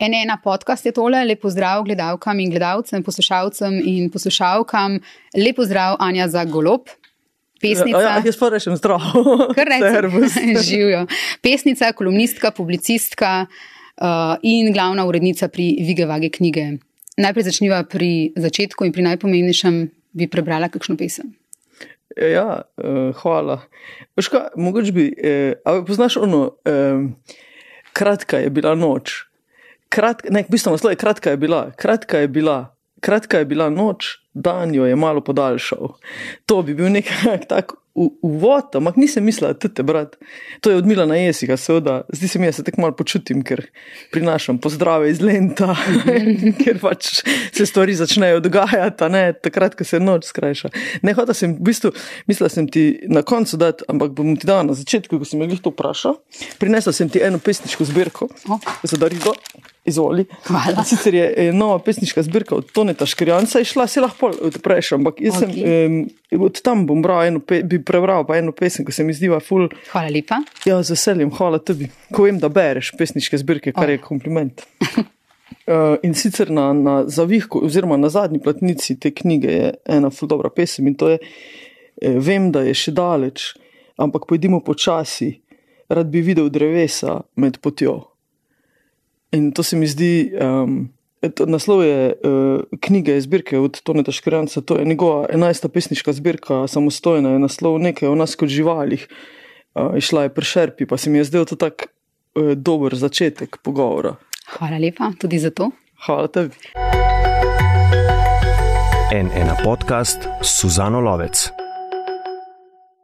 Ena podcast je tole, lepo zdrav gledalkam in gledalcem, poslušalcem in poslušalkam. Lepo zdrav, Anja za golob. Pesnica. Ja, jaz pa rečem zdrav. Kar rečem, živijo. Pesnica, kolumnistka, publicistka uh, in glavna urednica pri Vigevage knjige. Najprej začniva pri začetku in pri najpomembnejšem, bi prebrala kakšno pesem. Ja, uh, hvala. Kaj, mogoče bi, eh, poznaš ono, eh, kratka je bila noč kratka, ne, v bistvu naslov je kratka je bila, kratka je bila, kratka je bila noč, dan jo je malo podaljšal. To bi bil nekak tak uvod, ampak nisem mislila, da te brat. To je odmila na jesika, seveda. Zdi se mi, se tako malo počutim, ker prinašam pozdrave iz lenta, ker pač se stvari začnejo dogajati, ne, takrat, ko se noč skrajša. Ne, hoda sem, v bistvu, mislila sem ti na koncu dati, ampak bom ti dala na začetku, ko sem jih to vprašal. Prinesla sem ti eno pesniško zbirko, oh. za Darido. Izvoli. Hvala. Sicer je nova pesniška zbirka od Toneta Škrijanca, išla si lahko odpreš, ampak jaz okay. sem um, od tam bom bral eno, pe, bi prebral pa eno pesem, ki se mi zdiva ful. Hvala lepa. Ja, z veseljem, hvala tebi. Ko vem, da bereš pesniške zbirke, kar oh. je kompliment. uh, in sicer na, na zavihku, oziroma na zadnji platnici te knjige je ena ful dobra pesem in to je, eh, vem, da je še daleč, ampak pojdimo počasi, rad bi videl drevesa med potjo. In to se mi zdi, um, to, naslov je uh, knjige iz zbirke od Toneta Škranca, to je njegova enajsta pesniška zbirka, samostojna je naslov nekaj o nas kot živalih. Uh, išla je pri šerpi, pa se mi je zdel to tak uh, dober začetek pogovora. Hvala lepa tudi za to. Hvala tebi. En ena podcast, Suzano Lovec.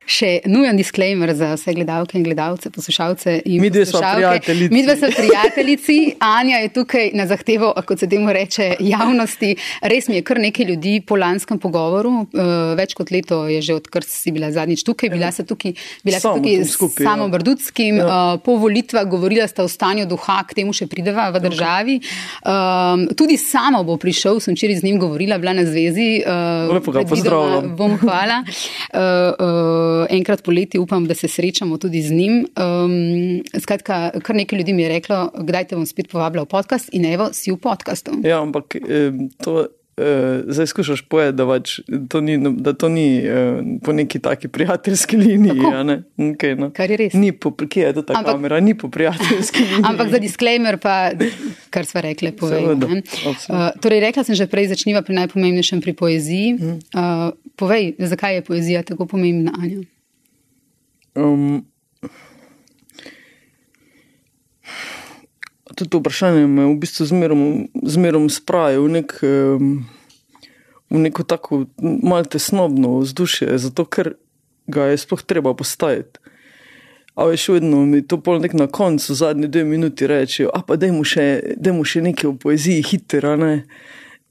Še nujen disclaimer za vse gledalke in gledalce, poslušalce. Mi dve smo prijateljici. Mi dve smo prijateljici. Anja je tukaj na zahtevo, kot se temu reče, javnosti. Res mi je kar nekaj ljudi po lanskem pogovoru. Uh, več kot leto je že odkar si bila zadnjič tukaj. Bila sem tukaj, bila sem tukaj s samo Brdudskim. Ja. Uh, po volitvah govorila sta o stanju duha, k temu še prideva v državi. Um, tudi samo bo prišel, sem včeraj z njim govorila, bila na zvezi. Uh, Lepo ga pozdravljam. Bom hvala. Enkrat poleti upam, da se srečamo tudi z njim. Um, skratka, kar nekaj ljudi mi je reklo, kdaj te bom spet povabila v podcast in evo, si v podkastu. Ja, ampak to. Uh, zdaj skušaš povedati, da, pač, da to ni uh, po neki taki prijateljski liniji. Ne? Okay, no. Kar je res. Ni po, kje je to ta ampak, kamera, ni po prijateljski liniji. Ampak za disclaimer, pa kar smo rekli, povej. Uh, torej, rekla sem že prej, začniva pri najpomembnejšem pri poeziji. Uh, povej, zakaj je poezija tako pomembna, Anja? Um, to vprašanje me v bistvu zmerom spravi v, nek, um, v neko tako malce tesnobno vzdušje, zato ker ga je sploh treba postaviti. A veš, vedno mi to pol nek na koncu, zadnje dve minuti reče, a pa dajmo še, še nekaj v poeziji, hitro, ne.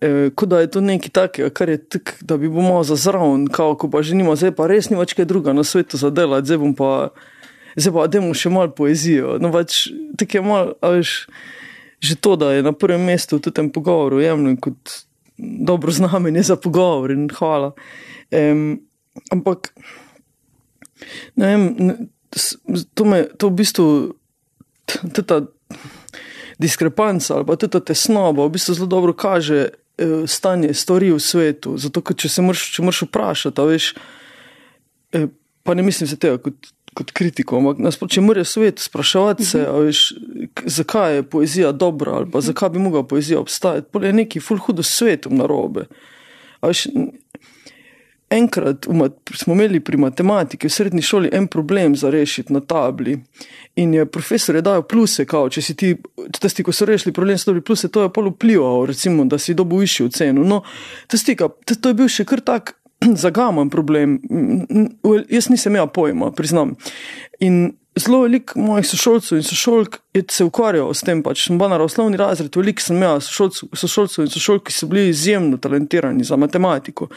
Eh, da je to nekaj takega, kar je tako, da bi bomo za zraven, kako pa že nima, zdaj pa res ni več kaj druga na svetu za delati, zdaj bom pa, zdaj pa demo še malo poezijo. No, pač tako je malo, veš, že to, da je na prvem mestu v tem pogovoru, jemljem kot dobro znamenje za pogovor in hvala. Um, ampak, ne vem, to me, to v bistvu, ta diskrepanca ali pa ta tesnoba v bistvu zelo dobro kaže, Eh, stanje stvari v svetu. Zato, če se moraš vprašati, veš, eh, pa ne mislim se tega kot, kot kritiko, ampak nasploh, če moraš svet spraševati se, mhm. veš, zakaj je poezija dobra ali pa zakaj bi mogla poezija obstajati, pa je neki ful hudo svetom narobe. Veš, enkrat smo imeli pri matematiki v srednji šoli en problem za rešiti na tabli. In je profesor je dal pluse, kao, če si ti, tisti, ko so rešili problem, so dobili pluse, to je pol vplivalo, recimo, da si dobil višjo ceno. No, tisti, to je bil še kar tak zagaman problem. Jaz nisem imel pojma, priznam. In zelo veliko mojih sošolcev in sošolk se ukvarjalo s tem. Pač sem bil na osnovni razred, veliko sem imel sošolcev in sošolk, ki so bili izjemno talentirani za matematiko.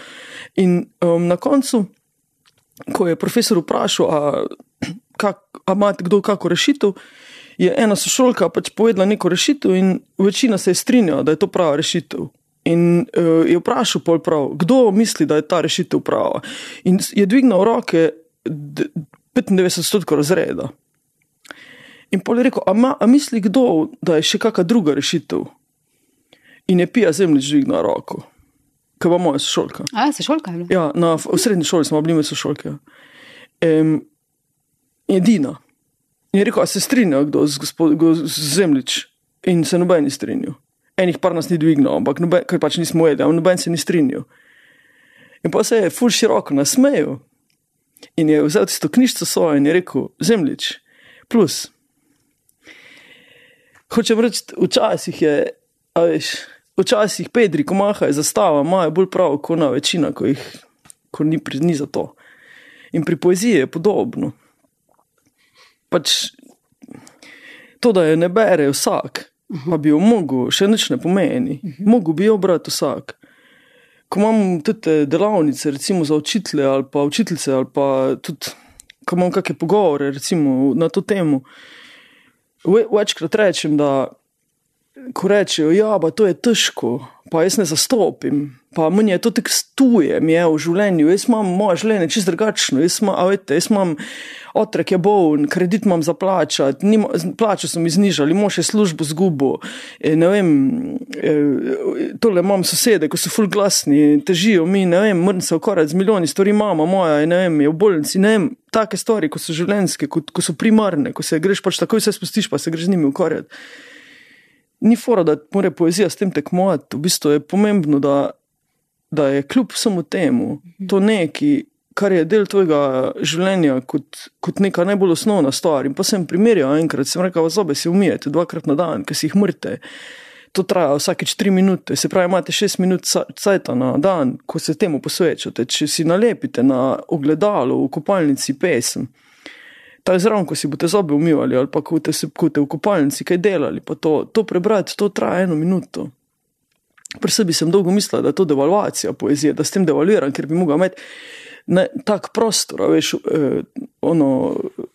In um, na koncu, ko je profesor vprašal, a ima kdo kako rešitev. Je ena sošolka pač povedala neko rešitev, in večina se je strinjala, da je to prava rešitev. In uh, je vprašal, prav, kdo misli, da je ta rešitev prava. In je dvignil roke 95 odstotkov razreda. In pol je rekel, a, ma, a misli kdo, da je še kakšna druga rešitev? In je pija zemljič dvignil roko, ki pa moja sošolka. A, se šolka je bila? Ja, na, v srednji šoli smo bili mi sošolke. Um, edina. In je rekel, a se strinja kdo z, gospod, go- z zemljič? In se noben ni strinjal. Enih par nas ni dvignil, ampak noben, ker pač nismo jedli, noben se ni strinjal. In pa se je ful široko nasmejal in je vzel tisto knjižico svojo in je rekel: Zemljič, plus. Hočem reči, včasih je, a veš, včasih Pedri, ko mahajo zastava, imajo bolj prav, kot na večina, ko jih ko ni, ni za to. In pri poeziji je podobno. Pač to, da je ne bere vsak, pa bi jo mogel, še nič ne pomeni. Mogel bi jo brati vsak. Ko imam te delavnice, recimo za učitelje ali pa učiteljice, ali pa tudi, ko imam kakšne pogovore, recimo na to temo, ve- večkrat rečem, da ko rečejo, ja, pa to je težko, pa jaz ne zastopim, pa meni je to tako stuje, mi je v življenju, jaz imam moje življenje čisto drugačno, jaz imam, a veste, jaz imam otrok je boln, kredit imam za plačati, plačo so mi znižali, mož je službo zgubil, eh, ne vem, eh, tole imam sosede, ko so ful glasni, težijo mi, ne vem, moram se z milijoni stvari, mama moja je, ne vem, je v bolnici, ne vem, take stvari, ko so življenjske, ko, ko so primarne, ko se greš pač takoj vse spustiš, pa se greš z njimi ukvarjati ni fora, da mora poezija s tem tekmovati. V bistvu je pomembno, da, da je kljub vsemu temu to nekaj, kar je del tvojega življenja, kot, kot neka najbolj osnovna stvar. In pa sem primerjal enkrat, sem rekel, zobe si umijete dvakrat na dan, ker si jih mrte. To traja vsakeč tri minute, se pravi, imate šest minut cajta na dan, ko se temu posvečate. Če si nalepite na ogledalo v kopalnici pesem, ta je zraven, ko si boste zobe umivali ali pa ko te, se- ko te v kopalnici kaj delali, pa to, to prebrati, to traja eno minuto. Pri sebi sem dolgo mislila, da je to devalvacija poezije, da s tem devalviram, ker bi mogla imeti ne, tak prostor, veš, eh, ono,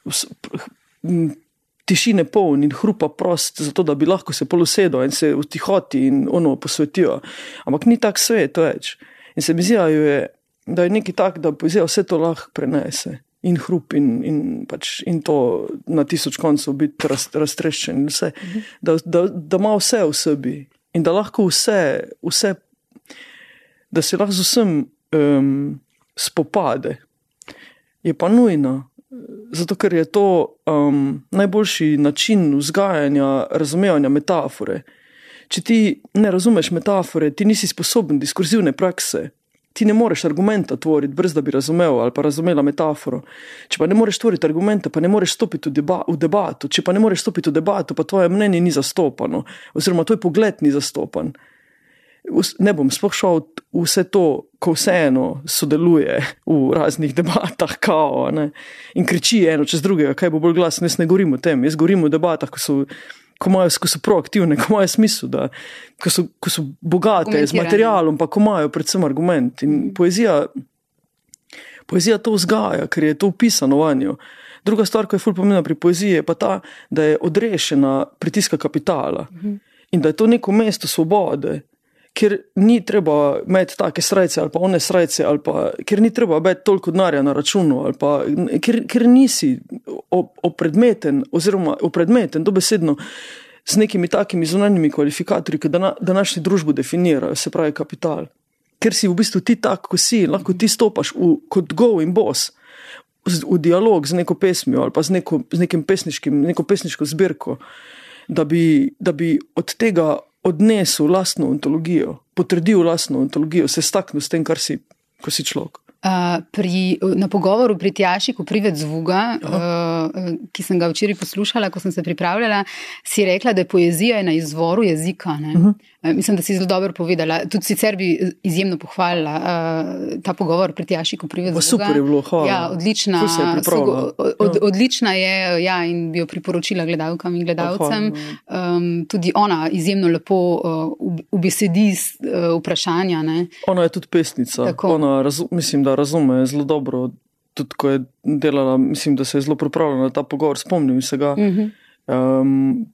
s- m, tišine poln in hrupa prost, zato da bi lahko se polusedel in se v tihoti in ono posvetijo. Ampak ni tak svet več. In se mi zdi, da je nekaj tak, da poezija vse to lahko prenese. In hrup, in, in, pač, in to na tisoč koncev biti raz, raztreščen, vse, da, da, da ima vse v sebi in da lahko vse, vse da se lahko z vsem um, spopade, je pa nujno. Zato, ker je to um, najboljši način vzgajanja, razumevanja metafore. Če ti ne razumeš metafore, ti nisi sposoben diskurzivne prakse. Ti ne moreš argumenta tvoriti, brez da bi razumel ali pa razumela metaforo. Če pa ne moreš tvoriti argumenta, pa ne moreš stopiti v, deba v debato. Če pa ne moreš stopiti v debato, pa tvoje mnenje ni zastopano, oziroma tvoj pogled ni zastopan. Ne bom sploh šel vse to, ko vseeno sodeluje v raznih debatah, kao, ne, in kriči eno čez drugega, kaj bo bolj glasno. Jaz ne govorim o tem, jaz govorim o debatah, ko so, ko imajo, ko so proaktivne, ko imajo smisel, da, ko, so, ko so bogate z materialom, pa ko imajo predvsem argument. In poezija, poezija to vzgaja, ker je to upisano v njo. Druga stvar, ki je fulj pomembna pri poeziji, je pa ta, da je odrešena pritiska kapitala in da je to neko mesto svobode, kjer ni treba imeti take srce ali pa one srce, ali pa kjer ni treba imeti toliko denarja na računu, ali pa kjer, kjer nisi opredmeten, oziroma opredmeten, dobesedno. S nekimi takimi zunanjimi kvalifikatorji, ki dana, današnjo družbo definirajo, se pravi kapital. Ker si v bistvu ti tak, kot si, lahko ti stopaš v, kot go in bos v, v dialog z neko pesmijo ali pa z, neko, z nekim pesniškim, neko pesniško zbirko, da bi, da bi od tega odnesel lastno ontologijo, potrdil lastno ontologijo, se staknil s tem, kar si, ko si človek. Uh, pri, na pogovoru pri Tjaši, ko pride zvuga, uh, ki sem ga včeraj poslušala, ko sem se pripravljala, si rekla, da je poezija na izvoru jezika. Uh -huh. Uh, mislim, da si zelo dobro povedala. Tudi sicer bi izjemno pohvalila uh, ta pogovor pri Tjaši, ko pride Pa zvuga. super je bilo, hvala. Ja, odlična, je sogo- od, odlična je ja, in bi jo priporočila gledalkam in gledalcem. Um, tudi ona izjemno lepo uh, ubesedi uh, vprašanja. Ne. Ona je tudi pesnica. Tako. Ona razu, mislim, da razume zelo dobro. Tudi ko je delala, mislim, da se je zelo pripravljala na ta pogovor, spomnim se ga. Uh -huh. Um,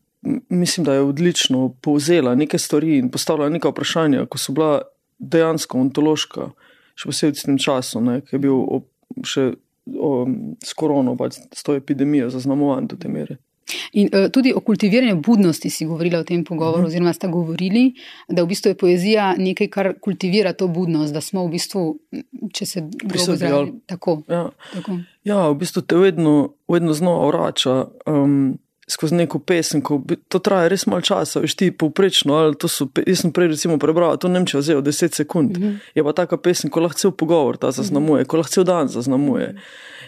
mislim, da je odlično povzela neke stvari in postavila neka vprašanja, ko so bila dejansko ontološka, še posebej v tistem času, ne, ki je bil ob, še o, s korono, pač s to epidemijo zaznamovan do te mere. In uh, tudi o kultiviranju budnosti si govorila v tem pogovoru, uh -huh. oziroma sta govorili, da v bistvu je poezija nekaj, kar kultivira to budnost, da smo v bistvu, če se grobo zravi, tako. Ja. tako. Ja, v bistvu te vedno, vedno znova vrača. Um, skozi neko pesem, ko to traja res malo časa, veš ti povprečno. Jaz sem prej recimo prebral, to Nemčija vzela 10 sekund. Mm -hmm. Je pa taka pesem, ko lahko cel pogovor ta zaznamuje, ko lahko cel dan zaznamuje.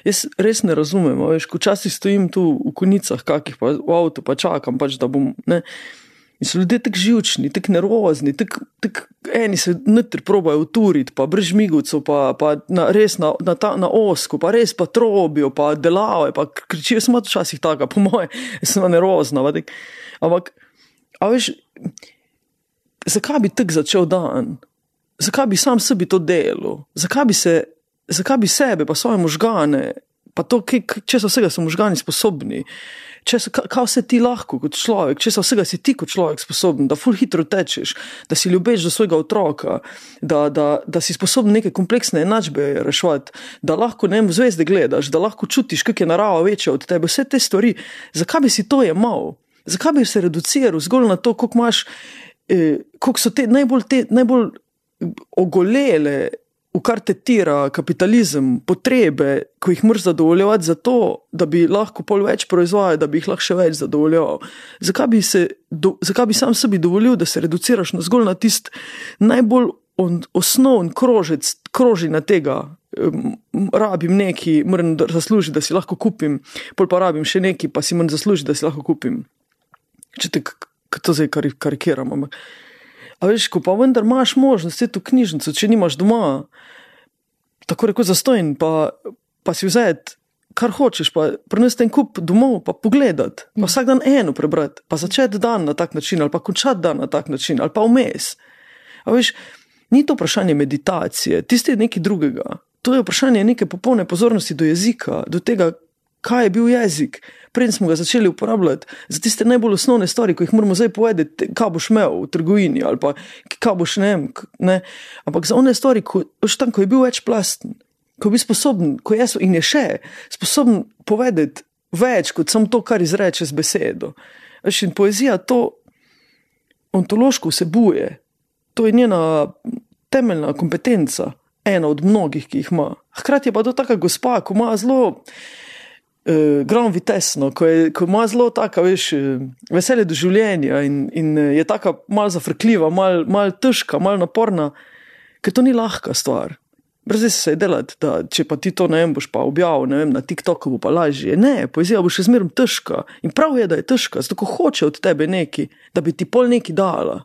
Jaz res ne razumem, veš, ko včasih stojim tu v konicah, kakih pa v avtu, pa čakam pač, da bom. Ne, In so ljudje tako živčni, tako nervozni, tako tak, eni se nutri probajo uturiti, pa brž migucu, pa, pa na, res na, na, ta, na osku, pa res pa trobijo, pa delave, pa kričijo, smo včasih tako, po moje, sem nervozna. Ampak, a veš, zakaj bi tako začel dan? Zakaj bi sam sebi to delal? Zakaj bi, se, zakaj bi sebe, pa svoje možgane, pa to, če so vsega so možgani sposobni? Če se, kaj vse ti lahko kot človek, če se vsega si ti kot človek sposoben, da ful hitro tečeš, da si ljubeč do svojega otroka, da, da, da si sposoben neke kompleksne enačbe reševati, da lahko ne vem, zvezde gledaš, da lahko čutiš, kak je narava večja od tebe, vse te stvari, zakaj bi si to jemal? Zakaj bi se reduciral zgolj na to, koliko imaš, eh, koliko so te najbolj, te najbolj ogolele v kar te tira kapitalizem, potrebe, ko jih moraš zadovoljevati, zato da bi lahko pol več proizvajal, da bi jih lahko še več zadovoljeval. Zakaj bi, se, do, zakaj bi sam sebi dovolil, da se reduciraš na zgolj na tisti najbolj on, osnovni krožec, krožina tega. Rabim nekaj, moram zaslužiti, da si lahko kupim, pol pa rabim še nekaj, pa si moram zaslužiti, da si lahko kupim. Če te, to zdaj karikiram. Ampak. A veš, ko pa vendar imaš možnost sedeti v knjižnico, če nimaš doma, tako reko zastojen, pa, pa si vzeti, kar hočeš, pa prenesti en kup domov, pa pogledati, pa vsak dan eno prebrati, pa začeti dan na tak način, ali pa končati dan na tak način, ali pa vmes. A veš, ni to vprašanje meditacije, tisti je nekaj drugega. To je vprašanje neke popolne pozornosti do jezika, do tega, kaj je bil jezik. Prej smo ga začeli uporabljati za tiste najbolj osnovne stvari, ki jih moramo zdaj povedati, kaj boš imel v trgovini ali pa kaj boš ne. ne. Ampak za one stvari, ko, tam, ko je bil večplasten, ko je bil sposoben, ko je in je še sposoben povedati več kot samo to, kar izreče z besedo. Veš, in poezija to ontološko vsebuje, to je njena temeljna kompetenca, ena od mnogih, ki jih ima. Hkrati je pa to taka gospa, ko ima zelo uh, eh, grom vitesno, ko, je, ko ima zelo tako, veš, eh, veselje do življenja in, in eh, je tako malo zafrkljiva, malo mal težka, malo naporna, ker to ni lahka stvar. Brez se je delati, da če pa ti to ne vem, boš pa objavil vem, na TikToku, bo pa lažje. Ne, poezija bo še zmeraj težka. In prav je, da je težka, zato hoče od tebe nekaj, da bi ti pol nekaj dala.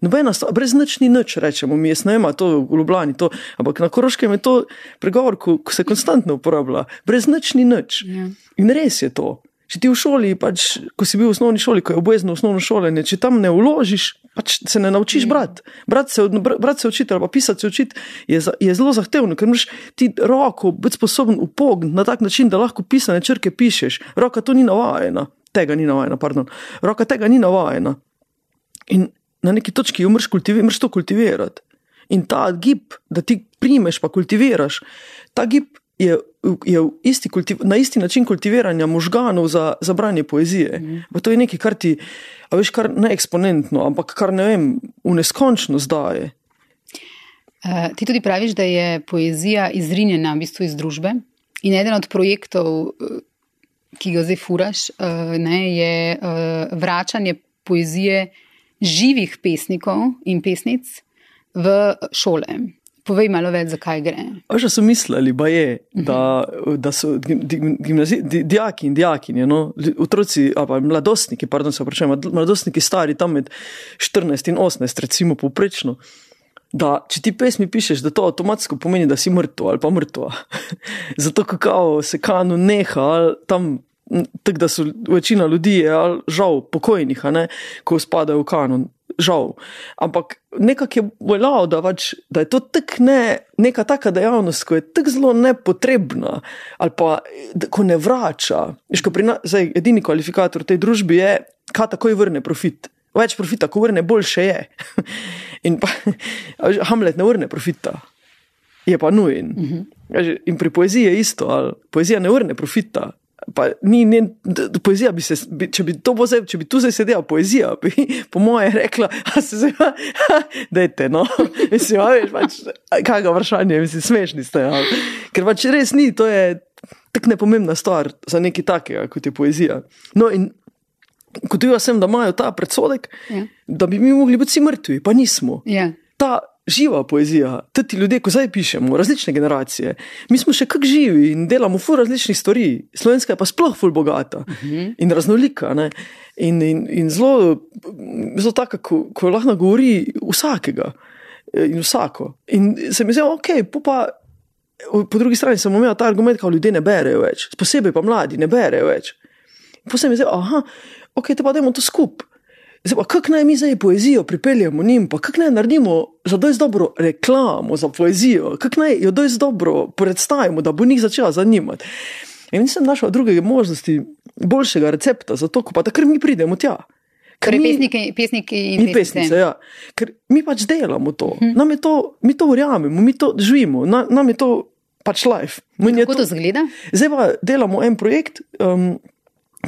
Nobena brez nič ni nič, rečemo mi, jaz ne vem, to v Ljubljani, to, ampak na Koroškem je to pregovor, ko, ko se konstantno uporablja. Brez nič ni nič. Ja. In res je to. Če ti v šoli, pač, ko si bil v osnovni šoli, ko je obvezno osnovno šolanje, če tam ne vložiš, pač se ne naučiš ja. brati. Brati se, brat se učiti ali pa pisati se učiti je, je zelo zahtevno, ker moraš ti roko biti sposoben upogniti na tak način, da lahko pisane črke pišeš. Roka to ni navajena, tega ni navajena, pardon. Roka tega ni navajena. In na neki točki umrš, kultivirati, to kultivirati. In ta gib, da ti primeš, pa kultiviraš, ta gib je, je isti na isti način kultiviranja možganov za, za branje poezije. Mm. To je nekaj, kar ti, a veš, kar ne eksponentno, ampak kar ne vem, v neskončnost daje. Uh, ti tudi praviš, da je poezija izrinjena v bistvu iz družbe. In eden od projektov, eh, ki ga zdaj furaš, uh, ne, je uh, vračanje poezije živih pesnikov in pesnic v šole. Povej malo več, zakaj gre. Že so mislili, je, da, da so gimnazi, di, dijaki in dijakinje, no, otroci, ali mladostniki, pardon, se vprašajmo, mladostniki stari tam med 14 in 18, recimo poprečno. Da, če ti pesmi pišeš, da to avtomatsko pomeni, da si mrtev ali pa mrtev. Zato, kako se kanu neha, tam tako da so večina ljudi, je, žal, pokojnih, ne, ko spadajo v kanon. Žal. Ampak nekako je veljalo, da, pač, da je to ne, neka taka dejavnost, ki je tako zelo nepotrebna, ali pa ko ne vrača. Na, zdaj, edini kvalifikator tej družbi je, kaj takoj vrne profit. Več profita, ko vrne, boljše je. In pa, Hamlet ne vrne profita, je pa nujen. Uh mhm. -huh. In pri poeziji je isto, ali poezija ne vrne profita, pa ni, d, poezija bi se, bi, če bi to bo zdaj, če bi tu zdaj sedela poezija, bi po moje rekla, a se zdaj, dajte, no, mislim, a veš, pač, ga vprašanje, mislim, smešni ste, ja. ker pač res ni, to je tako nepomembna stvar za nekaj takega, kot je poezija. No in kot jaz sem, da imajo ta predsodek, Ja. da bi mi mogli biti vsi mrtvi, pa nismo Ja. ta živa poezija, ti ljudje, ko zdaj pišemo, različne generacije, mi smo še kak živi in delamo ful različnih stvari. Slovenska je pa sploh ful bogata uh -huh. in raznolika. Ne? In, in, in zelo, zelo taka, ko, ko lahko govori vsakega eh, in vsako. In se mi zdi, ok, pa. Po drugi strani sem imel ta argument, da ljudje ne berejo več, posebej pa mladi ne berejo več. Potem je zdaj, aha, ok, te pa dajmo to skupaj. Zdaj kako naj mi zdaj poezijo pripeljemo njim, pa kako naj naredimo za dosti dobro reklamo za poezijo, kako naj jo dosti dobro predstavimo, da bo njih začela zanimati. In nisem našel druge možnosti, boljšega recepta za to, pa takrat mi pridemo tja. Ker Torej, mi- pesniki, pesniki in, In pesnice, ja. Ker mi pač delamo to, Mhm. nam je to, mi to verjamemo, mi to živimo, na, nam je to pač life. Kako to zgleda? Zdaj pa delamo en projekt, um,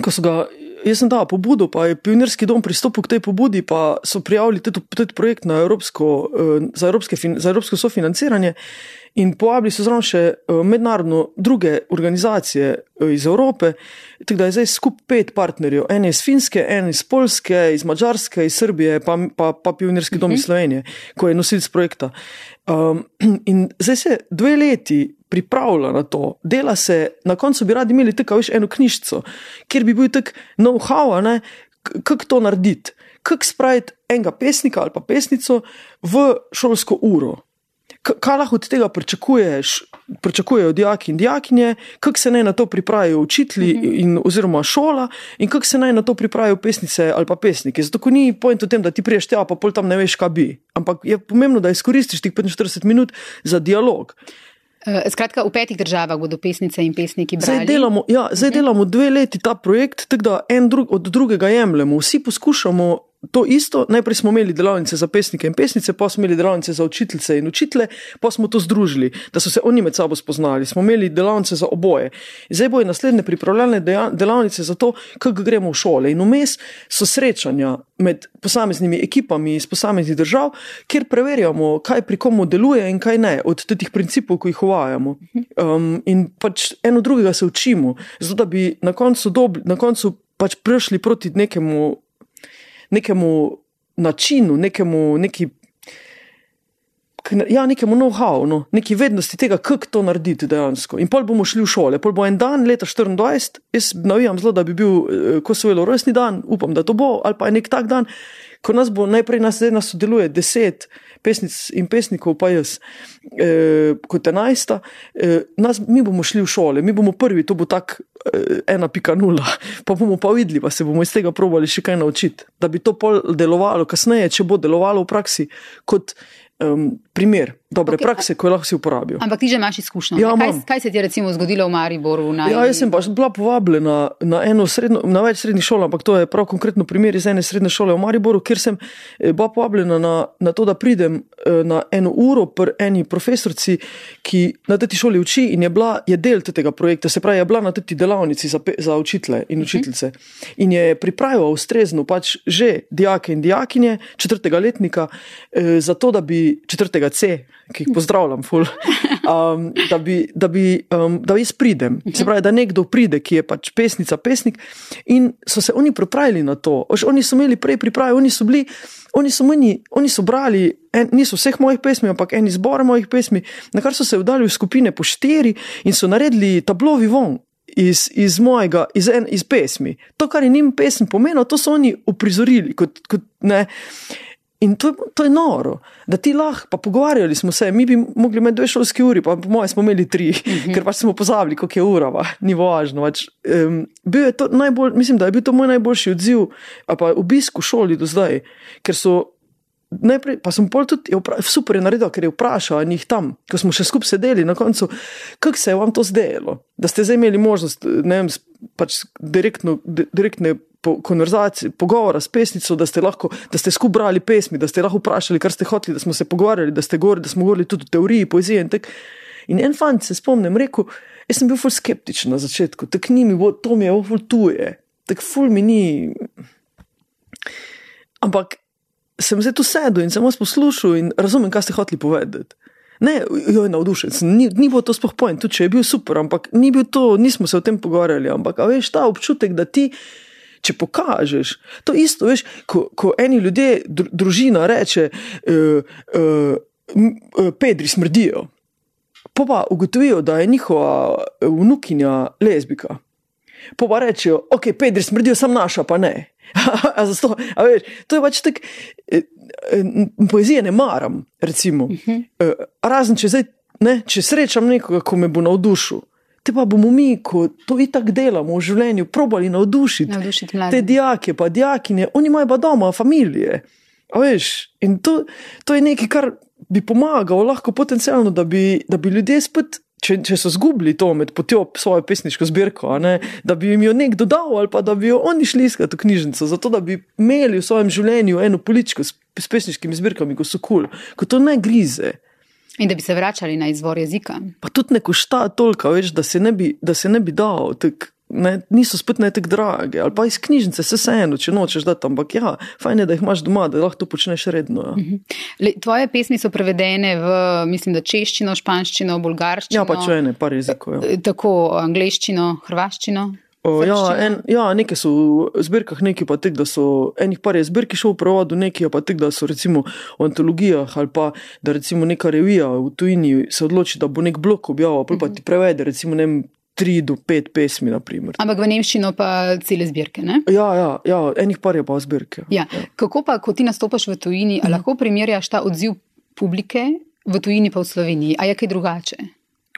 ko so ga. Jaz sem dal pobudo, pa je pionirski dom pristopil k tej pobudi, pa so prijavili tudi projekt na evropsko, eh, za, evropske, za evropsko sofinanciranje in povabili so zraven še eh, mednarodno druge organizacije eh, iz Evrope. Tako da je zdaj skupaj pet partnerjev, en iz Finske, en iz Polske, iz Mačarske, iz Srbije, pa, pa, pa pionirski dom iz Slovenije, ko je nosilc projekta. Um, in zdaj se dve leti pripravlja na to, dela se, na koncu bi radi imeli tako, veš, eno knjižico, kjer bi bil tak know-how, kako to narediti, kako spraviti enega pesnika ali pa pesnico v šolsko uro. K- Kaj lahko od tega pričakuješ, pričakujejo dijaki in dijakinje, kako se naj na to pripravijo učitelji in, oziroma šola, in kako se naj na to pripravijo pesnice ali pa pesniki. Zato, ni point v tem, da ti priješ tja, pa pol tam ne veš, kaj bi. Ampak je pomembno, da izkoristiš tih 45 minut za dialog. Eh, Skratka, v petih državah bodo pesnice in pesniki brali. Zdaj delamo, ja, zdaj delamo dve leti ta projekt, tako da en drug, od drugega jemljemo. Vsi poskušamo to isto. Najprej smo imeli delavnice za pesnike in pesnice, pa smo imeli delavnice za učiteljice in učitele, pa smo to združili, da so se oni med sabo spoznali. Smo imeli delavnice za oboje. Zdaj bojo naslednje pripravljalne delavnice za to, kako gremo v šole. In vmes so srečanja med posameznimi ekipami iz posameznih držav, kjer preverjamo, kaj pri komu deluje in kaj ne, od teh principov, ki jih uvajamo. Um, in pač eno drugega se učimo, zato da bi na koncu, dobri, na koncu pač prišli proti nekemu, nekemu načinu, nekemu, neki, ja, nekemu know-how, no, neki vednosti tega, kako to narediti dejansko. In pol bomo šli v šole, pol bo en dan, leta 24, jaz navijam zelo, da bi bil eh, Kosovelo rojstni dan, upam, da to bo, ali pa je nek tak dan, ko nas bo najprej nas, nas sodeluje deset pesnic in pesnikov, pa jaz, eh, kot enajsta, eh, nas, mi bomo šli v šole, mi bomo prvi, to bo tak eh, ena pika nula, pa bomo pa videli, pa se bomo iz tega probali še kaj naučiti, da bi to pol delovalo kasneje, če bo delovalo v praksi kot um, primer dobre Ok, okay, prakse, ko jo lahko vsi uporabijo. Ampak ti že imaš izkušnjo. Ja, kaj, kaj se ti je recimo zgodilo v Mariboru? Naj... Ja, jaz sem bila povabljena na, srednjo, na več srednjih šol, ampak to je prav konkretno primer iz ene srednje šole v Mariboru, kjer sem eh, bila povabljena na, na to, da pridem eh, na eno uro pri eni profesorici, ki na tej šoli uči in je, bila, je del tega projekta, se pravi, je bila na tej delavnici za, za učitele in učiteljice. In je pripravila ustrezno pač že dijake in dijakinje četrtega letnika, eh, zato da bi četrtega C, ki jih pozdravljam, ful, um, da, bi, da, bi, um, da jaz pridem. Se pravi, da nekdo pride, ki je pač pesnica, pesnik. In so se oni pripravili na to. Oš, oni so imeli prej priprave, oni so bili. Oni so, meni, oni so brali, en, niso vseh mojih pesmi, ampak en izbor mojih pesmi, na kar so se vdali v skupine po štiri in so naredili tablovi von iz, iz mojega, iz, en, iz pesmi. To, kar je njim pesem pomenilo, to so oni uprizorili. Kot, kot, ne. In to, to je noro, da ti lahko, pa pogovarjali smo se, mi bi mogli imeti dve šolski uri, pa po mojem smo imeli tri, uh -huh. ker pač smo pozabili, koliko je ura, va, ni važno. Pač, um, bil je to najbolj, mislim, da je bil to moj najboljši odziv, pa obisk v šoli do zdaj, ker so. Najprej pa sem pol tudi je vpra- super je naredil, ker je vprašal njih tam, ko smo še skupaj sedeli na koncu, kako se je vam to zdelo, da ste zdaj imeli možnost, ne vem, pač direktno, di- direktne po, konverzacije, pogovora s pesnico, da ste lahko, da ste skupaj brali pesmi, da ste lahko vprašali, kar ste hoteli, da smo se pogovarjali, da ste govorili, da smo govorili tudi o teoriji, poeziji in tako. In en fant se spomnim, rekel, jaz sem bil ful skeptičen na začetku, tako ni mi bilo, to mi je ful tuje, tako ful mi ni. Ampak sem zdaj tu sedel in sem vas poslušal in razumem, kaj ste hoteli povedati. Ne, jo je navdušen, ni, ni bilo to sploh pojem, tudi če je bil super, ampak ni bil to, nismo se o tem pogovarjali, ampak veš ta občutek, da ti, če pokažeš, to isto, veš, ko, ko eni ljudje, dru, družina reče, uh, uh, Pedri smrdijo, pa pa ugotovijo, da je njihova eh, vnukinja lezbika. Pa pa rečejo, ok, Pedri smrdijo, sem naša, pa ne. A zato, a veš, to je pač tako, eh, eh, poezije ne maram, recimo. Uh -huh. Razen če zdaj, ne, če srečam nekoga, ko me bo navdušil. Te pa bomo mi, ko to itak delamo v življenju, probali navdušiti. Navdušiti mlade. Te dijake, pa dijakinje, oni imajo pa doma, familije. A veš, in to, to je nekaj, kar bi pomagalo, lahko potencialno, da bi, da bi ljudje spet, če, če so zgubili to med potjo svojo pesniško zbirko, a ne, da bi jim jo nekdo dal ali pa da bi jo oni šli iskati v knjižnico, zato da bi imeli v svojem življenju eno poličko s, s pesniškimi zbirkami, ko so kul, cool, ko to ne grize. In da bi se vračali na izvor jezika. Pa tudi ne košta toliko, veš, da se ne bi, da se ne bi dal. Tak, Ne, niso spet ne tako drage, ali pa iz knjižnice, se vseeno, če nočeš dati, ampak ja, fajn je, da jih imaš doma, da lahko to počneš redno. Ja. Le, tvoje pesmi so prevedene v, mislim, da češčino, španščino, bolgarščino. Ja, pač v ene par jezikov. Ja. Tako angliščino, hrvaščino. O, ja, en, ja, nekaj so v zbirkah, nekaj pa tek, da so enih par je zbirki šel v prevodu, nekaj pa tek, da so recimo v antologijah ali pa da recimo neka revija v tujini se odloči, da bo nek blok objavil, pol pa ti prevede recimo ne vem, tri do pet pesmi, naprimer. Ampak v nemščino pa cele zbirke. Ne? Ja, ja, ja, enih par je pa zbirke. Ja. Kako pa, ko ti nastopaš v tujini, Mhm. a lahko primerjaš ta odziv publike v tujini pa v Sloveniji? A je kaj drugače?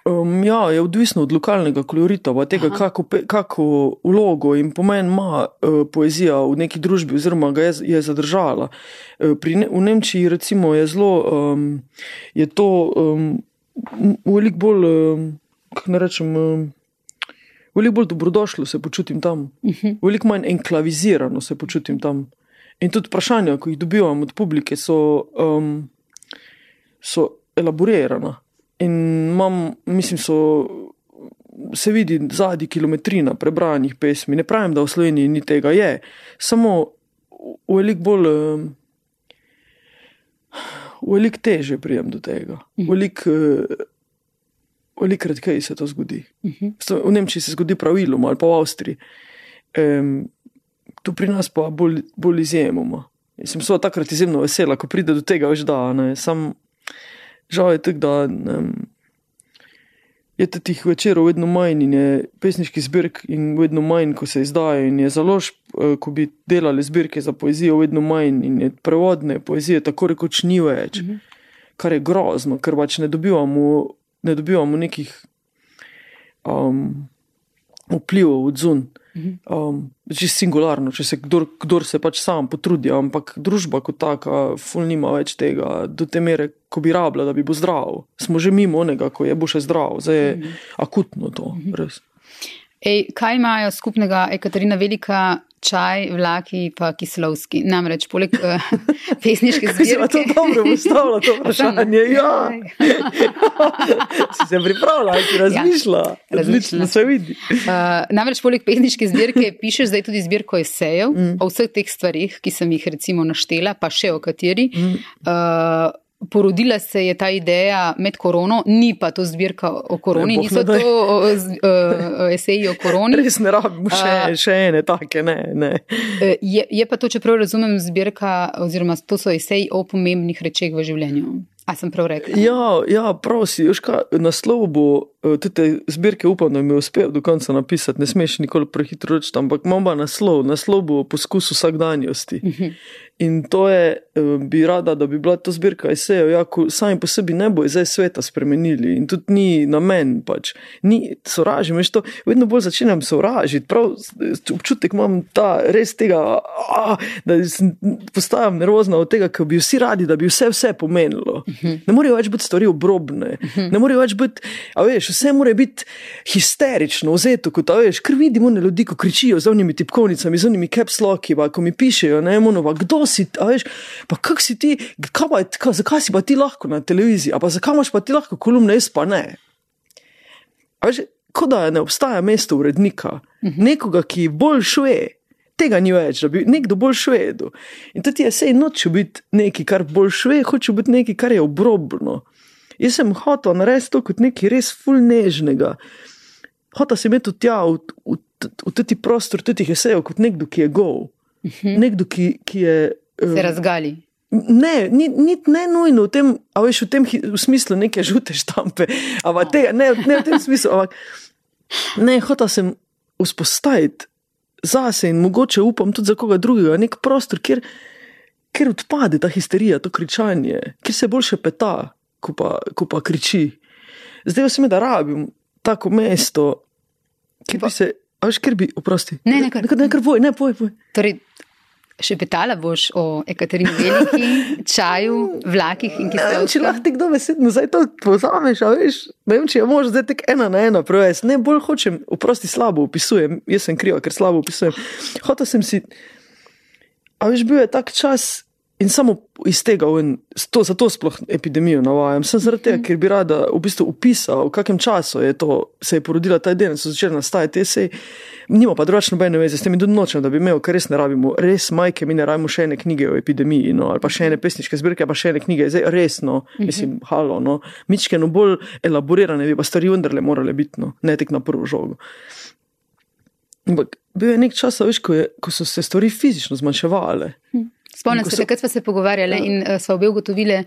Um, ja, je odvisno od lokalnega kolorita, pa tega, kako, pe- kako vlogo in pomen ima uh, poezija v neki družbi, oziroma ga je, je zadržala. Uh, pri, ne, v Nemčiji, recimo, je zelo, um, je to um, veliko bolj, um, kako ne rečem, um, veliko bolj dobrodošlo se počutim tam, veliko manj enklavizirano se počutim tam. In tudi vprašanja, ki jih dobivam od publike, so, um, so elaborirana. In imam, mislim, so, se vidi zadnji kilometrina prebranih pesmi. Ne pravim, da v Sloveniji ni tega, je. Samo v veliko bolj, um, v veliko teže prijem do tega. Veliko uh, veliko redkeje se to zgodi. Sto- V Nemčiji se zgodi praviloma ali pa v Avstriji. Um, tu pri nas pa bolj, bolj izjemoma. Jaz sem seveda takrat izjemno vesela, ko pride do tega, veš, da ne, sam žal je tako, da um, je teh večerov vedno manj in je pesniških zbirk in vedno manj, ko se izdajo in je založb, eh, ko bi delali zbirke za poezijo, vedno manj in je prevodne poezije tako rekoč ni več, kar je grozno, ker pač ne dobivamo, ne dobivamo nekih um, vplivov od zun. Um, čisto singularno, če se kdor, kdor se pač sam potrudi, ampak družba kot taka, ful nima več tega, do te mere, ko bi rabila, da bi bil zdrav. Smo že mimo onega, ko je bo še zdrav, zdaj je mm -hmm. akutno to. Res. Ej, kaj imajo skupnega Ekaterina Velika, čaj, vlaki in kislovski? Namreč, poleg uh, pesniške Kaj se pa to dobro postavlja, to vprašanje? Ja, si se pripravila, si razmišljala. Ja. Odlično se vidi. Uh, namreč, poleg pesniške zbirke, pišeš zdaj tudi zbirko esejev mm. o vseh teh stvarih, ki sem jih recimo naštela, pa še o kateri. Mm. Uh, Porodila se je ta ideja med korono, ni pa to zbirka o koroni, Ne, niso to o, uh, eseji o koroni. Res ne rabimo še, še ene take, ne. ne. Eh, Je, je pa to, čeprav razumem, zbirka, oziroma to so eseji o pomembnih rečeh v življenju. A sem prav rekla? Ja, ja prosi, veš kaj, naslov bo eh, te zbirke, upam, da mi je uspel do konca napisati, ne smeš nikoli prehitro reči, ampak imam pa naslov, naslov bo poskus vsakdanjosti. In to je, eh, bi rada, da bi bila to zbirka esejev, ja, ko sami po sebi ne bo zdaj sveta spremenili in tudi ni namen, pač. Ni sovražim, veš to, vedno bolj začenjam sovražiti, prav občutek imam ta res tega, a, da postajam nervozna od tega, ker bi vsi radi, da bi vse vse pomenilo. Ne morejo več biti stvari obrobne, ne morejo več biti, a veš, vse mora biti histerično, vzeto, kot a veš, ker vidimo ljudi, ko kričijo z onimi tipkovnicami, z onimi capsloki, pa ko mi pišejo, ne, monova, kdo si, veš, pa kak si ti, kaj pa, kaj, zakaj si pa ti lahko na televiziji, pa zakaj imaš pa ti lahko kolumne, jaz pa ne. A veš, kot da ne obstaja mesto urednika, nekoga, ki bolj šve. Tega ni več, da bi nekdo bolj švedel. In tudi jaz sej nočem biti nekaj, kar bolj šve, hočem biti nekaj, kar je obrobno. Jaz sem hotel narediti to kot nekaj res fulnežnega. Hotel sem imeti tja v, v, v tudi prostor, tudi esejev, kot nekdo, ki je gol. Nekdo, ki, ki je. Se eh, razgali. Ne, ni, ni ne nujno v tem, veš v tem v smislu neke žute štampe, ampak tega, ne, ne v tem smislu, ampak ne, hotel sem vzpostaviti zase in mogoče upam tudi za koga drugega nek prostor, kjer, kjer odpade ta histerija, to kričanje, kjer se boljše peta, ko pa, ko pa kriči. Zdaj se mi da rabim tako mesto, kjer bi se, veš, kjer bi, oprosti. Ne, ne, kar- ne, ne, kar poj, ne, poj, poj. Torej, še petala boš o Ekaterini Veliki, čaju, vlakih in vem, če lahko kdo besedno zdaj to povzameš, a veš, ne vem, če je možno zdaj tek ena na ena prevesti. Ne bolj hočem, oprosti, slabo opisujem, jaz sem kriva, ker slabo opisujem. Hotel sem si, a veš, bil je tak čas in samo iz tega, ven, to, zato sploh epidemijo navajam. Sem zaradi tega, ker bi rada v bistvu opisal, v kakem času je to, se je porodila ta ideja in so začeli nastajati esej. Nima pa drugačno nobene veze, s tem in tudi nočem, da bi imel, ker res ne rabimo, res majke, mi ne rabimo še ene knjige o epidemiji, no, ali pa še ene pesniške zbirke, pa še ene knjige, zdaj resno, mislim, halo, no, mičkeno bolj elaborirane bi pa stvari vendarle morale biti, no, ne tek na prvo žogo. Ampak bil je nek čas, veš, ko, je, ko so se stvari fizično zmanjševale. Spomnim se, so- takrat smo se pogovarjali Ja. in uh, smo obe ugotovili,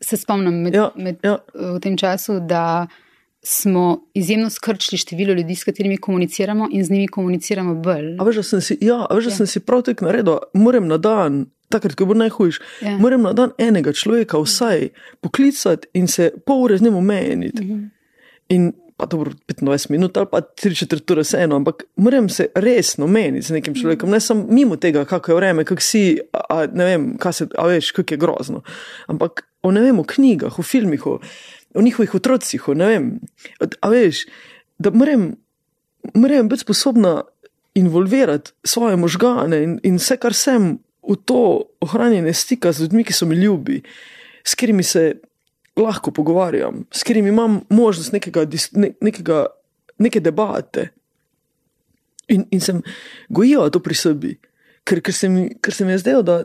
se spomnim med, Ja, med, ja. eh, v tem času, da smo izjemno skrčili število ljudi, s katerimi komuniciramo in z njimi komuniciramo bolj. A veš, da sem si, ja, veš, Ja. sem si prav tako naredil, moram na dan. Takrat, ko bo najhujš, ja. moram na dan enega človeka vsaj poklicati in se pol ure z njim omeniti. Mhm. In pa dobro, 25 minut ali pa 3 četrt ure vseeno, ampak moram se resno meniti z nekim človekom, ne samo mimo tega, kako je vreme, kako si, a, ne vem, kaj se, a veš, kako je grozno. Ampak o ne vem, o knjigah, o filmih, o, o njihovih otrocih, o ne vem. A veš, da moram, moram biti sposobna involvirati svoje možgane in, in vse, kar sem v to ohranjanje stika z ljudmi, ki so mi ljubi, s katerimi se lahko pogovarjam, s katerimi imam možnost nekega, ne, nekega, neke debate. In, in sem gojila to pri sebi, ker, ker, se mi, ker se mi je zdelo, da,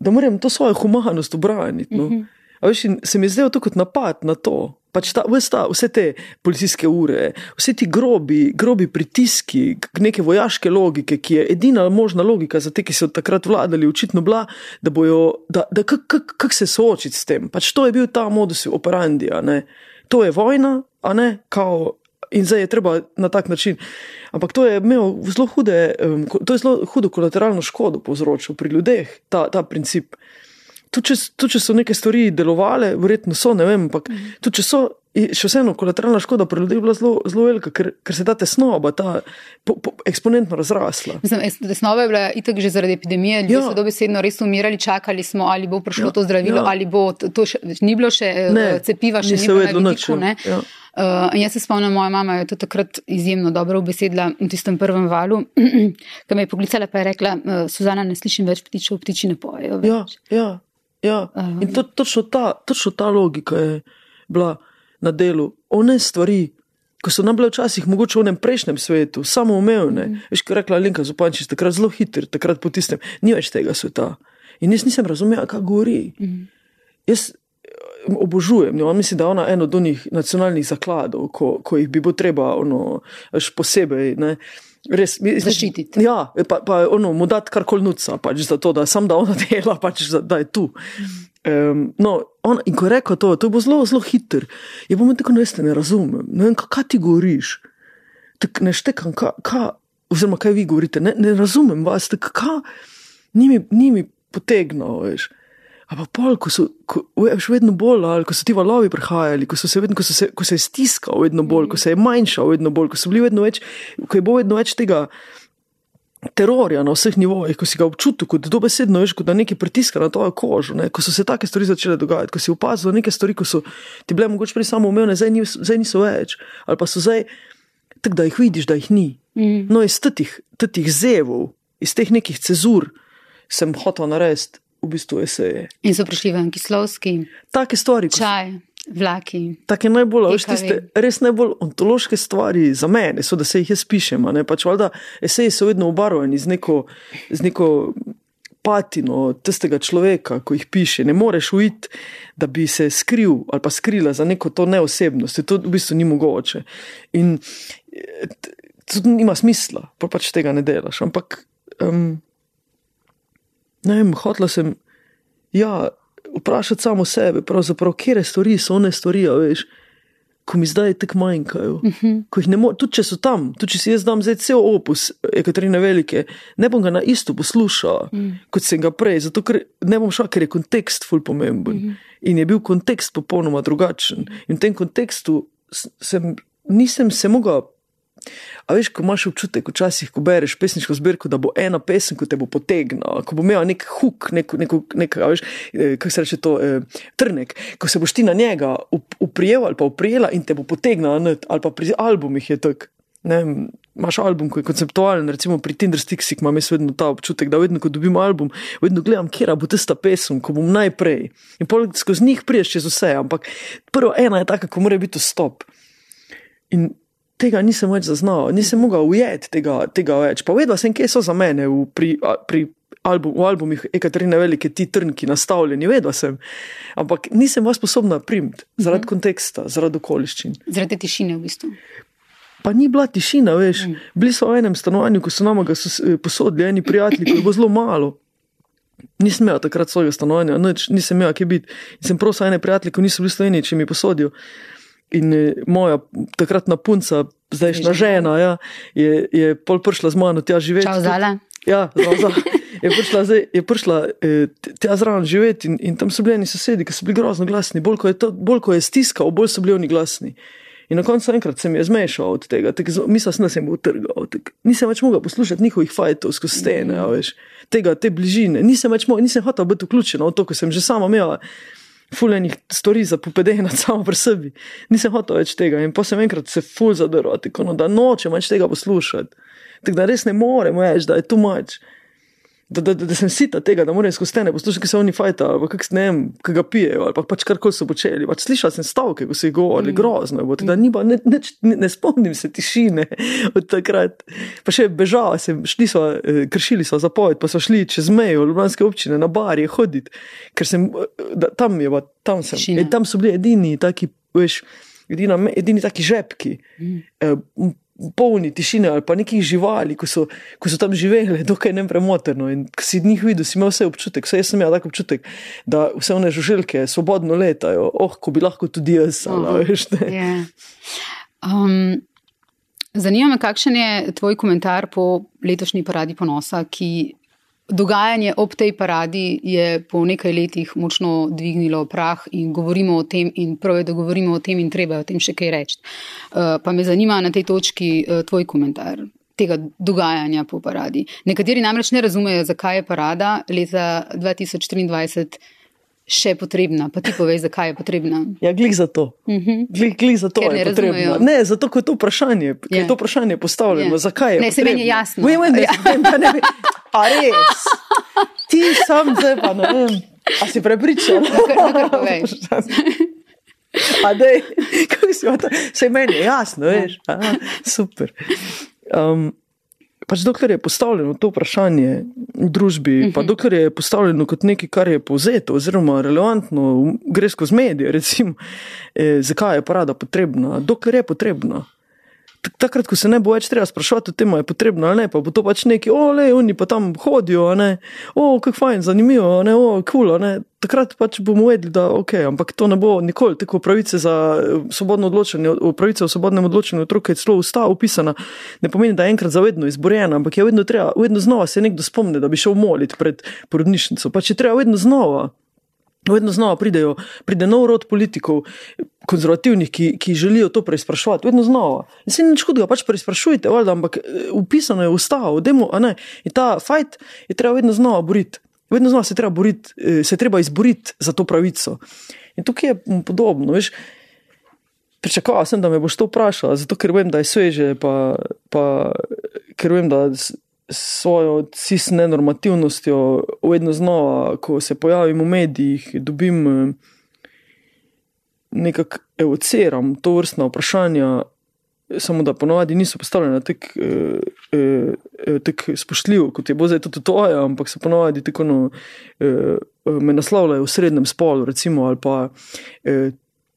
da moram to svojo humanost obraniti. No. A Veš, in se mi je zdelo to kot napad na to. Pač ta, ta, vse te policijske ure, vse ti grobi, grobi pritiski, neke vojaške logike, ki je edina možna logika za te, ki so takrat vladali, očitno bila, da bojo, da, da kako kak, kak se soočiti s tem. Pač to je bil ta modus operandi. To je vojna, a ne, kao, in zdaj je treba na tak način. Ampak to je imel zelo hude, to je zelo hudo kolateralno škodo povzročil pri ljudeh, ta, ta princip. Tudi če, tudi če so neke stvari delovale, verjetno so, ne vem, ampak tudi če so, še vseeno kolateralna škoda pri ljudeh bila zelo, zelo velika, ker, ker se ta tesnoba, ta po, po, eksponentno razrasla. Mislim, es- Tesnova je bila itak že zaradi epidemije, ljudje Ja. so dobesedno res umirali, čakali smo, ali bo prišlo Ja, to zdravilo, ja. ali bo to, to še, ni bilo še eh, Ne, cepiva, še ni bilo na nič, vidiku. ja. Uh, in jaz se spomnim, moja mama je to takrat izjemno dobro obesedla v tistem prvem valu, ki me je poklicala pa je rekla, uh, Suzana, ne slišim več ptičev, ptiči ne pojejo. Več." ja, ja. In to, točno, ta, točno ta logika je bila na delu. One stvari, ko so nam bile včasih mogoče v enem prejšnjem svetu, samoumevne, mm. veš, kaj je rekla Linka Zupančič, takrat zelo hiter, takrat po tistem, ni več tega sveta. In jaz nisem razumela, kaj govori. Mm. Jaz eh, obožujem njo, mislim, da je ona eno od onih nacionalnih zakladov, ko, ko jih bi bilo treba ono, veš, posebej. Ne, Res, mi- Zaščititi. Ja, pa, pa ono, mu dati kar koli nuca, pač za to, da sam da ona dela, pač za, da je tu. Um, no, on, in ko je rekel to, to je bilo zelo, zelo hiter. Je bom tako, ne, ne razumem, ne vem, kaj, ti govoriš. Tak ne štekam, kaj, kaj, oziroma kaj vi govorite, ne, ne razumem vas, tak, kaj, ni mi, ni mi potegnilo, veš. Ampak pol, ko so, ko, veš, vedno bolj, ali ko so ti valovi prihajali, ko, so se vedno, ko, se, ko se je stiskal vedno bolj, ko se je manjšal vedno bolj, ko, so bili vedno več, ko je bilo vedno več tega terorja na vseh nivojih, ko si ga občutil kot dobesedno, veš, kot da nekaj pritiska na tvojo kožo, ne? ko so se take stvari začele dogajati, ko si opazil neke stvari, ko so ti bile mogoče prej samo umevne, zdaj, ni, zdaj niso več, ali pa so zdaj tako, da jih vidiš, da jih ni. Mm. No, iz teh zevov, iz teh nekih cezur sem hotel narediti v bistvu eseje. In so prišli ven kislovski, Take stvari, čaj, Vlaki. Take najbolj, veš, tiste res najbolj ontološke stvari za mene so, da se jih jaz pišem. Pač valjda eseji so vedno obarvani z neko, z neko patino tistega človeka, ko jih piše. Ne moreš uiti, da bi se skril ali pa skrila za neko to neosebnost. To v bistvu ni mogoče. In eh, t- to nima smisla, pa pač tega ne delaš. Ampak, um, ne vem, hotla sem. Ja, vprašati samo sebe, pravzaprav, kje stvari so one a veš, ko mi zdaj tako manjkajo. Uh -huh. Ko jih ne morem, tudi če so tam, tudi če si jaz dam zdaj cel opus Ekaterine Velike, ne bom ga na isto poslušal, uh -huh. kot sem ga prej, zato ker ne bom šel, ker je kontekst ful pomemben. Uh -huh. In je bil kontekst popolnoma drugačen. In v tem kontekstu sem, nisem se mogel. A veš, ko imaš občutek, včasih, ko bereš pesniško zbirko, da bo ena pesem, ko te bo potegnila, ko bo imela nek huk, nek, nek, nek veš, eh, kako se reče to, eh, trnek, ko se boš ti na njega up- uprijel ali pa uprijela in te bo potegnila, not, ali pa pri albumih je tako. Imaš album, ki je konceptualen, recimo pri Tinder Stixik imam jaz vedno ta občutek, da vedno, ko dobim album, vedno gledam, kje bo tista pesem, ko bom najprej. In pol skozi njih priješ čez vse, ampak prvo ena je taka, ko mora biti stop. In tega nisem več zaznal, nisem mogel ujeti tega, tega več. Pa vedela sem, kje so za mene v, pri, pri album, v albumih Ekaterine Velike ti trnki nastavljeni, vedela sem. Ampak nisem vas sposobna primiti zaradi konteksta, zaradi okoliščin. Zaradi tišine v bistvu. Pa ni bila tišina, veš. Mm. Bili so v enem stanovanju, ko so nam ga eh, posodili eni prijatelji, ko je bilo zelo malo. Nisem imel takrat svojega stanovanja, nič, nisem imel, kje biti. In sem prosil ene prijatelje, ko niso bili sloveni, če mi posodijo. In eh, moja takratna punca, zdajšnja žena, ja, je, je pol prišla z mano tja živeti. Čau, Zala. Ja, zelo za. Je prišla, zdaj, je prišla eh, tja zraven živeti in, in tam so bili eni sosedi, ki so bili grozno glasni. Bolj ko je, to, bolj, ko je stiskal, bolj so bili oni glasni. In na koncu enkrat se mi je zmešal od tega, mislil sem, da sem bil utrgal. Nisem več mogel poslušati njihovih fajtov skozi stene, a veš, tega, te bližine. Nisem več mogel, nisem hotel biti vključen v to, ko sem že sama imela fulejnih stvari za povedati samo pri sebi. Nisem hotel več tega in pa sem enkrat se ful zadrl, tako no, da nočem več tega poslušati. Tako da res ne morem več, da je tu mač. Da, da, da, da sem sita tega, da moram skozi stene poslušati, ki se oni fajta, ali kak, ne vem, kaj ga pijejo, ali pa pač karkoli so počeli. Pač slišal sem stavke, ko so jih govorili, mm. grozno je bilo. Da ni ba, ne, ne, ne, ne spomnim se tišine od takrat. Pa še bežala sem, šli so, eh, kršili so zapoved, pa so šli čez mejo Ljubljanske občine na barje hoditi, ker sem, eh, da, tam je, pa, tam sem. In tam so bili edini taki, veš, edina, edini taki žepki. Mm. Polni tišine ali pa nekih živali, ko so, ko so tam živeli, dokaj nepremoteno. In ko si njih videl, si imel vse občutek, vse jaz sem imel tak občutek, da vse one žuželke svobodno letajo, oh, ko bi lahko tudi jaz, ali Aha. veš. Ne. Je. Um, zanima me, kakšen je tvoj komentar po letošnji paradi ponosa, ki dogajanje ob tej paradi je po nekaj letih močno dvignilo prah in govorimo o tem, in prav je, da govorimo o tem, in treba je o tem še kaj reči. Uh, pa me zanima na tej točki uh, tvoj komentar. Tega dogajanja po paradi. Nekateri namreč ne razumejo, zakaj je parada leta 2023 še potrebna. Pa ti povej, zakaj je potrebna. Ja, glih za to. Glih, glih za to Ker ne je potrebno. razumejo. Ne, zato je to vprašanje, Ja. je to vprašanje postavljeno. Ja. Zakaj je? Ne, saj meni je potrebno? jasno. Da Ja. vem, da ne vem. A res? Ti sam zdaj pa ne vem. A si prepričan? A dej, kako si to? Vse meni je jasno, veš. Aha, super. Um, pač dokler je postavljeno to vprašanje v družbi, pa dokler je postavljeno kot nekaj, kar je povzeto oziroma relevantno, gre skozi medije, recimo, eh, zakaj je parada potrebna, dokler je potrebna. Tak- Takrat, ko se ne bo več treba sprašovati o tem, ali je potrebno ali ne, pa bo to pač neki, o, le, oni pa tam hodijo, ne, o, kako fajn, zanimivo, ne, o, kul, cool, ne. Takrat pač bomo vedeli, da ok, ampak to ne bo nikoli tako pravice za eh, svobodno odločanje, pravice o svobodnem odločanju otroka je celo ustava upisana. Ne pomeni, da je enkrat zavedno izborjena, ampak je vedno treba, vedno znova se nekdo spomni, da bi šel moliti pred porodnišnico. Pač je treba vedno znova. Vedno znova pridejo, pride nov rod politikov, konzervativnih, ki, ki želijo to preizprašovati, vedno znova. In se nič hudega, pač preizprašujte, valjda, ampak eh, upisano je v ustavo, demo, a ne. In ta fajt je treba vedno znova boriti. Vedno znova se je treba boriti, eh, se je treba izboriti za to pravico. In tukaj je mm, podobno, veš. Pričakoval sem, da me boš to vprašal, zato ker vem, da je sveže, pa, pa ker vem, da svojo cis nenormativnostjo vedno znova, ko se pojavim v medijih, dobim, eh, nekako evociram to vrstna vprašanja, samo da ponovadi niso postavljena tako eh, eh, tak spoštljivo, kot je bo zdaj tudi to, ampak se ponovadi tako no, eh, me naslavljajo v srednjem spolu, recimo, ali pa. Eh,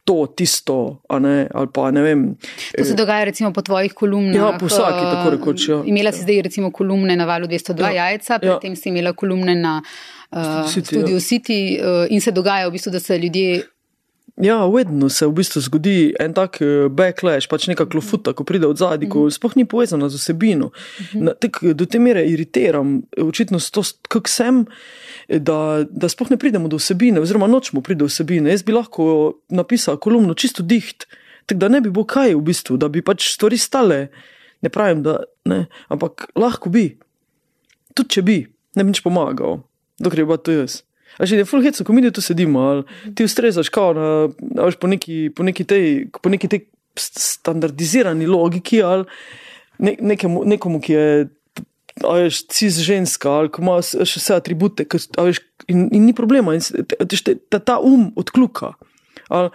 To, tisto, ne, ali pa ne vem. To se dogaja, recimo, po tvojih kolumnah. Ja, po vsaki, tako rekoč. Ja. Imela si zdaj, recimo, kolumne na valu 202 ja, jajca, predtem ja. si imela kolumne na uh, Studio City uh, in se dogaja v bistvu, da se ljudje Ja, vedno se v bistvu zgodi en tak eh, backlash, pač neka klofuta, ko pride od zadaj, ko mhm. sploh ni povezana z osebino. Na, tek, do te mere iritiram, očitno to, kak sem, da, da sploh ne pridemo do osebine, oziroma nočemo priti do osebine. Jaz bi lahko napisal kolumno čisto diht, tako da ne bi bilo kaj v bistvu, da bi pač stvari stale. Ne pravim, da ne, ampak lahko bi. Tudi če bi, ne bi nič pomagal, dokler je bilo to jaz. A že je full hit, ko mi tu sedimo, ali ti ustrezaš, kao, na, veš, po, neki, po, neki tej, po neki tej standardizirani logiki, ali ne, nekemu, nekomu, ki je. Veš, cis ženska, ali ima še vse atribute, veš, in, in ni problema, in te, ta, ta um odkluka. Ali,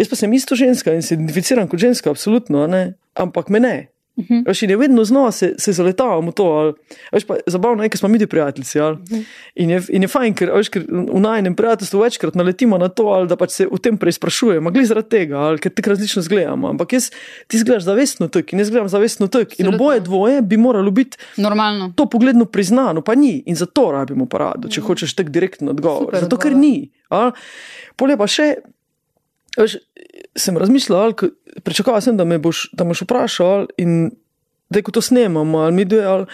jaz pa sem isto ženska in se identificiram kot ženska, absolutno, ampak me ne. Uh -huh. Veš, in je vedno znova se, se zaletavamo to. Veš, pa, zabavno je, ker smo mi prijatelji. Uh -huh. in, in je fajn, ker, veš, ker v najnem prijateljstvu večkrat naletimo na to, ali da pač se v tem preizprašujemo, glede zaradi tega, ali ker tako različno zgledamo. Ampak jaz ti zgledaš zavestno tak in jaz gledam zavestno tak. In oboje dvoje bi moralo biti normalno. To pogledno priznano, pa ni. In zato rabimo parado, če uh -huh. hočeš tak direktno odgovor. Super zato, ker ni. Polje pa še. Veš, sem razmišljal, pričakoval sem, da me boš, da boš vprašal, in da ko to snemamo, ali mi dve, ali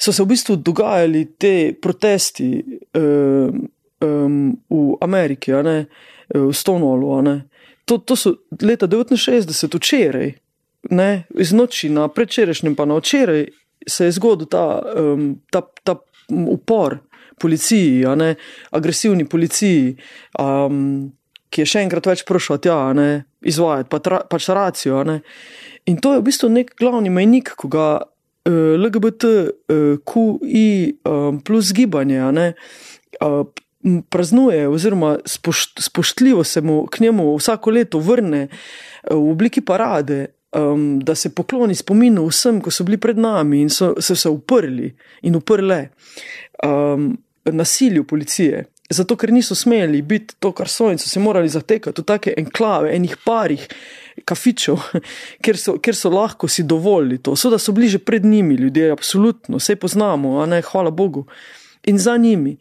so se v bistvu dogajali te protesti um, um, v Ameriki, ne, v Stonewallu. To, to so leta 69, včeraj, ne, iz noči na predčerajšnjem, pa na včeraj se je zgodil ta, um, ta, ta upor policiji, ne, agresivni policiji. Um, ki je še enkrat več prišel tja, ne, izvajati pa tra, pač racijo. Ne. In to je v bistvu nek glavni mejnik, ko ga uh, eh, LGBTQI uh, um, plus gibanje ne, uh, praznuje, oziroma spošt, spoštljivo se mu k njemu vsako leto vrne uh, v obliki parade. Um, da se pokloni spominu vsem, ko so bili pred nami in so se, se uprli in uprle um, nasilju policije zato ker niso smeli biti to, kar so in so se morali zatekati v take enklave, enih parih kafičev, ker so, ker so lahko si dovolili to. So da so bliže pred njimi ljudje, absolutno, vse poznamo, a ne, hvala Bogu, in za njimi.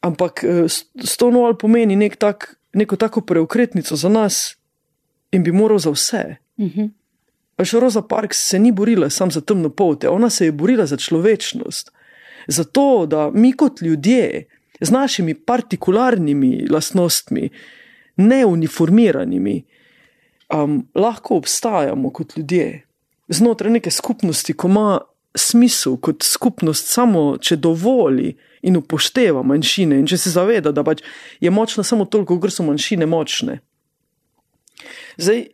Ampak eh, Stonewall pomeni nek tak, neko tako preukretnico za nas in bi moral za vse. Uh mhm. -huh. Rosa Parks se ni borila samo za temno polte, ona se je borila za človečnost. Zato, da mi kot ljudje, z našimi partikularnimi lastnostmi, neuniformiranimi, um, lahko obstajamo kot ljudje znotraj neke skupnosti, ko ima smisel kot skupnost, samo če dovoli in upošteva manjšine in če se zaveda, da pač je močna samo toliko, ker so manjšine močne. Zdaj,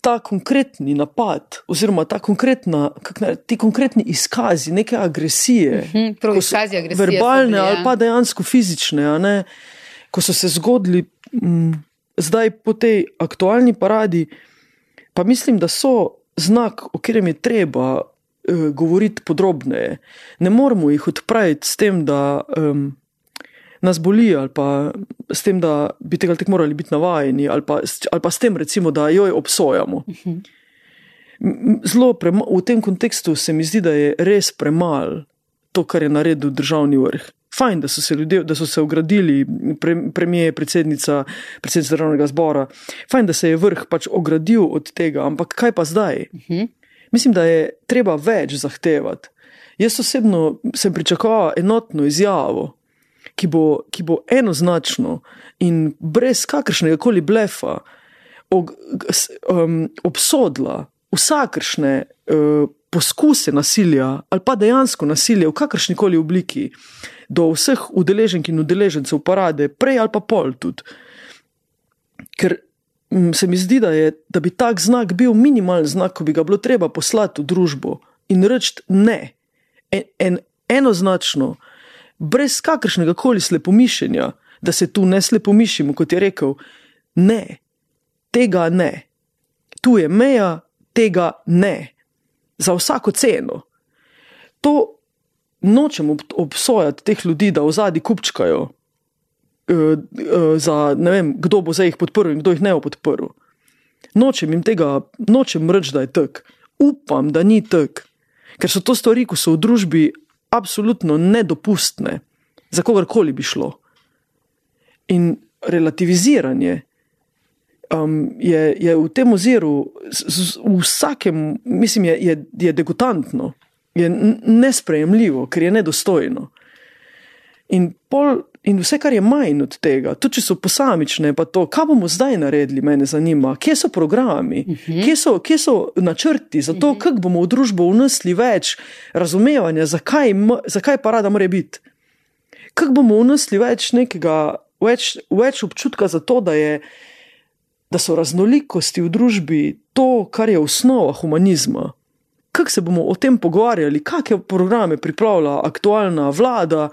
ta konkretni napad, oziroma ta konkretna, ne, ti konkretni izkazi neke agresije, uh -huh, izkazi agresije verbalne bili, ja. ali pa dejansko fizične, ne, ko so se zgodili m, zdaj po tej aktualni paradi, pa mislim, da so znak, o katerem je treba uh, govoriti podrobneje. Ne moramo jih odpraviti s tem, da. Um, nas boli, ali pa s tem, da bi tega tako morali biti navajeni, ali pa, ali pa s tem, recimo, da jo obsojamo. Zelo v tem kontekstu se mi zdi, da je res premalo to, kar je naredil državni vrh. Fajn, da so se ljudje, da so se ogradili, pre, premije, predsednica, predsednica državnega zbora. Fajn, da se je vrh pač ogradil od tega, ampak kaj pa zdaj? Uh -huh. Mislim, da je treba več zahtevati. Jaz osebno sem pričakoval enotno izjavo, ki bo, ki bo enoznačno in brez kakršnega koli blefa og, um, obsodila vsakršne uh, poskuse nasilja ali pa dejansko nasilje v kakršni koli obliki do vseh udeleženk in udeležencev parade, prej ali pa pol tudi. Ker um, se mi zdi, da, je, da bi tak znak bil minimalen znak, ko bi ga bilo treba poslati v družbo in reči ne, en, en, enoznačno brez kakršnega koli slepomišljenja, da se tu ne slepomišljimo, kot je rekel, ne, tega ne. Tu je meja, tega ne. Za vsako ceno. To nočem ob, obsojati teh ljudi, da v zadnji kupčkajo, uh, uh, za ne vem, kdo bo zdaj jih podprl in kdo jih ne bo podprl. Nočem jim tega, nočem reči, da je tak. Upam, da ni tak, ker so to stvari, ko so v družbi absolutno nedopustne, za kogarkoli bi šlo. In relativiziranje um, je, je v tem oziru, v vsakem, mislim, je, je, je degutantno, je nesprejemljivo, ker je nedostojno. In, pol, in vse, kar je manj od tega, tudi če so posamične, pa to, kaj bomo zdaj naredili, me zanima, kje so programi, uh -huh. kje, so, kje so načrti za to, uh -huh. kako bomo v družbo vnesli več razumevanja, zakaj, zakaj pa rada mora biti. Kako bomo vnesli več nekega, več, več občutka za to, da, je, da so raznolikosti v družbi to, kar je osnova humanizma. Kako se bomo o tem pogovarjali, kakšne programe pripravlja aktualna vlada,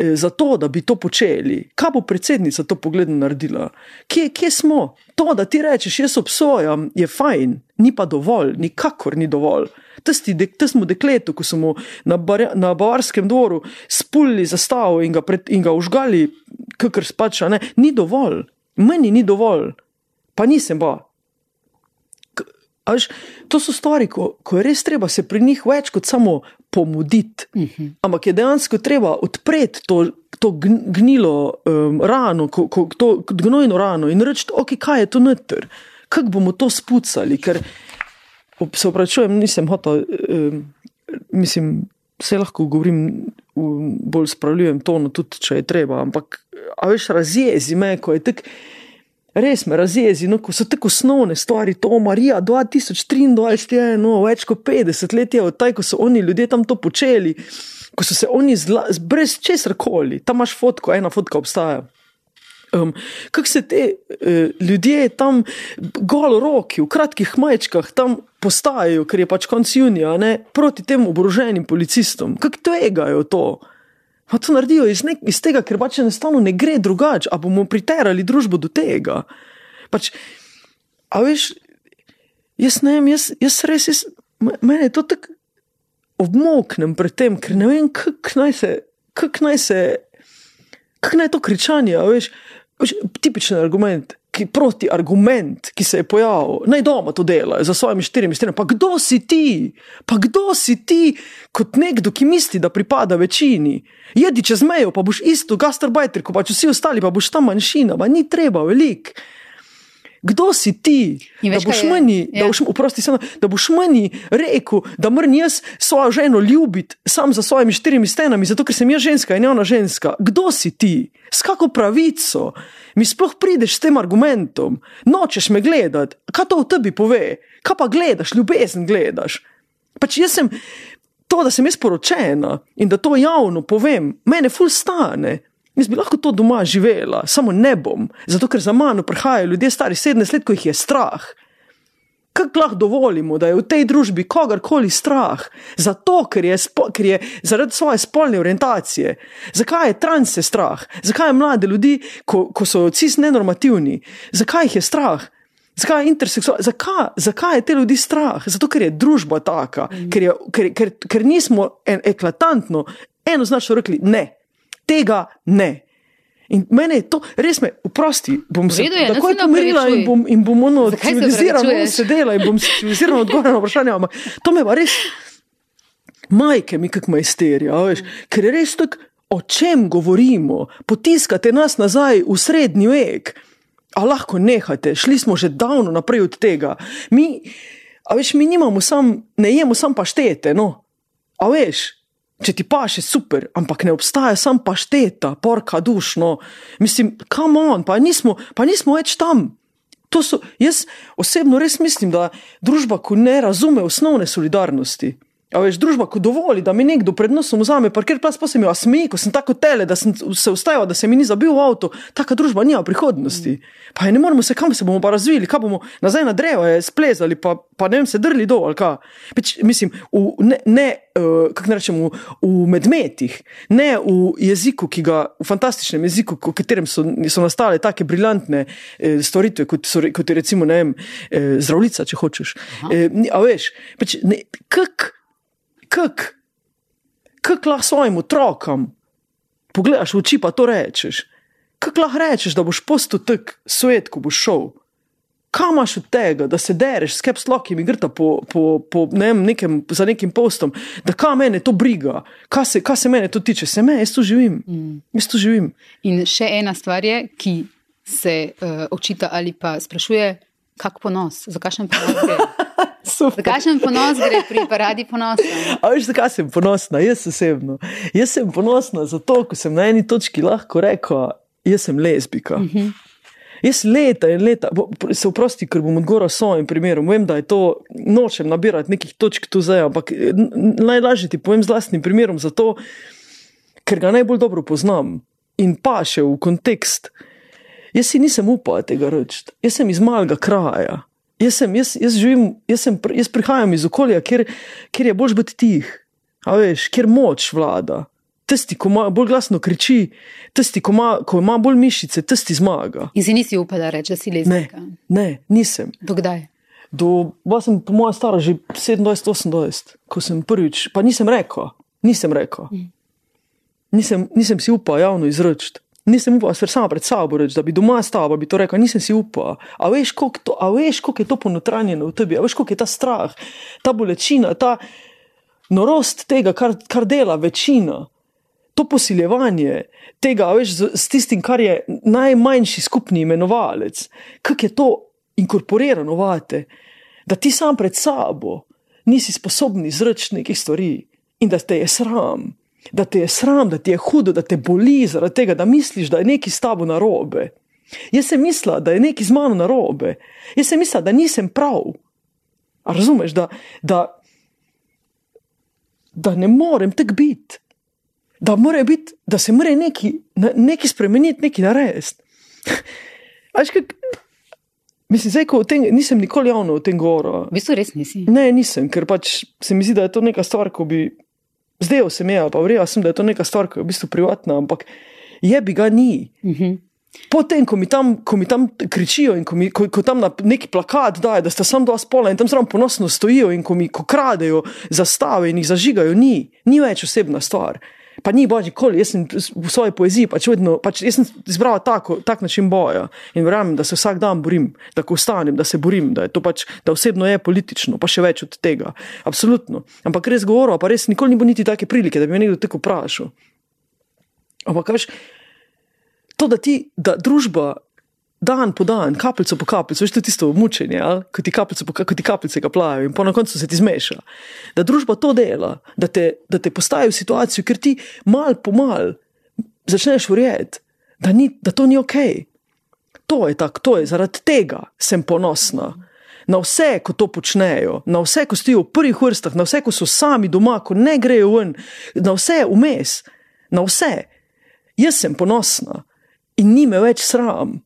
Eh, za to, da bi to počeli. Kaj bo predsednica to pogled naredila? Kje, kje smo? To, da ti rečeš, jaz obsojam, je fajn, ni pa dovolj, nikakor ni dovolj. Testi, de, testi dekletu, ko smo na, bar, na Bavarskem dvoru spulili zastavo in ga, pred, in ga užgali, kakor spača, ne, ni dovolj, meni ni dovolj, pa nisem pa. Až, to so stvari, ko, ko je res treba se pri njih več kot samo pomuditi. Uh mhm. -huh. Ampak je dejansko treba odpreti to, to gnilo um, rano, ko, ko, to gnojno rano in reči, okay, kaj je to noter, kako bomo to spucali. Ker se upravičujem, nisem hotel, um, mislim, vse lahko govorim v bolj spravljivom tonu, tudi če je treba. Ampak, a veš, razjezi me, ko je tako. Res me razjezi, no, ko so tako osnovne stvari, to Marija 2023 je no, več kot 50 let je od taj, ko so oni ljudje tam to počeli, ko so se oni zla, brez česar koli, tam imaš fotko, ena fotka obstaja. Um, Kako se te uh, ljudje tam, golo roki, v kratkih majčkah, tam postajajo, ker je pač konc junija, ne, proti tem oboroženim policistom, kako tvegajo to? Pa to naredijo iz, nek, iz tega, ker pač enostavno ne gre drugače, a bomo priterali družbo do tega. Pač, a veš, jaz ne vem, jaz, jaz res, jaz, meni je to tako obmoknem pred tem, ker ne vem, kako naj se, kako naj se, kako naj to kričanje, veš, veš tipičen argument ki, proti argument, ki se je pojavil, naj doma to dela za svojimi štirimi stenami. Pa kdo si ti, pa kdo si ti, kot nekdo, ki misli, da pripada večini. Jedi čez mejo, pa boš isto, gastarbajter, kot pa če vsi ostali, pa boš ta manjšina, pa ni treba velik. Kdo si ti, da boš, meni, je, da, boš, uprosti, samo, da boš meni rekel, da moram jaz svojo ženo ljubiti sam za svojimi štirimi stenami, zato ker sem jaz ženska in ona ženska? Kdo si ti, s kako pravico? mi sploh prideš s tem argumentom, nočeš me gledati, kaj to v tebi pove, kaj pa gledaš, ljubezen gledaš. Pač jaz sem to, da sem jaz poročena in da to javno povem, mene ful stane. Jaz bi lahko to doma živela, samo ne bom, zato ker za mano prihajajo ljudje stari 17 let, ko jih je strah kako lahko dovolimo, da je v tej družbi kogarkoli strah, zato ker je, spo, ker je zaradi svoje spolne orientacije. Zakaj je transe strah, zakaj je mlade ljudi, ko, ko so cis nenormativni, zakaj jih je strah? Zakaj je interseksualno, zakaj, zakaj je te ljudi strah? Zato, ker je družba taka, mm. ker, je, ker, ker, ker nismo en, eklatantno, enoznačno rekli: ne, tega ne. In meni je to res, me, oprosti, bom se je, takoj pomirila in bom, in bom ono civilizirano sedela in bom civilizirano odgovarjala na vprašanje. Ampak to me pa res, majke mi kak majsterija, veš, ker je res tako, o čem govorimo, potiskate nas nazaj v srednji vek, a lahko nehate, šli smo že davno naprej od tega. Mi, a veš, mi nimamo sam, ne jemo sam paštete, no, a veš. Če ti pa še super, ampak ne obstaja sam pašteta, porka dušno, mislim, kam on, pa nismo, pa nismo več tam. So, jaz osebno res mislim, da družba, ko ne razume osnovne solidarnosti, A veš, družba, ko dovoli, da mi nekdo pred nosom vzame, parkir plas, pa se mi osmeji, ko sem tako tele, da sem se ustajal, da se mi ni zabil v avto, taka družba nima prihodnosti. Pa je ne moramo se, kam se bomo pa razvili, kaj bomo nazaj na drevo, je splezali, pa, pa ne vem, se drli dol, ali kaj. Peč, mislim, v, ne, ne uh, kako ne rečem, v, medmetih, ne v jeziku, ki ga, v fantastičnem jeziku, v katerem so, so nastale take briljantne eh, storitve, kot, so, kot je recimo, ne vem, eh, zdravljica, če hočeš. Eh, a veš, peč, ne, kak, kak, kak lahko svojim otrokom pogledaš v oči, pa to rečeš. Kak lahko rečeš, da boš postal tak svet, ko boš šel. Kam imaš od tega, da se dereš s kepslokim in grta po, po, po ne vem, nekem, za nekim postom, da kam mene to briga, kaj se, kaj se mene to tiče, se me, jaz tu živim. Mm. Jaz tu živim. In še ena stvar je, ki se uh, očita ali pa sprašuje, kak ponos, za kakšen ponos gre. Za kakšen ponos gre pri paradi ponosa? A veš, zakaj sem ponosna, jaz osebno. Jaz sem ponosna zato, ker sem na eni točki lahko rekla, jaz sem lezbika. Uh -huh. Jaz leta in leta, se vprosti, ker bom odgovoril s svojim primerom. Vem, da je to, nočem nabirati nekih točk tu zdaj, ampak najlažje ti povem z vlastnim primerom, zato, ker ga najbolj dobro poznam in pa še v kontekst. Jaz si nisem upal tega reči, jaz sem iz malega kraja. Jaz, sem, jaz, jaz, živim, jaz, sem, jaz prihajam iz okolja, kjer, kjer je bolj biti tih, a veš, kjer moč vlada. Tisti, ko ima bolj glasno kriči, tisti, ko ima, ko ima bolj mišice, tisti zmaga. In si nisi upala reči, da si Ne, lezbika. ne, nisem. Dokdaj? Do, bila sem po mojem stara že 27-28, ko sem prvič, pa nisem rekel, nisem rekel. Nisem, nisem si upal javno izreči. Nisem upal se sama pred sabo reči, da bi doma stala, bi to rekel, nisem si upal. A veš, koliko to- a veš, koliko je to ponotranjeno v tebi, a veš, koliko je ta strah, ta bolečina, ta norost tega, kar, kar dela večina. To posiljevanje tega, veš, z, s tistim, kar je najmanjši skupni imenovalec, kako je to inkorporirano vate, da ti sam pred sabo nisi sposoben izreči nekih stvari in da te je sram, da te je sram, da ti je hudo, da te boli zaradi tega, da misliš, da je nekaj s tabo narobe. Jaz sem mislila, da je nekaj z mano narobe, jaz sem mislila, da nisem prav. A razumeš, da, da, da ne morem tako biti, da, biti, da se mora nekaj, nekaj spremeniti, nekaj narediti. Mislim, zdaj, ko o tem, nisem nikoli javno o tem govoril. V bistvu res nisi. Ne, nisem, ker pač se mi zdi, da je to neka stvar, ko bi. Zdaj se mi je, pa verjel sem, da je to neka stvar, ki je v bistvu privatna, ampak je bi ga ni. Uh -huh. Potem, ko mi tam, ko mi tam kričijo in ko, mi, ko, ko tam na neki plakat dajo, da sta samo dva spola in tam zraven ponosno stojijo in ko mi ko kradejo zastave in jih zažigajo, ni, ni več osebna stvar. Pa ni božji koli, jaz sem v svoji poeziji pač vedno, pač jaz sem izbral tako, tak način boja in verjamem, da se vsak dan borim, da ko vstanem, da se borim, da je to pač, da osebno je politično, pa še več od tega. Absolutno. Ampak res govoril, pa res nikoli ni bilo niti take prilike, da bi me nekdo tako vprašal. Ampak, veš, to, da ti, da družba dan po dan, kapljico po kapljico, veš, to je tisto mučenje, ali? ko ti kapljice ko ti kapljice kaplajo in po na koncu se ti zmeša. Da družba to dela, da te, da te postavi v situacijo, ker ti mal po mal začneš verjeti, da, ni, da to ni ok. To je tako, to je zaradi tega sem ponosna. Na vse, ko to počnejo, na vse, ko stojijo v prvih vrstah, na vse, ko so sami doma, ko ne grejo ven, na vse vmes, na vse. Jaz sem ponosna in ni me več sram.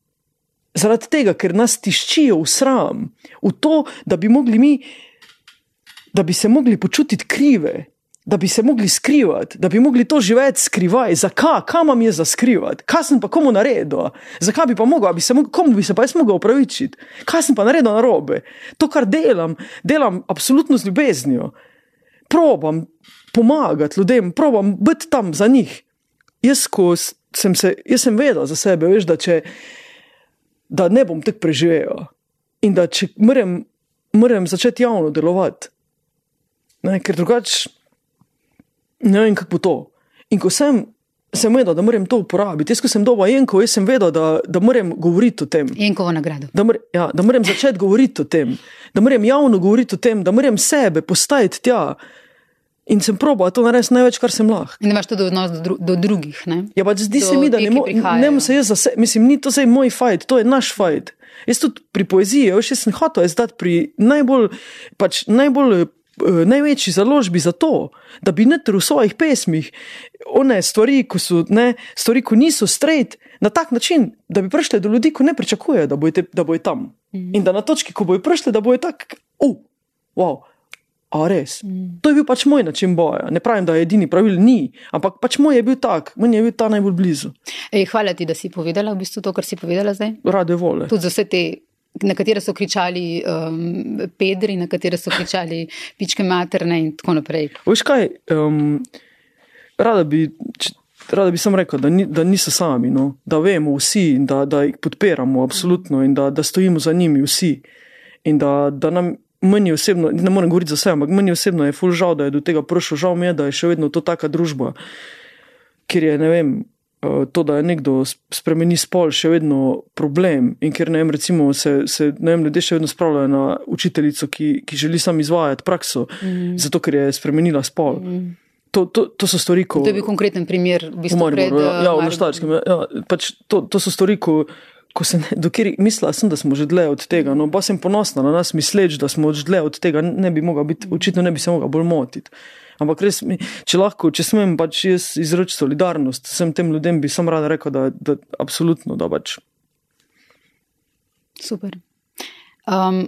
Zaradi tega, ker nas tiščijo v sram, v to, da bi mi, da bi se mogli počutiti krive, da bi se mogli skrivati, da bi mogli to živeti skrivaj. Zakaj, kam imam jaz za skrivati, kaj sem pa komu naredil, zakaj bi pa mogel, bi se mogel, komu bi se pa jaz mogel opravičiti, kaj sem pa naredil narobe. To, kar delam, delam absolutno z ljubeznijo. Probam pomagati ljudem, probam biti tam za njih. Jaz, ko sem se, jaz sem vedel za sebe, veš, da če da ne bom tako preživel in da če moram, moram začeti javno delovati, ne, ker drugače ne vem, kako bo to. In ko sem, sem vedel, da moram to uporabiti, jaz ko sem dobil enko, jaz sem vedel, da, da moram govoriti o tem. Jenkovo nagrado. Da, mor, ja, da moram začeti govoriti o tem, da moram javno govoriti o tem, da moram sebe postaviti tja. In sem probal to narediti največ, kar sem lahko. In imaš tudi odnos do, dru do drugih. Ne? Ja, pač zdi Do se mi, da ne, ki morem se jaz za sebe, mislim, ni to zdaj moj fajt, to je naš fajt. Jaz tudi pri poeziji, veš, jaz sem hotel izdati pri najbolj, pač najbolj uh, največji založbi za to, da bi netr v svojih pesmih one stvari, ko, so, ne, stvari, ko niso straight, na tak način, da bi prišli do ljudi, ko ne pričakujejo, da bojo, tam. Mm. In da na točki, ko bojo prišli, da bojo tak, uh, wow. A res. Mm. To je bil pač moj način boja. Ne pravim, da je edini pravil, ni, ampak pač moj je bil tak, meni je bil ta najbolj blizu. Ej, hvala ti, da si povedala v bistvu to, kar si povedala zdaj. Rade vole. Tudi za vse te, na katere so kričali um, pedri, na katere so kričali pičke materne in tako naprej. Veš kaj, um, rada bi. Č, Rada bi samo rekel, da, ni, da niso sami, no? da vemo vsi in da, da jih podpiramo, absolutno, in da, da stojimo za njimi vsi. In da, da nam meni osebno, ne morem govoriti za vse, ampak meni osebno je ful žal, da je do tega prišlo. Žal mi je, da je še vedno to taka družba, kjer je ne vem. To, da je nekdo spremeni spol, še vedno problem, in ker ne vem, recimo, se, se ne vem, ljudje še vedno spravljajo na učiteljico, ki, ki želi sam izvajati prakso, mm. zato ker je spremenila spol. Mm. To, to, to so stvari, ko. To je bil konkreten primer, v bistvu, pred, ja, ja, v Štajerskem. Ja, pač to, to so stvari, ko, ko sem, dokler mislila sem, da smo že dlje od tega. No, pa sem ponosna na nas, misleč, da smo že dlje od tega, ne bi mogla biti, očitno ne bi se mogla bolj motiti. Ampak res, mi, če lahko, če smem pač jaz izreči solidarnost vsem tem ljudem, bi sem rada rekla, da, da absolutno, da pač. Super. Um,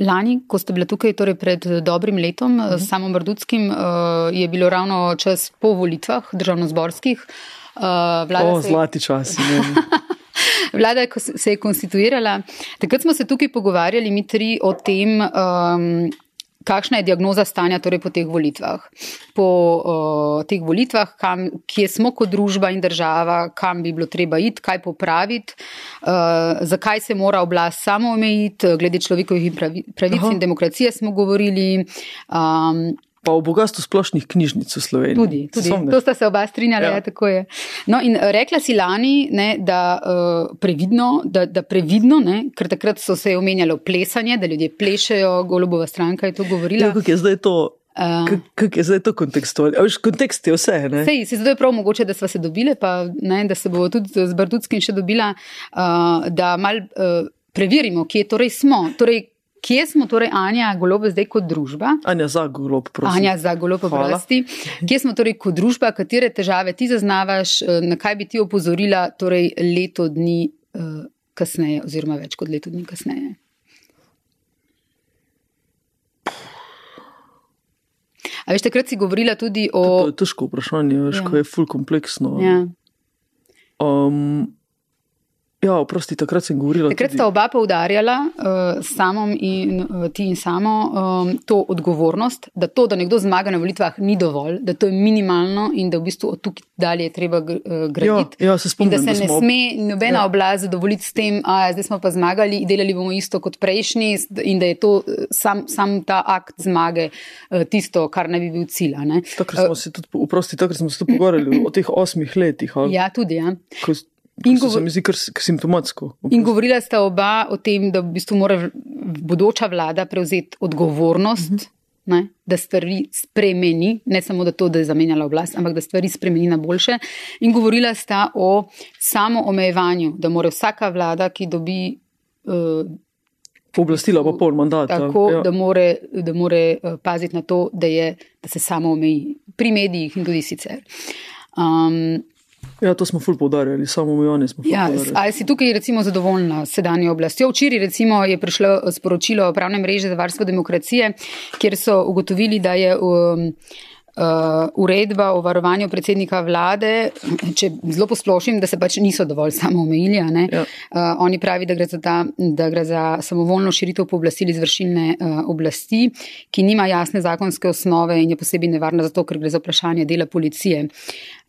lani, ko ste bili tukaj, torej pred dobrim letom, uh -huh. s samom Brdudskim, uh, je bilo ravno čas po volitvah državno-zborskih. Uh, o, se... zlati čas. Vlada se je konstituirala. Takrat smo se tukaj pogovarjali, mi tri, o tem, um, kakšna je diagnoza stanja torej po teh volitvah. Po uh, teh volitvah, kam, kje smo kot družba in država, kam bi bilo treba iti, kaj popraviti, uh, zakaj se mora oblast samo omejiti, glede človekovih pravic Aha. in demokracije smo govorili. Um, Pa o bogatstvu splošnih knjižnic v Sloveniji. Tudi, tudi. to sta se oba strinjala. Ja. Ja, no, in rekla si lani, ne, da, uh, previdno, da, da previdno, ne, ker takrat so se omenjalo plesanje, da ljudje plešajo, golobova stranka je to govorila. Ja, kako je zdaj to? Uh, Kako je zdaj to kontekstualno? Kontekst je vse. Sej, se zdaj je prav mogoče, da smo se dobili, pa ne, da se bo tudi z Bardutskim še dobila, uh, da mal uh, preverimo, kje torej smo. Torej, Kje smo torej, Anja, golobe zdaj kot družba? Anja za golob, prosim. Anja za golob, prosim. Kje smo torej kot družba, katere težave ti zaznavaš, eh, na kaj bi ti opozorila torej leto dni uh, kasneje, oziroma več kot leto dni kasneje? A veš, takrat si govorila tudi o. To je težko vprašanje, veš, ja. ko je ful kompleksno. Ja. Um, Ja, oprosti, takrat sem govorila. Takrat sta oba poudarjala, uh, samom in uh, ti in samo, um, to odgovornost, da to, da nekdo zmaga na volitvah, ni dovolj, da to je minimalno in da v bistvu od tukaj dalje je treba uh, graditi. Ja, ja, se spomnim, in da se da smo... ne sme nobena ja. oblast zadovoljiti s tem, da zdaj smo pa zmagali, delali bomo isto kot prejšnji in da je to sam, sam ta akt zmage tisto, kar naj bi bil cilj. Takrat smo se tudi, oprosti, takrat smo se tudi pogovarjali o teh osmih letih. Ali? Ja, tudi. Ja. Ko, In govor... se mi zdi kar simptomatsko. In govorila sta oba o tem, da v bistvu mora bodoča vlada prevzeti odgovornost, uh mhm. -huh. ne, da stvari spremeni, ne samo da to, da je zamenjala oblast, ampak da stvari spremeni na boljše. In govorila sta o samo omejevanju, da mora vsaka vlada, ki dobi. Uh, Pooblastila pa pol mandata. Tako, ja. da more, da more uh, paziti na to, da, je, da se samo omeji pri medijih in tudi sicer. Um, Ja, to smo ful poudarjali, samo mi oni smo. Ja, ali si tukaj recimo zadovoljna s sedanjo oblastjo? Včeraj recimo je prišlo sporočilo pravne mreže za varstvo demokracije, kjer so ugotovili, da je. Um, uh, uredba o varovanju predsednika vlade, če zelo posplošim, da se pač niso dovolj samo omejili. Ja. Uh, oni pravi, da gre, ta, da gre za samovoljno širitev pooblastil izvršilne uh, oblasti, ki nima jasne zakonske osnove in je posebej nevarna zato, ker gre za vprašanje dela policije.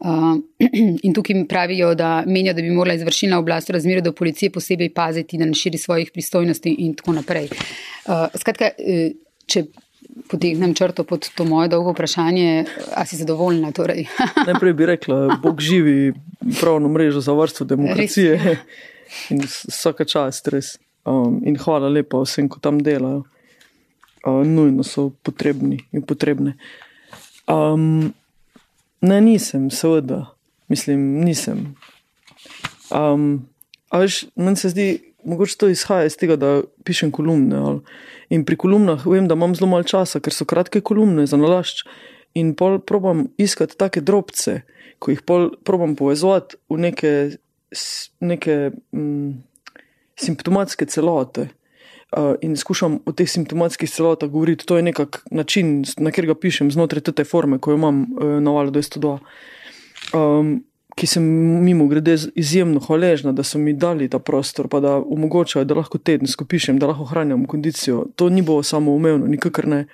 Uh, in tukaj pravijo, da menijo, da bi morala izvršilna oblast v razmerju do policije posebej paziti, da ne širi svojih pristojnosti in tako naprej. Uh, skratka, če potegnem črto pod to moje dolgo vprašanje, ali si zadovoljna? Torej? Najprej bi rekla, Bog živi pravno mrežo za vrsto demokracije res, in vsaka čast res. Um, in hvala lepa vsem, ko tam delajo. Uh, nujno so potrebni in potrebne. Um, ne, nisem, seveda, mislim, nisem. Um, Ampak meni se zdi, mogoče to izhaja iz tega, da pišem kolumne. Ali. In pri kolumnah vem, da imam zelo malo časa, ker so kratke kolumne za nalašč. In pol probam iskati take drobce, ko jih pol probam povezati v neke, neke mm, simptomatske celote. Uh, in skušam o teh simptomatskih celotah govoriti. To je nekak način, na katerega pišem znotraj te forme, ko jo imam uh, na valu 202. Um, ki sem mimo grede izjemno hvaležna, da so mi dali ta prostor, pa da omogočajo, da lahko tedensko pišem, da lahko ohranjam kondicijo. To ni bilo samo umevno, nikakor ne.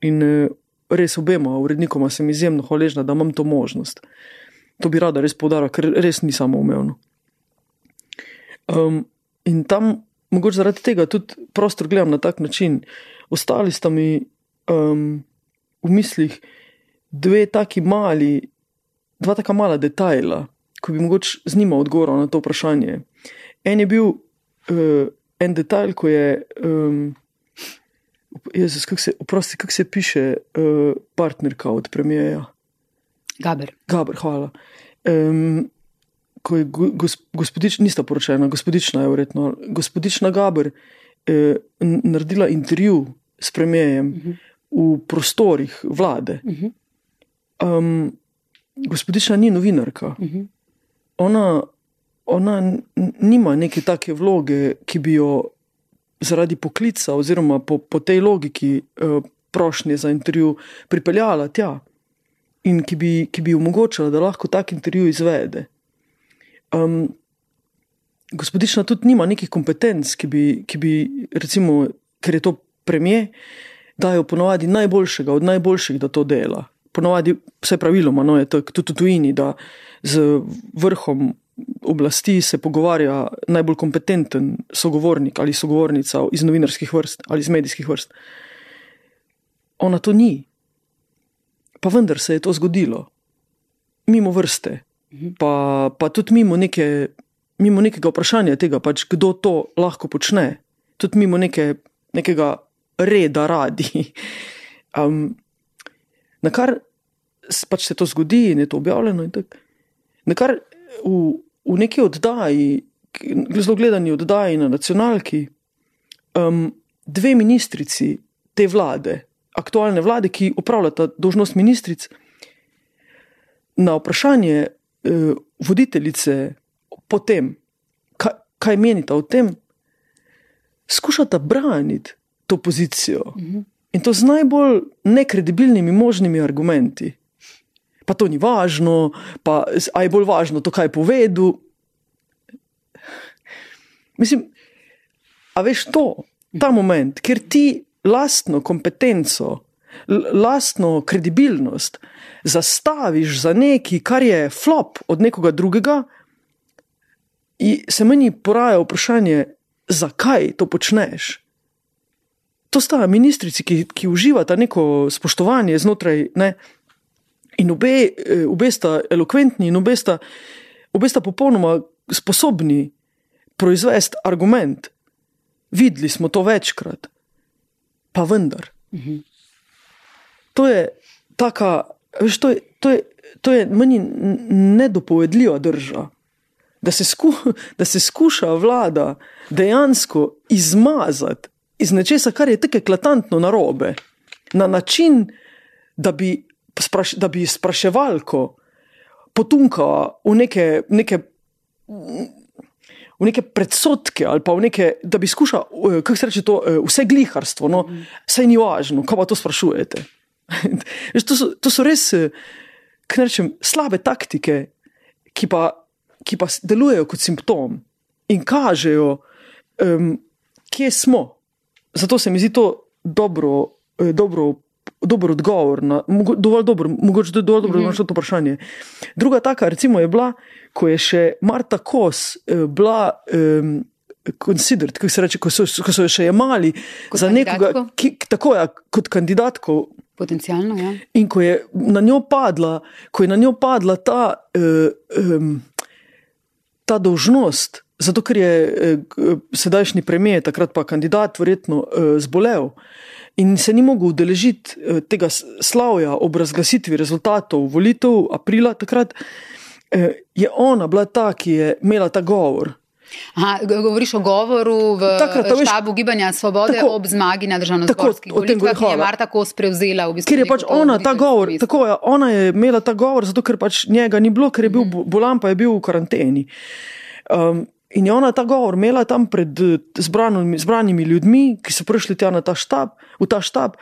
In eh, res obema urednikoma sem izjemno hvaležna, da imam to možnost. To bi rada res poudarila, ker res ni samo umevno. Um, in tam, mogoče zaradi tega, tudi prostor gledam na tak način. Ostali sta mi um, v mislih dve taki mali, dva taka mala detajla, ko bi mogoče z njima odgovoril na to vprašanje. En je bil uh, en detajl, ko je. Um, Jezus, kako se, oprosti, kako se piše uh, partnerka od premijeja? Gaber. Gaber, hvala. Um, ko je go- gos, gospodična, nista poročena, gospodična je verjetno, gospodična Gaber eh, naredila intervju s premijejem uh -huh. v prostorih vlade. Uh -huh. Um, gospodična ni novinarka. Uh -huh. Ona, ona nima neke take vloge, ki bi jo zaradi poklica oziroma po, po tej logiki uh, prošnje za intervju pripeljala tja in ki bi, ki bi omogočala, da lahko tak intervju izvede. Um, gospodična tudi nima nekih kompetenc, ki bi, ki bi recimo, ker je to premije, dajo ponovadi najboljšega od najboljših, da to dela. Ponovadi, vse praviloma, no je tako tudi v tujini, da z vrhom oblasti se pogovarja najbolj kompetenten sogovornik ali sogovornica iz novinarskih vrst ali iz medijskih vrst. Ona to ni. Pa vendar se je to zgodilo, mimo vrste, pa, pa tudi mimo, neke, mimo nekega vprašanja tega, pač, kdo to lahko počne, tudi mimo neke, nekega reda radi. Um, na kar pač se to zgodi in je to objavljeno. Na kar v, v neki oddaji, zelo gledani oddaji na nacionalki, um, dve ministrici te vlade, aktualne vlade, ki upravljata dožnost ministric, na vprašanje eh, voditeljice potem, kaj, kaj menita o tem, skušata braniti to pozicijo. In to z najbolj nekredibilnimi možnimi argumenti. Pa to ni važno, pa z- a je bolj važno to, kaj je povedal. Mislim, a veš to, ta moment, ker ti lastno kompetenco, lastno kredibilnost zastaviš za nekaj, kar je flop od nekoga drugega, in se meni poraja vprašanje, zakaj to počneš. To sta ministrici, ki, ki uživata neko spoštovanje znotraj, ne, in obe, eh, obe sta elokventni, in obe sta, obe sta popolnoma sposobni proizvesti argument. Videli smo to večkrat, pa vendar. To je taka, veš, to je, to je, to je meni nedopovedljiva drža. Da se, sku, da se skuša vlada dejansko izmazati iz nečesa, kar je tako eklatantno narobe, na način, da bi, spraš, da bi spraševalko potunkala v neke, neke v neke predsotke ali pa v neke, da bi skušal, eh, kako se reče to, eh, vse gliharstvo, no, vse ni važno, kaj pa to sprašujete. To, so, to so res, eh, kaj rečem, slabe taktike, ki pa, ki pa delujejo kot simptom in kažejo, um, kje smo. Zato se mi zdi to dobro, eh, dobro, dober odgovor, na, mogo, dovolj dober, mogoče dovolj dobro mm -hmm. na to vprašanje. Druga taka, recimo, je bila, ko je še Marta Kos eh, bila. Um, Considered, kako se reče, ko so, ko so jo še jemali Kot za nekoga, ki, tako je, kot kandidatko, Potencialno, ja. In ko je na njo padla, ko je na njo padla ta, uh, um, ta dolžnost, zato ker je uh, sedajšnji premijer, takrat pa kandidat, verjetno uh, zbolel in se ni mogel udeležiti tega slavja ob razglasitvi rezultatov volitev aprila, takrat je ona bila ta, ki je imela ta govor. Aha, govoriš o govoru v Takrat, a veš- štabu Gibanja Svobode Tako- ob zmagi na državno-zborskih volitvah, ki je. Marta Kos prevzela v bistvu. Ker je pač ona ta govor, tako je, ona je imela ta govor, zato ker pač njega ni bilo, ker je bil bo- bolan, pa je bil v karanteni. Um, in je ona ta govor imela tam pred eh, zbranimi, zbranimi ljudmi, ki so prišli tja na ta štab, v ta štab.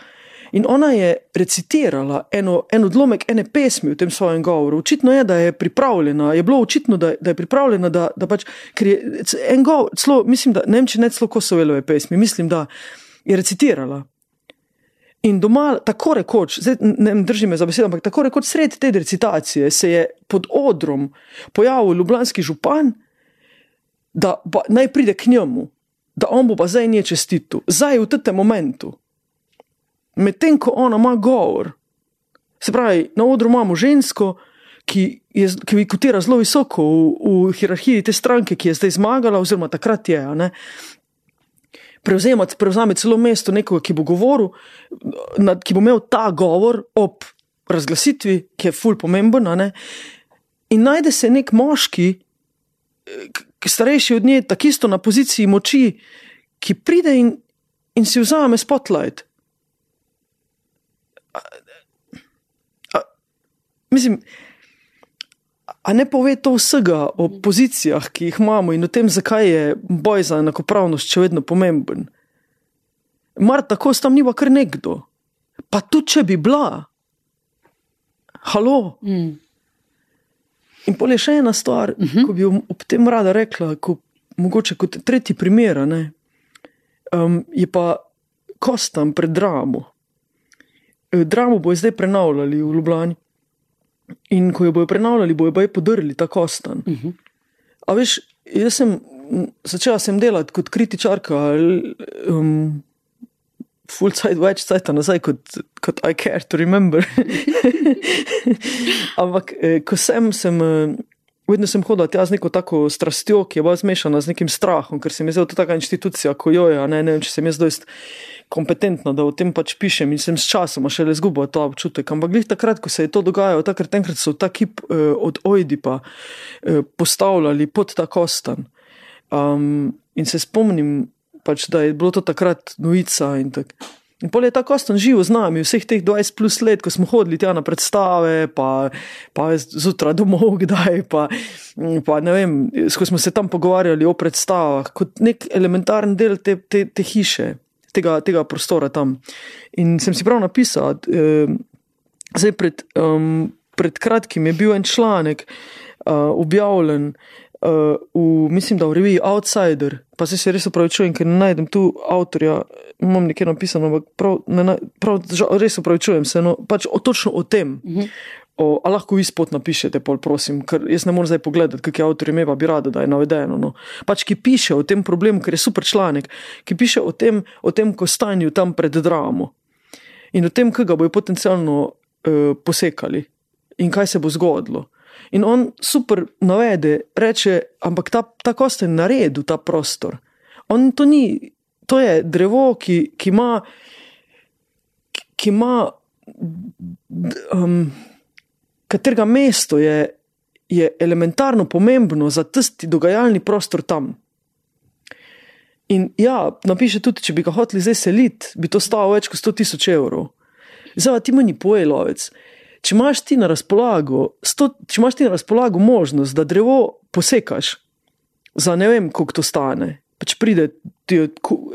In ona je recitirala eno, en odlomek ene pesmi v tem svojem govoru. Očitno je, da je pripravljena, je bilo očitno, da, da je pripravljena, da, da pač, ker je en govor, celo, mislim, da ne vem, če ne celo Kosovelove pesmi, mislim, da je recitirala. In doma, tako rekoč, zdaj ne ne drži me za besedo, ampak tako rekoč sredi te recitacije se je pod odrom pojavil ljubljanski župan, da pa, naj pride k njemu, da on bo pa zdaj nje čestitu, zdaj v tem momentu. Medtem ko ona ima govor, se pravi, na odru imamo žensko, ki, je, ki kotira zelo visoko v, v hierarhiji te stranke, ki je zdaj zmagala, oziroma takrat je. ne. Prevzema, prevzame celo mesto nekoga, ki bo govoril, na, ki bo imel ta govor ob razglasitvi, ki je ful pomemben. a ne. In najde se nek moški, eh, ki je starejši od nje, tako isto na poziciji moči, ki pride in, in si vzame spotlight. A, a, mislim, a ne pove to vsega o pozicijah, ki jih imamo in o tem, zakaj je boj za enakopravnost še vedno pomemben. Mar tako tam ni pa kar nekdo. Pa tudi, če bi bila, halo. Mm. In pol je še ena stvar, uh -huh. ko bi ob tem rada rekla, ko, mogoče kot tretji primer, ne, um, je pa Kostam pred Dramo. Eh, Dramo bo zdaj prenavljali v Ljubljani. In ko jo bojo prenavljali, bojo baj podrli ta Kostan. Uh -huh. A veš, jaz sem začela sem delati kot kritičarka, um, full cajt, več cajta nazaj kot, kot I care to remember. Ampak, eh, ko sem, sem eh, vedno sem hodila tja z neko tako strastjo, ki je bila zmešana z nekim strahom, ker se mi je zdela to taka inštitucija, ko jo je, a ne, ne vem, če sem jaz dost kompetentna, da o tem pač pišem in sem s časoma šele izgubila ta občutek. Ampak glih takrat, ko se je to dogajalo, takrat enkrat so ta kip eh, od Ojdipa eh, postavljali pod ta kostan. Um, in se spomnim, pač, da je bilo to takrat novica in tako. In pol je ta kostan živel z nami, vseh teh 20 plus let, ko smo hodili tja na predstave, pa, pa zjutraj domov, kdaj, pa, pa ne vem, ko smo se tam pogovarjali o predstavah, kot nek elementarni del te, te, te hiše, tega, tega prostora tam. In sem si prav napisal, eh, zdaj pred, um, pred kratkim je bil en članek uh, objavljen. Uh, v, mislim, da v reviji Outsider, pa se, se res upravičujem, ker ne najdem tu avtorja, imam nekje napisano, ampak prav, ne, prav žal, res upravičujem se, no, pač o, točno o tem. Uh -huh. o, a lahko vi spot napišete, pol, prosim, ker jaz ne morem zdaj pogledati, kakšen avtor ime pa bi rada, da je navedeno. No. Pač ki piše o tem problemu, ker je super članek, ki piše o tem, o tem kostanju tam pred dramo in o tem, kaj ga bojo potencialno uh, posekali in kaj se bo zgodilo. In on super navede, reče, ampak ta, ta kost je naredil ta prostor. On to ni, to je drevo, ki, ki ima, ki- ima, um, katerega mesto je, je elementarno pomembno za tisti dogajalni prostor tam. In ja, napiše tudi, če bi ga hoteli zdaj seliti, bi to stalo več kot 100 tisoč evrov. Zdaj, ti meni poje, lovec. Če imaš ti na razpolago, sto, če imaš ti na razpolago možnost, da drevo posekaš za ne vem, koliko to stane, pač pride ti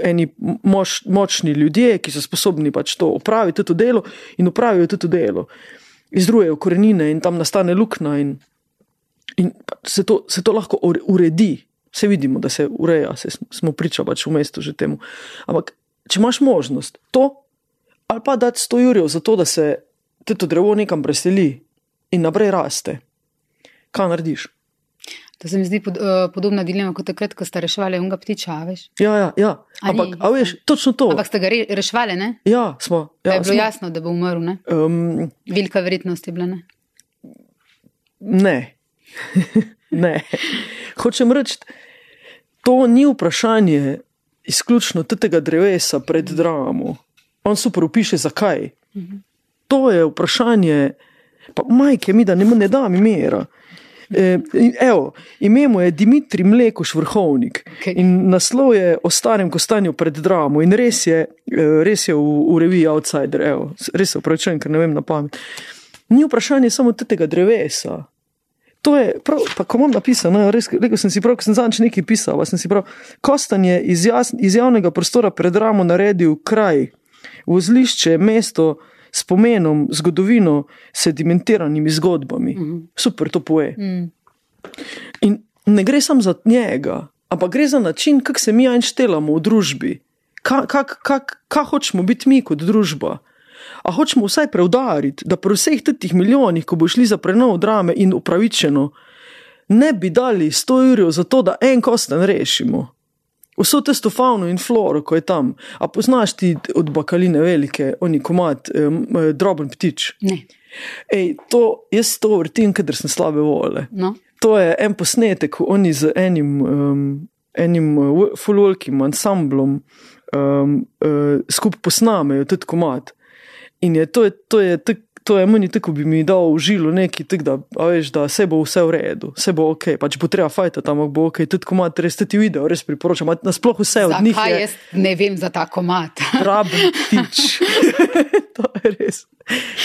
eni moč, močni ljudje, ki so sposobni pač to opraviti, to delo in opravijo to delo, izrujejo korenine in tam nastane luknja in, in se, to, se to lahko ure- uredi. Vse vidimo, da se ureja, se sm- smo priča pač v mestu že temu. Ampak, če imaš možnost to, ali pa dati 100 jurjev za to, da se to drevo nekam preseli in naprej raste, kaj narediš? To se mi zdi pod, uh, podobna dilema kot takrat, ko ste reševali unga ptiča, veš. Ja, ja, ja. A Ampak, a veš, točno to. Ampak ste ga re, reševali, ne? Ja, smo. Ja, Ja, je bilo smo. jasno, da bo umrl, ne? Um, Velika verjetnost je bila, ne? ne. ne. Hočem reči, to ni vprašanje izključno tega drevesa pred dramo. On super opiše, zakaj. To je vprašanje, pa majke mi, da ne, ne da mi mera. E, evo, ime mu je Dimitri Mlekoš Vrhovnik Okej. in naslov je o starem kostanju pred dramo in res je, eh, res je v, v reviji Outsider, evo, res se upravičujem, ker ne vem na pamet. Ni vprašanje samo tega drevesa. To je, prav, pa ko imam napisano, res, rekel sem si prav, ko sem zadnjič nekaj pisal, sem si prav, Kostan je iz, jas, iz javnega prostora pred ramo naredil kraj, vozlišče, mesto s pomenom, zgodovino, sedimentiranimi zgodbami. Mm -hmm. Super to poje. Mm. In ne gre samo za njega, ampak gre za način, kako se mi enštelamo v družbi. Kaj kak, kak, kak hočemo biti mi kot družba? A hočemo vsaj preudariti, da pri vseh teh milijonih, ko bo šli za prenov drame in upravičeno, ne bi dali 100 ur za to, da en kosten rešimo. Vso testo fauno in floro, ko je tam. A poznaš ti od bakaline velike, oni komat, eh, eh, droben ptič. Ne. Ej, to, jaz to vrtim, ker sem slabe vole. No. To je en posnetek, ko oni z enim, um, enim uh, fulvolkim ansamblom um, uh, skupaj posnamejo tudi komat. In je, to je, to je, tak, to je meni tako, bi mi dal v žilo neki, tak, da, veš, da se bo vse v redu, se bo ok, pač bo treba fajta tam, bo ok, tudi komat, res ti video, res priporočam, nasploh vse od njih Zakaj je jaz ne vem za ta komat? raben ptič. to je res.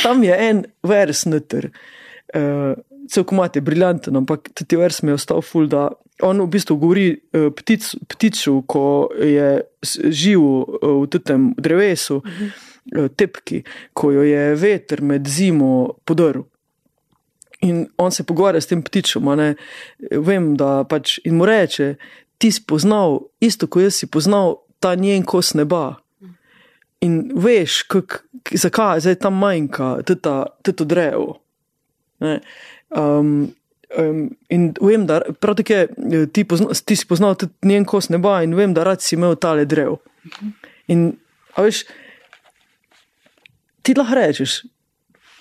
Tam je en vers noter. Uh, cel komat je briljanten, ampak tudi vers mi je ostal ful, da on v bistvu govori uh, ptic, ptiču, ko je živel uh, v tem drevesu, uh, tepki, ko jo je veter med zimo podrl. In on se pogovarja s tem ptičem, vem, da pač in mu reče, ti si poznal, isto kot jaz si poznal ta njen kos neba. In veš, kak, zakaj zdaj tam manjka to drevo. Ne? Um, um, in vem, da prav tako je, eh, ti, pozna, ti si poznal tudi njen kos neba in vem, da rad si imel tale drevo. In a veš, ti lahko rečeš,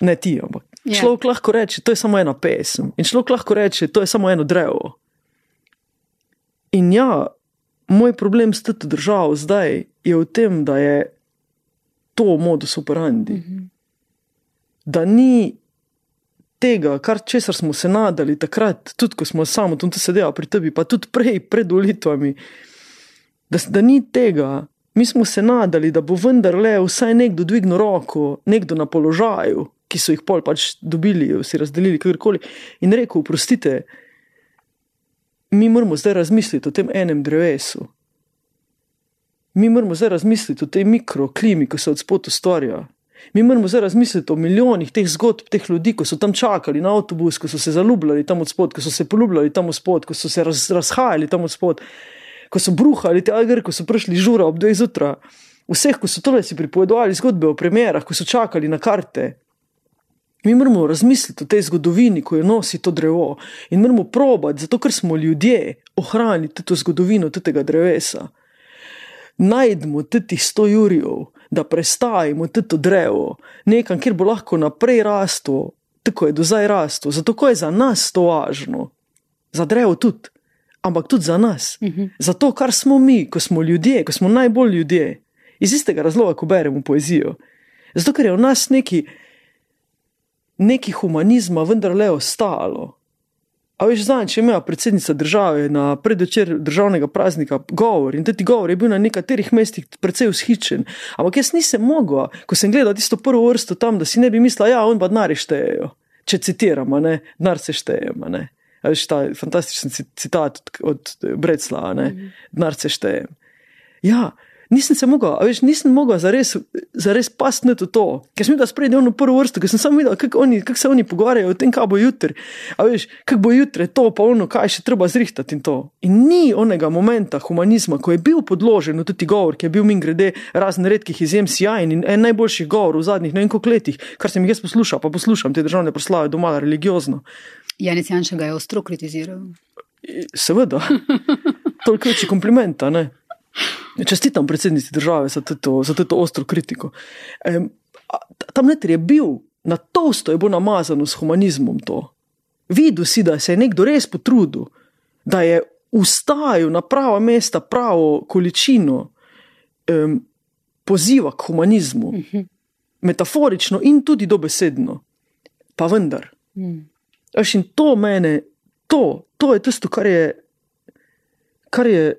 ne ti, ampak Ja. yeah. človek lahko reče, to je samo ena pesem. In človek lahko reče, to je samo eno drevo. In ja, moj problem s to državo zdaj je v tem, da je to modus operandi. Mm -hmm. Da ni tega, kar česar smo se nadali takrat, tudi ko smo samo tam sedeli pri tebi, pa tudi prej, pred volitvami, da, da ni tega. Mi smo se nadali, da bo vendarle vsaj nekdo dvignil roko, nekdo na položaju, ki so jih pol pač dobili, si razdelili, kakorkoli, in rekel: Prostite, mi moramo zdaj razmisliti o tem enem drevesu. Mi moramo zdaj razmisliti o tej mikroklimi, ki se od spodaj ustvarja. Mi moramo zdaj razmisliti o milijonih teh zgodb, teh ljudi, ki so tam čakali na avtobus, ko so se zaljubljali tam od spodaj, ko so se poljubljali tam od spodaj, ko so se raz, razhajali tam od spodaj, ko so bruhali te agre, ko so prišli žura ob dveh zjutraj. Vseh, ko so tole si pripovedovali zgodbe o premjerah, ko so čakali na karte. Mi moramo razmisliti o tej zgodovini, ko jo nosi to drevo. In moramo probati, zato ker smo ljudje, ohraniti to zgodovino tega drevesa. Najdemo teh sto jurjev, da prestavimo to drevo nekam, kjer bo lahko naprej raslo, tako je do zdaj raslo. Zato je za nas to važno, za drevo tudi, ampak tudi za nas, uh -huh. za to, kar smo mi, ko smo ljudje, ko smo najbolj ljudje, iz istega razloga, ko beremo poezijo. Zato ker je v nas neki neki humanizma vendarle ostalo. A veš, zadnjič je imela predsednica države na predvečer državnega praznika govor in ti govor je bil na nekaterih mestih precej ushičen. Ampak jaz nisem mogla, ko sem gledala tisto prvo vrsto tam, da si ne bi mislila, ja, on pa denar štejejo. Če citiram, a ne, denar se šteje, veš, ta fantastičen ci- citat od, od Brecla, a ne, denar se šteje. Ja, nisem se mogla, a veš, nisem mogla zares, zares pasniti v to, ker sem videla spredje ono prvo vrsto, ker sem samo videla, kako kako se oni pogovarjajo o tem, kaj bo jutri. A veš, kako bo jutri to, pa ono, kaj še treba zrihtati in to. In ni onega momenta humanizma, ko je bil podložen v tudi govor, ki je bil min grede razen redkih izjem sijajen in en najboljših govorov v zadnjih ne vem koliko letih, kar sem jih jaz poslušal, pa poslušam te državne proslave doma religiozno. Janec Janša ga je ostro kritiziral. Seveda, toliko večji kompliment, a ne. Čestitam predsednici države za to, za to ostro kritiko. Um, tam noter je bil, na tosto je bilo namazano s humanizmom to. Videl si, da se je nekdo res potrudil, da je ustajal na prava mesta, pravo količino um, poziva k humanizmu, metaforično in tudi dobesedno. Pa vendar. Mm. Veš, in to mene to, to je tisto, kar je, kar je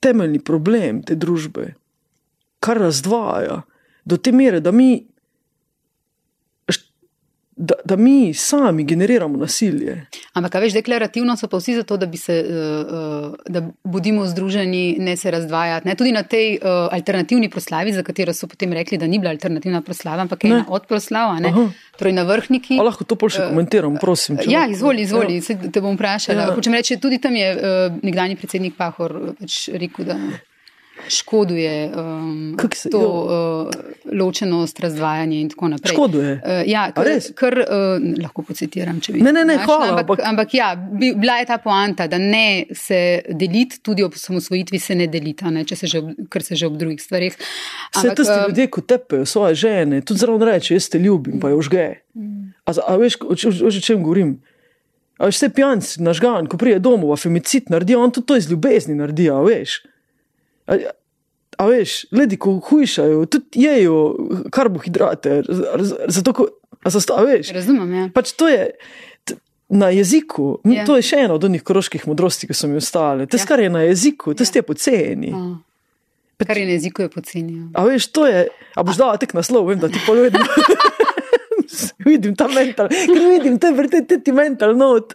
temeljni problem te družbe, kar razdvaja do te mere, da mi, da, da mi sami generiramo nasilje. Ampak, veš, deklarativno so pa vsi zato, da se, uh, da budimo združeni, ne se razdvajati. Ne? Tudi na tej uh, alternativni proslavi, za katero so potem rekli, da ni bila alternativna proslava, ampak je ena od proslav, torej na vrhniki. A lahko to pol še komentiram, prosim. Ja, izvoli, izvoli, ja. te bom vprašala. Ja. Hočem reči, tudi tam je nekdani predsednik Pahor pač rekel, da škoduje um, se, to uh, ločenost, razdvajanje in tako naprej. Škoduje. Uh, ja, kar, kar uh, lahko pocitiram, če bi. Ne, ne, ne, hvala, ampak, ampak, ampak ja, bi, bila je ta poanta, da ne se deliti, tudi ob samosvojitvi se ne delita, ne, se že, ker se že ob drugih stvarih. Vse to ste ljudje, ko tepejo svoje žene, tudi zraven reče, jaz te ljubim, pa je užge. Mm. A, a veš, o, o, o, čem govorim? A veš, vse pijanci, nažgan, ko prije domov, a femicid naredijo, on tudi to iz ljubezni naredijo, veš. A, a veš, ljudi, ko hujšajo, tudi jejo karbohidrate, zato, ko, a zasto, a veš. Razumem, ja. Pač to je. Na jeziku, yeah. Ja. to je še ena od onih koroških modrosti, ki so mi ostale. To, yeah. Ja. kar je na jeziku, to yeah. Ja. je poceni. Oh. Kar je na jeziku, je poceni. A veš, to je. A boš dal tek naslov, vem, da ti povedo. vidim ta mental, ker vidim te vrtete ti mental not.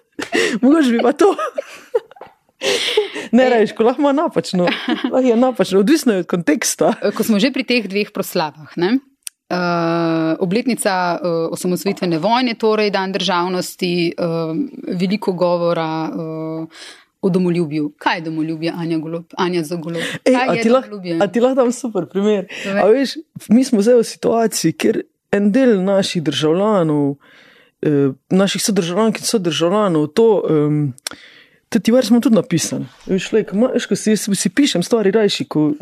Mogoče bi pa to. Ne rečeš, ko lahko ima napačno. Lahko je napačno, odvisno je od konteksta. Ko smo že pri teh dveh proslavah. Ne? Uh, obletnica uh, osamosvojitvene vojne, torej dan državnosti, uh, veliko govora uh, o domoljubju. Kaj je domoljubje, Anja, Golob, Anja za golo? A ti lahko dam super primer. Veš, mi smo zdaj v situaciji, kjer en del naših državljanov, uh, naših sodržavljank in sodržavljanov, to. Um, ti vrsti smo tudi napisali. Veš, lej, ma, veš, si, si, si pišem stvari rajši, kot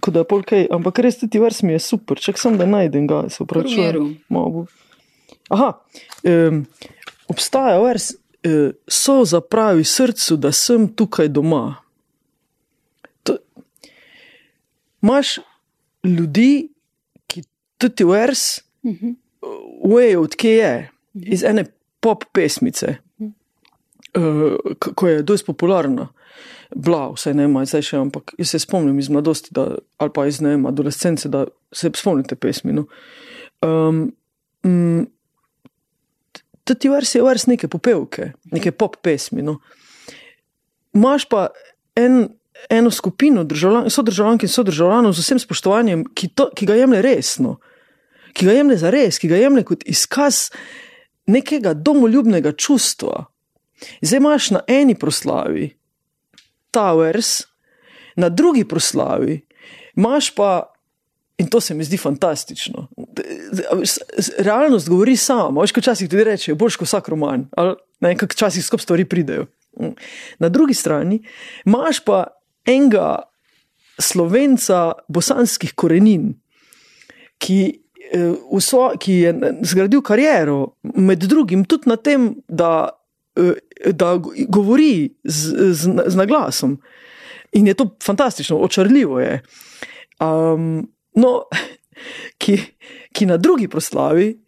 ko da je polkaj, ampak res ti vrsti mi je super, čak sem da najdem ga, se upravičujem. Aha, um, obstaja vers, uh, so zapravi srcu, da sem tukaj doma. To, imaš ljudi, ki ti vers, uh -huh. uvejo, odkje je, iz ene pop pesmice ko je dosti popularna, bila, vse ne ima zdaj še, ampak jaz se spomnim iz mladosti, da, ali pa iz ne vem, adolescence, da se spomnite pesmi. No. Um, um, Ti vrsti je vrsti neke popevke, neke pop pesmi. No. Maš pa en, eno skupino državljan, sodržavljank in sodržavljanov z vsem spoštovanjem, ki, to, ki ga jemlje resno, ki ga jemlje za res, ki ga jemlje kot izkaz nekega domoljubnega čustva. Zdaj imaš na eni proslavi Towers, na drugi proslavi imaš pa, in to se mi zdi fantastično. Realnost govori sama, veš, ko včasih tudi reče, boš kot vsak roman, ali ne, kako včasih skupaj stvari pridejo. Na drugi strani imaš pa enega slovenca bosanskih korenin, ki. Eh, vso, ki je zgradil kariero, med drugim tudi na tem, da da govori z, z, z naglasom. In je to fantastično, očarljivo je. Um, no, ki, ki na drugi proslavi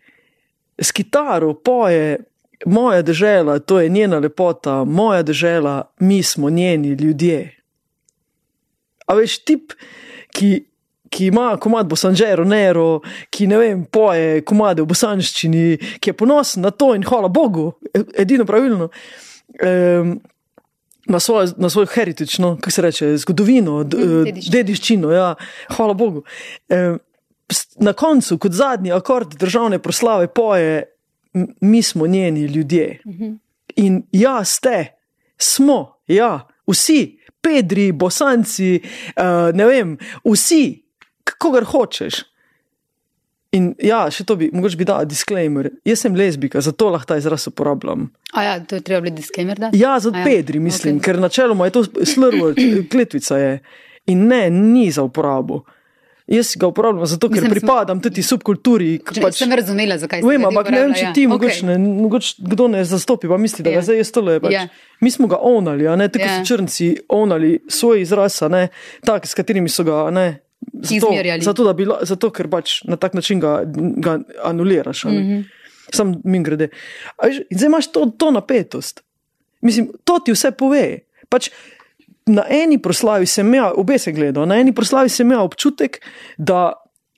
s kitaro poje moja država, to je njena lepota, moja država, mi smo njeni ljudje. A veš, tip, ki ki ima komad Bosanžero, Nero, ki ne vem, poje komade v bosanščini, ki je ponosen na to in hvala Bogu, edino pravilno. Um, Na svojo, na svojo heritage, no, kako se reče, zgodovino, dediščino. dediščino. Ja, hvala Bogu. E, na koncu, kot zadnji akord državne proslave, poje, mi smo njeni ljudje. Mhm. In ja, ste, smo, ja, vsi, Pedri, Bosanci, uh, ne vem, vsi, kogar hočeš. In ja, še to bi, mogoče bi dal disclaimer. Jaz sem lezbika, zato lahko ta izraz uporabljam. A ja, to je treba biti disclaimer, da? Ja, za ja, Pedri mislim, okay. ker načeloma je to slrvo, kletvica je. In ne, ni za uporabo. Jaz ga uporabljam zato, ker Mislim, pripadam sem, tudi subkulturi. Pač, sem razumela, zakaj se to dogaja. Ampak ne vem, če ja. ti, ja. mogoče, okay. ne, mogoče kdo ne zastopi, pa misli, da yeah. ga ja. zdaj je stole. Pač. Yeah. Mi smo ga onali, tako yeah. so črnci onali svoj izraz, tak, s katerimi so ga ne, Zato, zato, da bi, zato, ker pač na tak način ga, ga anuliraš. Mm -hmm. Sam min grede. In zdaj imaš to, to napetost. Mislim, to ti vse pove. Pač na eni proslavi sem imel, obe se gledal, na eni proslavi sem imel občutek, da,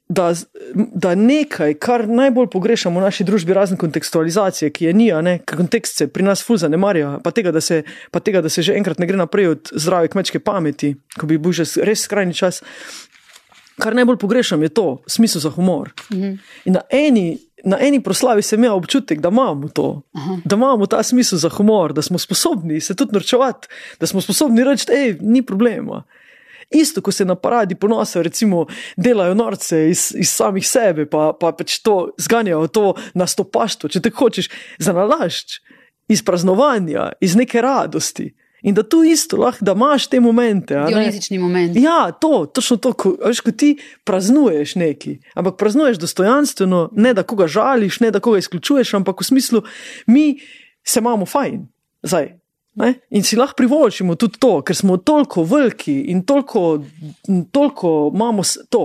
da, da nekaj, kar najbolj pogrešamo v naši družbi, razen kontekstualizacije, ki je ni, ne, ker kontekst se pri nas ful zanemarja, pa tega, da se, pa tega, da se že enkrat ne gre naprej od zdrave kmečke pameti, ko bi bil že res skrajni čas. Kar najbolj pogrešam je to, smisel za humor. In na eni, na eni proslavi sem imel občutek, da imamo to, Aha. da imamo ta smisel za humor, da smo sposobni se tudi norčevati, da smo sposobni reči, hej, ni problema. Isto, ko se na paradi ponosa, recimo, delajo norce iz, iz samih sebe, pa, pa pač to zganjajo to na stopaštvo, če te hočeš, za nalašč, iz praznovanja, iz neke radosti. In da tu isto lahko, da imaš te momente. Dionizični moment. Ja, to, točno to, ko, veš, ko ti praznuješ nekaj, ampak praznuješ dostojanstveno, ne da koga žališ, ne da koga izključuješ, ampak v smislu, mi se imamo fajn, zdaj. Ne? In si lahko privoščimo tudi to, ker smo toliko veliki in toliko, toliko imamo to.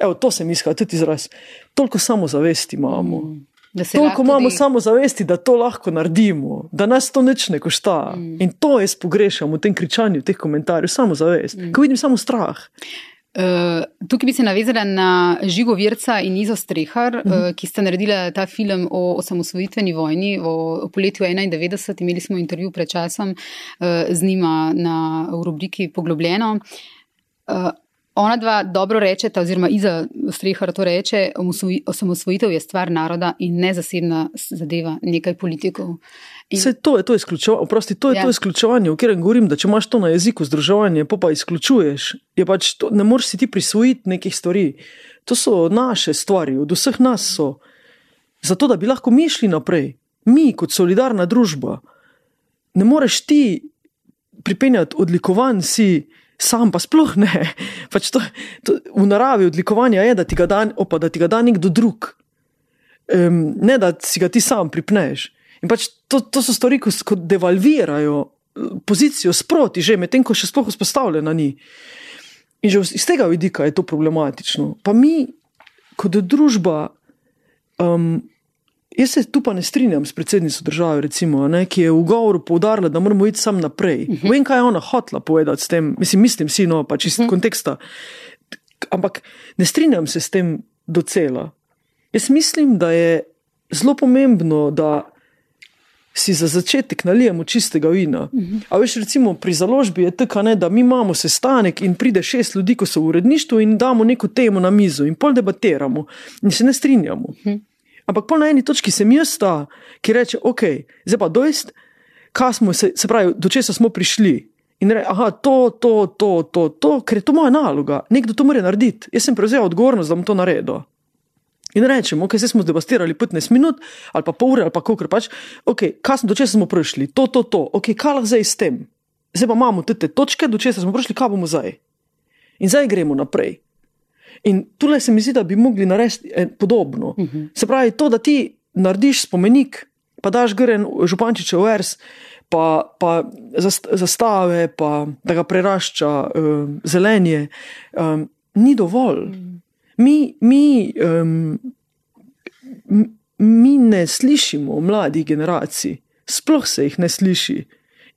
Evo, to se mi izhaja tudi izraz. Toliko samozavesti imamo. Mm. Toliko imamo tudi- samozavesti, da to lahko naredimo, da nas to nič ne košta. Mm. In to jaz pogrešam v tem kričanju, v teh komentarjih, samozavest. Mm. Ko vidim samo strah. Uh, tukaj bi se navezala na Žigo Virca in Izo Strehar, uh -huh. uh, ki sta naredila ta film o osamosvojitveni vojni o, o poletju 91. Imeli smo intervju pred časom uh, z njima na, v rubriki Poglobljeno. Uh, ona dva dobro rečeta, oziroma Iza Strehar to reče, osamosvoji- osamosvojitev je stvar naroda in ne zasebna zadeva nekaj politikov. In, Vse to je to izključevanje, oprosti, to je Ja. to izključevanje, o katerem govorim, da če imaš to na jeziku, združevanje, pa pa izključuješ, je pač to, ne moreš si ti prisvojiti nekih stvari. To so naše stvari, od vseh nas so. Zato, da bi lahko mi šli naprej, mi kot solidarna družba, ne moreš ti pripenjati odlikovanj si. Sam pa sploh ne. Pač to, to, v naravi odlikovanja je, da ti ga da, opa, da ti ga da nekdo drug, um, ne da si ga ti sam pripneš. In pač to, to so stvari, ko devalvirajo eh, pozicijo sproti, že medtem ko še sploh vzpostavljena ni. In že iz tega vidika je to problematično. Pa mi, kot družba, um, jaz se tu pa ne strinjam s predsednico države, recimo, ne, ki je v govoru poudarila, da moramo iti sam naprej. Uh -huh. Vem, kaj je ona hotla povedati s tem, mislim, mislim si, no, pač iz uh -huh. konteksta. Ampak ne strinjam se s tem docela. Jaz mislim, da je zelo pomembno, da si za začetek nalijemo čistega vina. A veš, recimo pri založbi je tako, da mi imamo sestanek in pride šest ljudi, ko so v uredništvu in damo neko temo na mizo in pol debatiramo in se ne strinjamo. Ampak pol na eni točki sem jaz ta, ki reče, ok, zdaj pa dojst, kaj smo se, se pravi, do česa smo prišli. In reče, aha, to, to, to, to, to, ker je to moja naloga, nekdo to mora narediti. Jaz sem prevzel odgovornost, da bom to naredil. In rečemo, ok, zdaj smo zdevastirali 15 minut, ali pa pol ure, ali pa koliko pač, ok, kaj smo, do česa smo prišli, to, to, to, ok, kaj lahko zdaj s tem. Zdaj pa imamo te, te točke, do česa smo prišli, kaj bomo zdaj. In zdaj gremo naprej. In tukaj se mi zdi, da bi mogli narediti eh, podobno. Uh -huh. Se pravi, to, da ti narediš spomenik, pa daš gren župančičev vers, pa, pa zast- zastave, pa da ga prerašča uh, zelenje, um, ni dovolj. Mi, mi, um, mi ne slišimo mladih generacij, sploh se jih ne sliši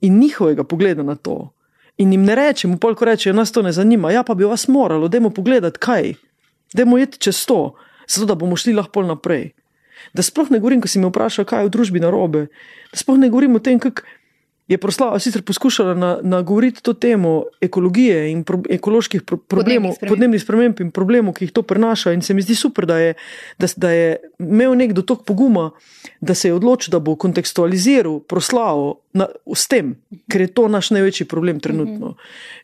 in njihovega pogleda na to. In jim ne rečemo, pol ko rečejo, nas to ne zanima, ja pa bi vas moralo, dajmo pogledati kaj, dajmo iti čez to, zato da bomo šli lahko naprej. Da sploh ne govorim, ko si me vprašal, kaj je v družbi narobe, da sploh ne govorim o tem, kako je proslava sicer poskušala na- nagovoriti to temo ekologije in pro, ekoloških pro, problemov, sprememb. podnebnih sprememb in problemov, ki jih to prinaša. In se mi zdi super, da je, da, da je imel nekdo toliko poguma, da se je odločil, da bo kontekstualiziral proslavo na, s tem, ker je to naš največji problem trenutno.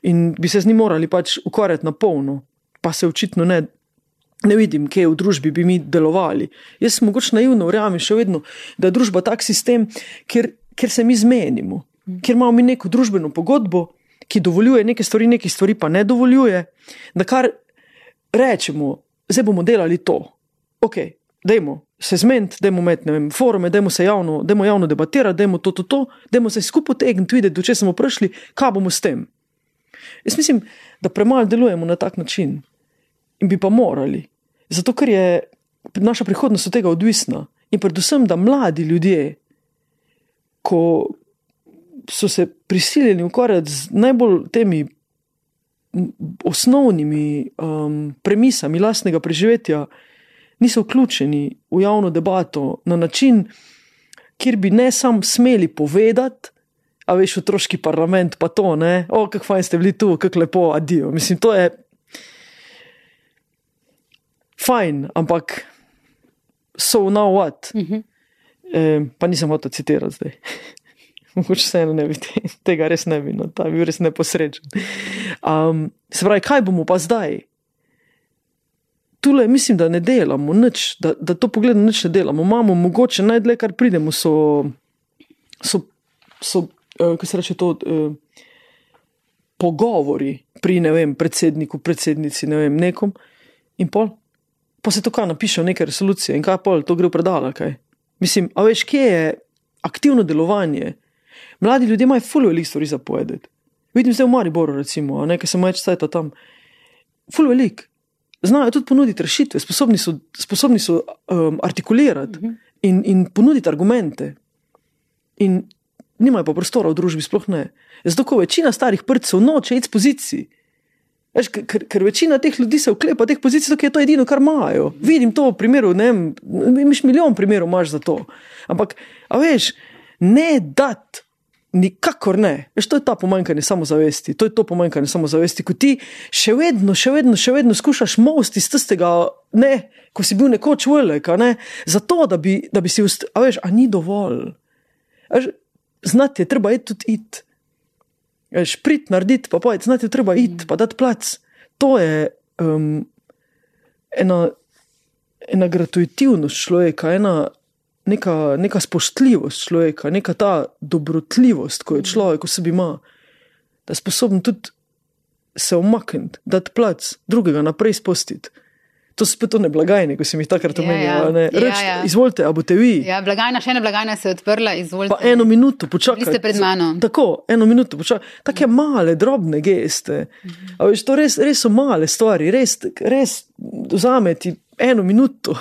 In bi se z njim morali pač ukvarjati na polno, pa se očitno ne. Ne vidim, kje v družbi bi mi delovali. Jaz sem mogoče naivno verjamem še vedno, da je družba tak sistem, kjer, kjer se mi zmenimo, kjer imamo mi neko družbeno pogodbo, ki dovoljuje neke stvari, neke stvari pa ne dovoljuje, da kar rečemo, zdaj bomo delali to. Ok, dajmo se zmeniti, dajmo imeti vem, forume, dajmo se javno, dajmo javno debatirati, dajmo to, to, to, dajmo se skupaj tegniti, videti, do če smo prišli, kaj bomo s tem. Jaz mislim, da premalo delujemo na tak način in bi pa morali. Zato, ker je naša prihodnost od tega odvisna. In predvsem, da mladi ljudje, ko so se prisiljeni ukvarjati z najbolj temi osnovnimi um, premisami lastnega preživetja, niso vključeni v javno debato na način, kjer bi ne samo smeli povedati, a veš, otroški parlament, pa to, ne, o, kako fajn ste bili tu, kako lepo, adijo. Mislim, to je fajn, ampak so now what. Mhm. E, pa nisem hotel citirati zdaj. Mogoče se eno ne bi te, tega res ne bi, no, ta bi bil res neposrečen. Um, se pravi, kaj bomo pa zdaj? Tule mislim, da ne delamo nič, da, da to pogledamo, nič ne delamo. Imamo mogoče najdlje, kar pridemo, so, so, so uh, kako se reče to, uh, pogovori pri, ne vem, predsedniku, predsednici, ne vem, nekom in pol. Pa se to kaj napiše neke resolucije in kaj pol, to gre v predala, kaj. Mislim, a veš, kje je aktivno delovanje? Mladi ljudje imajo fully veliko stvari za povedati. Vidim zdaj v Mariboru, recimo, nekaj sem več cajta tam. Fully veliko. Znajo tudi ponuditi rešitve, sposobni so, sposobni so um, artikulirati in, in ponuditi argumente. In nimajo pa prostora v družbi, sploh ne. Zato, ko večina starih prcev noče iti z pozicij. Veš, ker, ker večina teh ljudi se uklepa teh pozicij, ker je to edino, kar imajo. Vidim to v primeru, ne vem, imaš milijon primerov, imaš za to. Ampak, a veš, ne dat, nikakor ne. Veš, to je ta pomanjkanje samozavesti, to je to pomanjkanje samozavesti, ko ti še vedno, še vedno, še vedno skušaš most iz tistega, ne, ko si bil nekoč velik, ne, zato, da bi, da bi si, ust... a veš, a ni dovolj. Veš, znati je treba iti tudi iti. Veš, prid narediti, pa pojdi, znati je treba iti, pa dati plac. To je um, ena, ena gratuitivnost človeka, ena neka, neka spoštljivost človeka, neka ta dobrotljivost, ko je človek v sebi ima, da je sposoben tudi se omakniti, dati plac, drugega naprej spustiti. To so spet one blagajne, ko si mi takrat Ja, omenil. ja. a ne. Ja, ja. Izvolite, a boste vi. Ja, blagajna, še ena blagajna se je odprla, izvolite. Pa eno minuto počakaj. Bili ste pred mano. Tako, eno minuto počakaj. Take male, drobne geste. A veš, to res, res so male stvari, res, res vzameti eno minuto.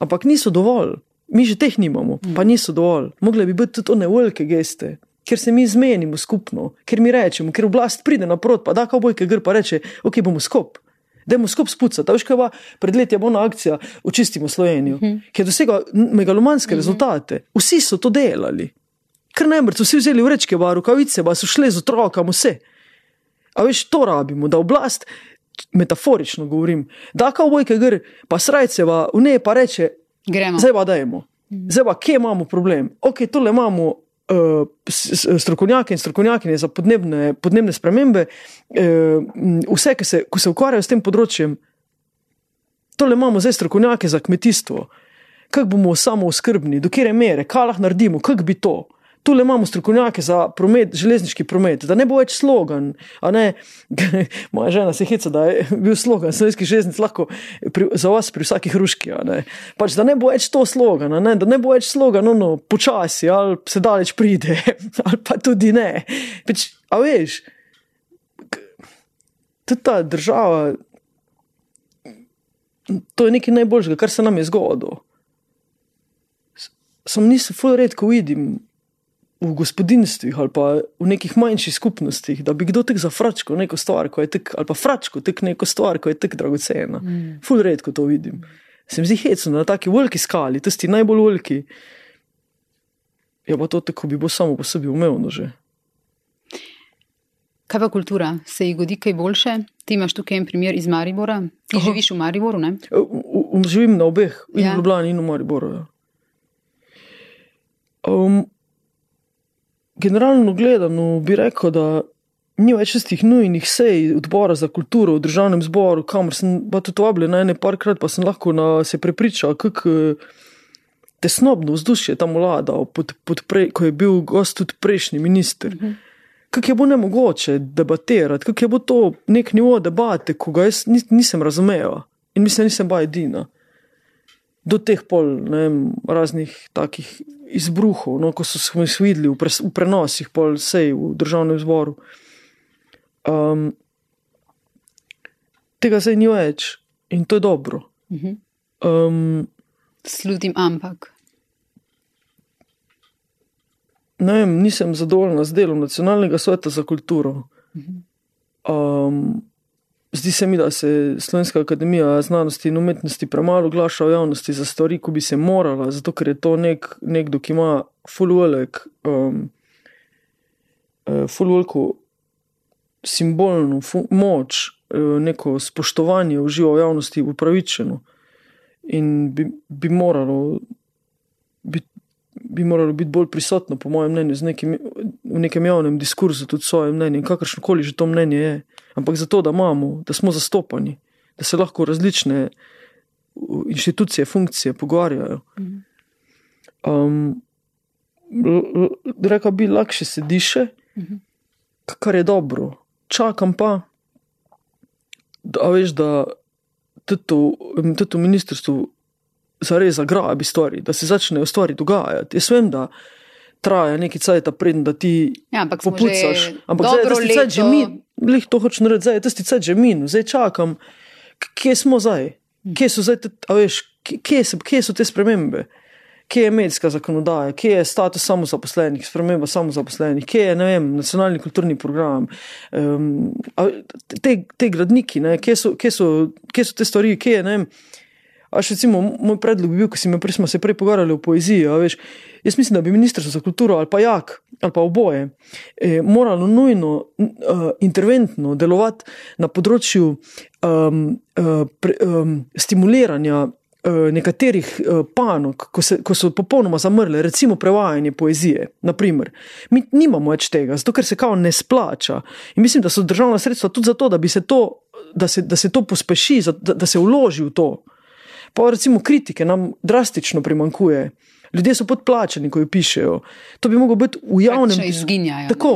Ampak niso dovolj. Mi že teh nimamo, pa niso dovolj. Mogle bi biti tudi one velike geste. Ker se mi zmenimo skupno, ker mi rečemo, ker oblast pride naprot, pa da kavbojke gr pa reče, ok, bomo skup. Dajmo skup spucati. A Veš, kaj pa pred leti je bila ona akcija Očistimo Slovenijo, ki je dosegla megalomanske rezultate. Vsi so to delali. Ker najbrž so vsi vzeli vrečke, v rokavice, pa so šli z otrokom, vse. A veš, to rabimo, da oblast, metaforično govorim, da kavbojke gr, pa srajceva, v ne pa reče, Gremo. Zdaj pa dajmo. Zdaj pa, kje imamo problem? Ok, tole imamo uh, strokovnjake in strokovnjakinje za podnebne, podnebne spremembe, uh, vse, ki se, ko se ukvarjajo s tem področjem. Tole imamo zdaj strokovnjake za kmetijstvo. Kako bomo samo oskrbni, do kere mere, kaj lahko naredimo, kako bi to. Tule imamo strokovnjake za promet, železniški promet, da ne bo več slogan. moja žena se heca, da je bil slogan slovenskih železnic lahko pri, za vas pri vsaki hruški. Ne. Pač, da ne bo več to slogan, ne, da ne bo več slogan, ono, počasi ali se daleč pride, ali pa tudi ne. Pač, a veš, tudi ta država, to je nekaj najboljšega, kar se nam je zgodilo. Sam nisem ful redko vidim v gospodinstvih ali pa v nekih manjših skupnostih, da bi kdo tek zafračko neko stvar, ko je tek, ali pa fračko tek neko stvar, ko je tek dragocena. Mm. Ful redko to vidim. Se mi zdi hecno na taki veliki skali, tisti najbolj veliki. Ja, pa to tako bi bilo samo po sebi umevno že. Kaj pa kultura? Se ji godi kaj boljše? Ti imaš tukaj en primer iz Maribora. Ti Aha. živiš v Mariboru, ne? V- v- Živim na obeh, in ja. v Ljubljani, in v Mariboru. Ja. Um, generalno gledano bi rekel, da ni več tistih nujnih sej odbora za kulturo v državnem zboru, kamor sem pa tudi vabljen na ene parkrat, pa sem lahko na, se prepričal, kako tesnobno vzdušje tam vlada, pod, pod pre, ko je bil gost tudi prejšnji minister. Mhm. Kako je bilo ne mogoče debatirati, kako je bilo to nek nivo debate, ko ga jaz nis- nisem razumela in mislim, da nisem bila edina do teh pol, ne, raznih takih izbruhov, no, ko so smo jih videli v, pre, v prenosih, pol sej v državnem zboru. Um, tega se ni več in to je dobro. Mhm. Um, Sludim, ampak. Ne vem, nisem zadovoljna z delom nacionalnega sveta za kulturo. Um, zdi se mi, da se Slovenska akademija znanosti in umetnosti premalo oglaša v javnosti za stvari, ko bi se morala, zato ker je to nek, nekdo, ki ima full velik, um, full veliko simbolno fu moč, uh, neko spoštovanje v javnosti upravičeno in bi, bi moralo biti. Bi moralo biti bolj prisotno, po mojem mnenju, nekim, v nekem javnem diskurzu, tudi svoje mnenje, kakršno koli že to mnenje je. Ampak zato, da imamo, da smo zastopani, da se lahko različne inštitucije, funkcije pogovarjajo. Um, Reka bi, lahko se diše, kar je dobro. Čakam pa, da veš, da tudi v ministrstvu zares zagrabi stvari, da se začnejo stvari dogajati. Jaz vem, da traja neki cajt, preden da ti Ja, ampak popucaš. že Ampak zdaj, zdaj že leto- mi, lih to hočem narediti, zdaj, tisti cajt že min, zdaj čakam, kje smo zdaj, kje so zdaj, a veš, kje, se, kje so te spremembe. Kje je medijska zakonodaja, kje je status samozaposlenih, sprememba samozaposlenih, kje je vem, nacionalni kulturni program, um, te, te gradniki, ne, kje, so, kje, so, kje so te stvari, kje je. ne Vem, Až recimo, moj predlog bi bil, ko si me prej, smo se prej pogovarjali o poeziji. a Veš, jaz mislim, da bi ministrstvo za kulturo ali pa jak ali pa oboje eh, moralo nujno uh, interventno delovati na področju um, uh, pre, um, stimuliranja uh, nekaterih uh, panog, ko, se, ko so popolnoma zamrle, recimo prevajanje poezije. Naprimer. Mi nimamo več tega, zato ker se kao ne splača. In mislim, da so državna sredstva tudi zato, da, se to, da, se, da se to pospeši, da, da se vloži v to. Pa recimo kritike nam drastično primankuje. Ljudje so podplačeni, ko jo pišejo. To bi moglo biti v javnem Praktično izginjajo, Tako.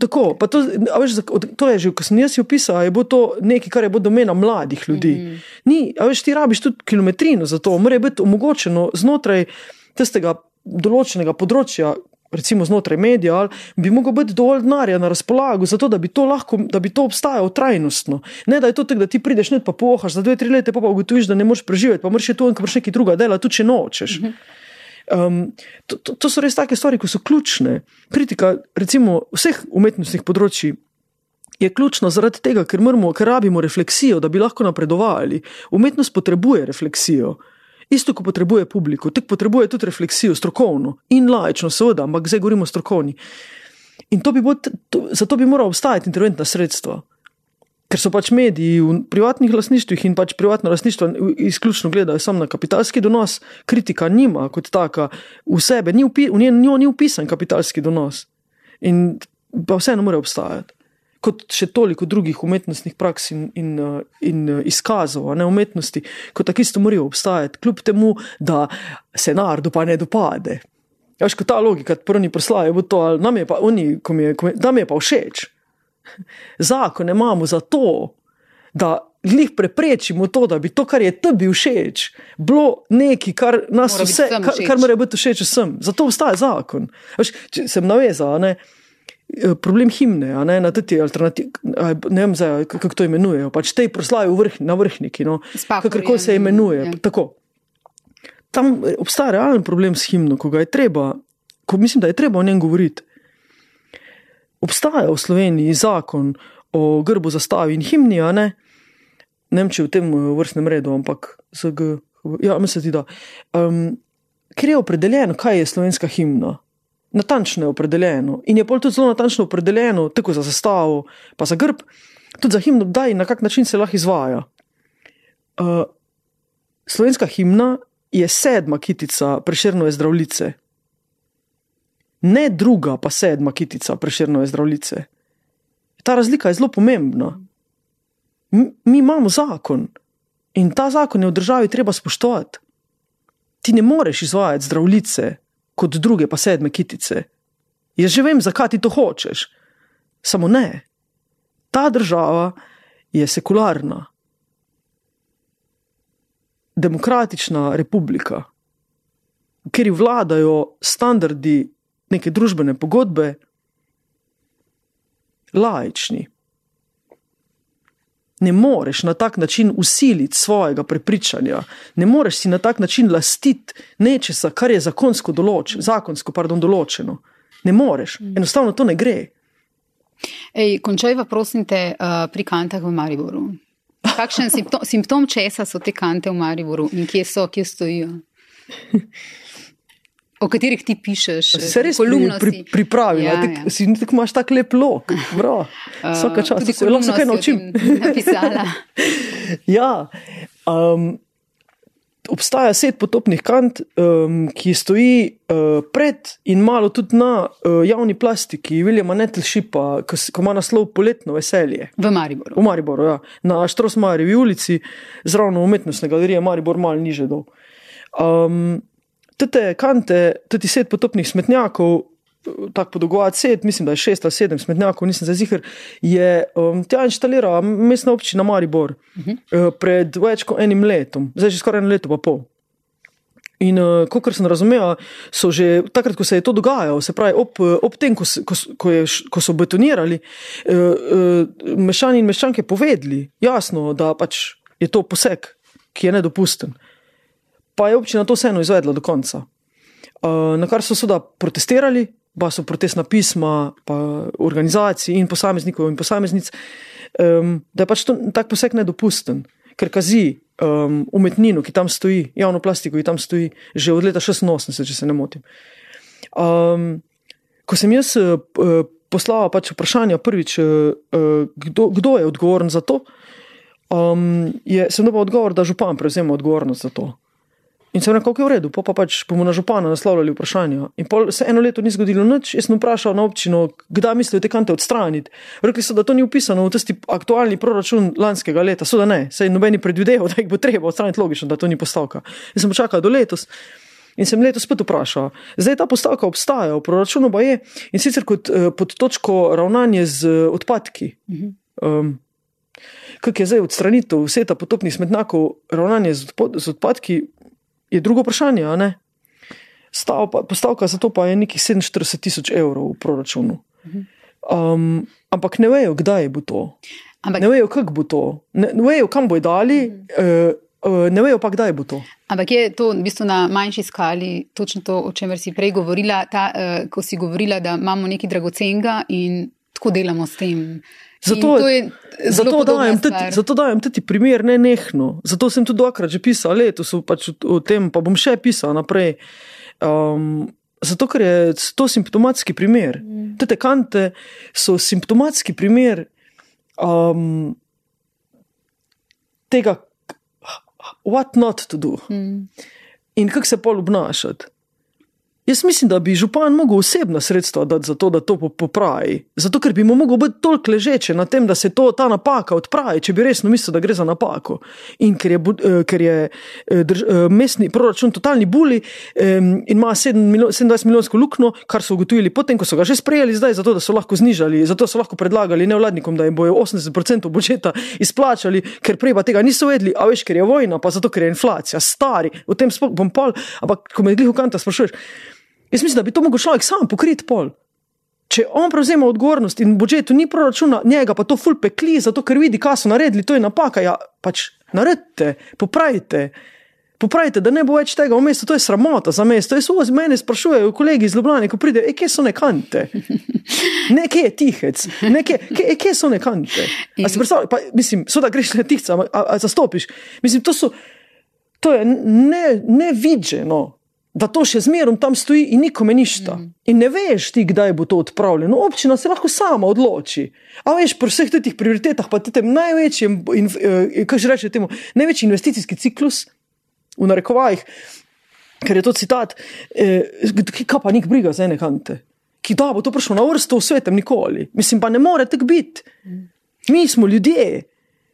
Tako, pa to, veš, to je že, ko sem jaz jo pisal, je bilo to nekaj, kar je bilo domena mladih ljudi. Mm -hmm. Ni, a veš, ti rabiš tudi kilometrino za to, mora biti omogočeno znotraj tistega določenega področja, recimo znotraj medija, ali bi moglo biti dovolj denarja na razpolago, zato da bi to lahko, da bi to obstajalo trajnostno. Ne da je to tako, da ti prideš net pa pohaš za dve, tri leta, pa, pa ugotoviš, da ne moreš preživeti, pa moraš še tu in moraš nekaj druga dela, tudi če nočeš. -hmm. Um, to, to, to so res take stvari, ki so ključne. Kritika, recimo, vseh umetnostnih področji je ključna zaradi tega, ker, moramo, ker rabimo refleksijo, da bi lahko napredovali. Umetnost potrebuje refleksijo. Isto, kot potrebuje publiko, tako potrebuje tudi refleksijo, strokovno in laično, seveda, ampak zdaj govorimo strokovni. In to bi bilo, to, zato bi morala obstajati interventna sredstva. Ker so pač mediji v privatnih lasništvih in pač privatno lasništvo izključno gledajo samo na kapitalski donos, kritika nima kot taka v sebe, ni upi, v njo ni upisan kapitalski donos. In pa vseeno mora obstajati. Kot še toliko drugih umetnostnih praks in, in, uh, in uh, izkazov, ne umetnosti, kot tako isto morajo obstajati, kljub temu, da se narodu pa ne dopade. Ja, kot ta logika, prvi proslavi bo to, ali nam je pa, oni, ko mi je, ko mi, nam je pa všeč. Zakone imamo zato, da jih preprečimo to, da bi to, kar je tebi všeč, bilo nekaj, kar nas Mora vse, kar, kar mora biti všeč vsem. Zato obstaja zakon. Veš, sem navezal, ne. eh, Problem himne, ne na te alternative, ne vem, zdaj, kako to imenujejo, pač te proslavi vrh, na vrhniki, no, kakorkoli se imenuje. ja. Tako. Tam eh, obstaja realen problem s himno, ko ga je treba, ko mislim, da je treba o njem govoriti. Obstaja v Sloveniji zakon o grbu, zastavi in himni, a ne, ne vem, če v tem eh, vrstnem redu, ampak ZG, ja, mislim, da. Um, ker je opredeljeno, kaj je slovenska himna. Natančno je opredeljeno in je pol tudi zelo natančno opredeljeno, tako za zastavo, pa za grb, tudi za himno, kdaj in na kak način se lahko izvaja. Uh, slovenska himna je sedma kitica preširnove zdravljice, ne druga, pa sedma kitica preširnove zdravljice. Ta razlika je zelo pomembna. Mi, mi imamo zakon in ta zakon je v državi treba spoštovati. Ti ne moreš izvajati zdravljice kot druge, pa sedme kitice. Jaz že vem, zakaj ti to hočeš. Samo ne. Ta država je sekularna, demokratična republika, kjer vladajo standardi neke družbene pogodbe, laični. Ne moreš na tak način usiliti svojega prepričanja, ne moreš si na tak način lastiti nečesa, kar je zakonsko, določ, zakonsko pardon, določeno. Ne moreš, enostavno to ne gre. Ej, končajva, prosim te, uh, pri kantah v Mariboru. Kakšen simptom, simptom česa so te kante v Mariboru in kje so, kje stojijo? O katerih ti pišeš? Se res pri, kolumno pri, si. pripravi, Ja, ja, tak, ja. si tako imaš tak lep lok. Vsaka čas, Tudi se lahko kaj naučim. Ja, um, obstaja set potopnih kant, um, ki stoji uh, pred in malo tudi na uh, javni plastiki Viljama Netlšipa, ko, ko ima naslov Poletno veselje. V Mariboru. V Mariboru, ja. na Štrosmarjevi ulici, zraven umetnostne galerije Maribor, malo niže dol. Um, te kante, tudi set potopnih smetnjakov, tako podolgovat set, mislim, da je šest ali sedem smetnjakov, nisem zdaj ziger, je um, tja inštalirala mestna občina Maribor uh -huh. uh, pred več kot enim letom, zdaj že skoraj eno leto pa pol. In, uh, kot sem razumela, so že takrat, ko se je to dogajalo, se pravi, ob, eh, ob tem, ko, ko, ko, je, ko so betonirali, uh, uh, meščani in meščanke povedali, jasno, da pač je to poseg, ki je nedopusten. Pa je občina to vseeno izvedla do konca. Uh, na kar so seveda protestirali, pa so protestna pisma, pa organizacij in posameznikov in posameznic, um, da je pač to, tak poseg nedopusten, ker kazi um, umetnino, ki tam stoji, javno plastiko, ki tam stoji že od leta 86, če se ne motim. Um, ko sem jaz uh, poslala pač vprašanja prvič, uh, kdo, kdo je odgovoren za to, um, je, sem dobil odgovor, da župan prevzema odgovornost za to. In sem rekel, kako je v redu, pa, pa pač bomo na župana naslavljali vprašanja. In pol se eno leto ni zgodilo nič, jaz sem vprašal na občino, kdaj mislijo te kante odstraniti. Rekli so, da to ni upisano v tisti aktualni proračun lanskega leta, so da ne, sej nobeni predvideval, da jih bo treba odstraniti, logično, da to ni postavka. Jaz sem počakal do letos. In sem letos spet vprašal, zdaj ta postavka obstaja, v proračunu pa je in sicer kot eh, pod točko ravnanje z eh, odpadki. Um, Kaj je zdaj odstranitev vseta potopnih smetnjakov, ravnanje z, odpo- z odpadki, je drugo vprašanje. a ne? Stavka, postavka za to pa je nekih 47 tisoč evrov v proračunu. Um, ampak ne vejo, kdaj bo to. Ampak, Ne vejo, kako bo to. Ne, ne vejo, kam bojo dali, uh, uh, ne vejo pa, kdaj bo to. ampak je to v bistvu na manjši skali točno to, o čemer si prej govorila, ta, uh, ko si govorila, da imamo nekaj dragocenga in tako delamo s tem. Zato, je zato, dajem tudi, zato dajem tudi primer ne nehno. Zato sem tudi dvakrat že pisal, letos pač o, o tem, pa bom še pisal naprej. Um, zato, ker je to simptomatski primer. Mm. Te kante so simptomatski primer um, tega, what not to do Mm. in kako se pol obnašati. Jaz mislim, da bi župan mogel osebna sredstva dati za to, da to po- popravi. Zato, ker bi mu mogel biti toliko ležeče na tem, da se to, ta napaka odpravi, če bi resno mislil, da gre za napako. In ker je, eh, ker je eh, drž, eh, mestni proračun totalni buli in ima 7 milijon, 27 milijonsko luknjo, kar so ugotovili potem, ko so ga že sprejeli, zdaj zato, da so lahko znižali, zato so lahko predlagali nevladnikom, da jim bojo 80% budžeta izplačali, ker prej pa tega niso vedeli, a veš, ker je vojna, pa zato, ker je inflacija, stari, o tem bom pol, ampak ko me glih v kanta sprašuješ. Jaz mislim, da bi to mogel človek sam pokriti pol. Če on prevzema odgovornost in budžetu ni proračuna, njega pa to ful pekli, zato ker vidi, kaj so naredili, to je napaka. Ja, pač naredite, popravite. Popravite, da ne bo več tega v mestu, to je sramota za mesto. Jaz vozi mene sprašujejo kolegi iz Ljubljana, ko pridejo, e, kje so nekante? Nekje je tihec, nekje, kje, e, kje so nekante? A si predstavljaš, pa mislim, so da greš na tihca, a, a zastopiš. Mislim, to, so, to je ne, nevidženo da to še zmerom tam stoji in nikome ništa. Mm. In ne veš ti, kdaj bo to odpravljeno. Občina se lahko sama odloči. A veš, pri vseh teh prioritetah, pa tem največjem, in, eh, kaj že reče temu, največji investicijski ciklus, v narekovajih, ker je to citat, eh, kaj pa nik briga za ene kante. Ki da bo to prišlo na vrsto v svetem nikoli. Mislim, pa ne more tako biti. Mi smo ljudje.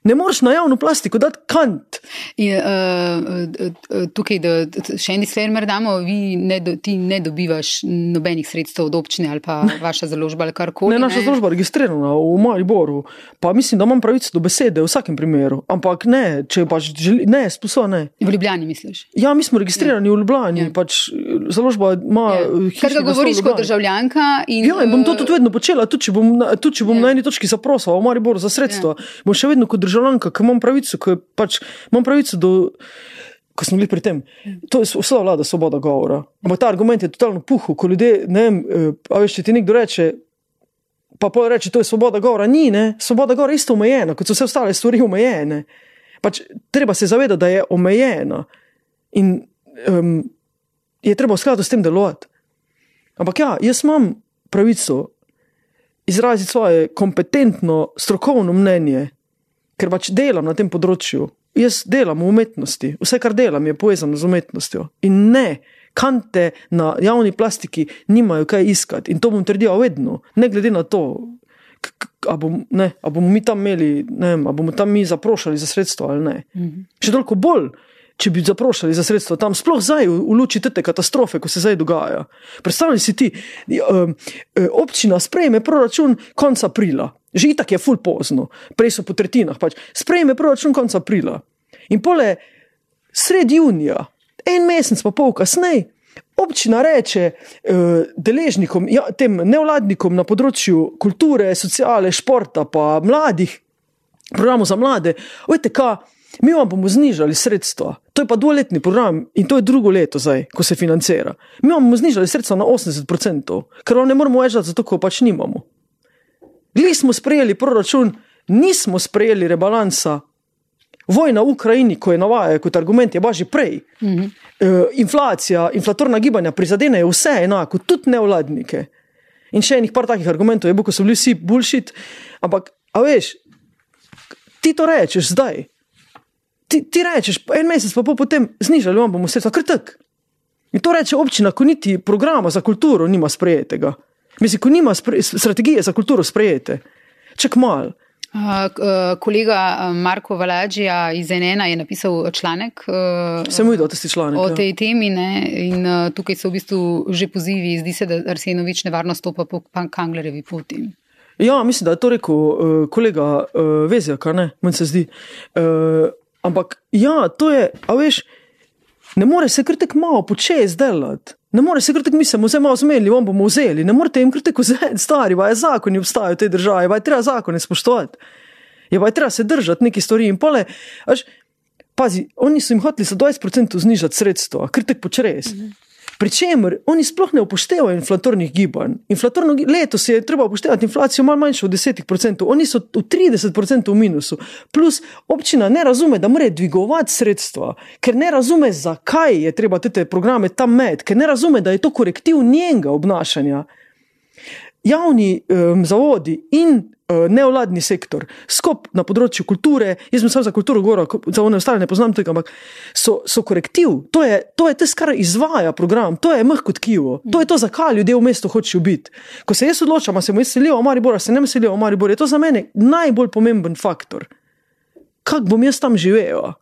Ne moreš na javno plastiko dati kant. In, uh, uh, tukaj, da še en disclaimer damo, ne, do, ti ne dobivaš nobenih sredstev od občine ali pa vaša založba ali karkoli. Ne, naša založba je registrirana v Mariboru, pa mislim, da imam pravico do besede v vsakem primeru. Ampak ne, če pač želi, ne, spuso ne. V Ljubljani misliš? Ja, mi smo registrirani v Ljubljani, Ja. pač založba ima. Ja. eh, hišni ga govoriš kot državljanka. In, Ja, in bom to eh, tudi vedno počela, tudi če bom, tudi če bom Ja. ja. na eni točki zaprosila v Mariboru za sredstva. Ja. Bom še vedno kot državljanka, ki imam pravico, ki pač imam pravico do. ko smo bili pri tem. To je vsa vlada svoboda govora. Ampak ta argument je totalno puhu, ko ljudje, ne vem, eh, a veš, če ti nekdo reče, pa pa reče, to je svoboda govora. Ni, ne, svoboda govora je isto omejena, kot so vse ostale stvari omejene. Pač, treba se zavedati, da je omejena in um, je treba v skladu s tem delovati. Ampak ja, jaz imam pravico izraziti svoje kompetentno, strokovno mnenje, ker pač delam na tem področju. Jaz delam v umetnosti, vse, kar delam, je povezano z umetnostjo. In ne, kante na javni plastiki nimajo kaj iskati. In to bom trdil vedno, ne glede na to, ali bom, bomo mi tam imeli, ne vem, ali bomo tam mi zaprošali za sredstvo ali ne. Mhm. Še toliko bolj. Če bi zaprošali za sredstva tam, sploh zdaj, v, luči te katastrofe, ko se zdaj dogaja. Predstavljaj si ti, um, občina sprejme proračun konec aprila, že itak je ful pozno, prej so po tretjinah, pač sprejme proračun konec aprila. In pole sredi junija, En mesec, pa pol kasneje, občina reče uh, deležnikom, ja, tem nevladnikom na področju kulture, sociale, športa, pa mladih, programov za mlade, ojte, kaj, mi vam bomo znižali sredstva. To je pa dvoletni program in to je drugo leto zdaj, ko se financira. Mi vam bomo znižali sredstva na 80%, ker vam ne moremo več dati, zato ko pač nimamo. Mi smo sprejeli proračun, nismo sprejeli rebalansa, Vojna v Ukrajini, ko je navajajo kot argument, je pa že prej. -hmm. uh, inflacija, inflatorna gibanja prizadenejo vse enako, tudi nevladnike. In še enih par takih argumentov je, ko so bili vsi bulšit. Ampak, a veš, ti to rečeš zdaj. Ti, ti rečeš, en mesec pa potem znižali vam bomo sredstva, krtek. In to reče občina, ko niti programa za kulturo nima sprejetega. Mislim, ko nima spre, strategije za kulturo sprejete. Čak mal. Uh, kolega Marko Valadžija iz NN je napisal članek uh, videl, članek, o ja. tej temi ne? in uh, tukaj so v bistvu že pozivi, zdi se, da Arsenovič nevarno stopa po Kanglerjevi poti. Ja, mislim, da je to rekel uh, kolega uh, Vezjak, ne, meni se zdi. Uh, ampak ja, to je, a veš, ne more se kar tako malo početi delati. Ne more se kar tako mi smo vse malo zmedili, vam bomo vzeli. Ne morete jim kar tako vzeti, stari, vaj zakoni obstajajo v tej državi, vaj treba zakone spoštovati. Je vaj treba se držati neki stvari in pole. Až, pazi, oni so jim hoteli za 20% znižati sredstva, kar tako počres. Mhm. Pričemer, oni sploh ne upoštevajo inflatornih gibanj. Inflatorno letos je treba upoštevati inflacijo malo manjšo od 10%, oni so v 30% v minusu. Plus občina ne razume, da mora dvigovati sredstva, ker ne razume, zakaj je treba te programe tam med, ker ne razume, da je to korektiv njenega obnašanja. Javni um, zavodi in nevladni sektor, skop na področju kulture, jaz sem samo za kulturo govoril, za one ostale ne poznam tega, ampak so, so korektiv. To je, to je tisto, kar izvaja program, to je mh kot kivo, to je to, zakaj ljudje v mestu hočejo biti. Ko se jaz odločam, se mi selijo v Maribor, se ne selijo v Maribor, je to za mene najbolj pomemben faktor. Kako bom jaz tam živel?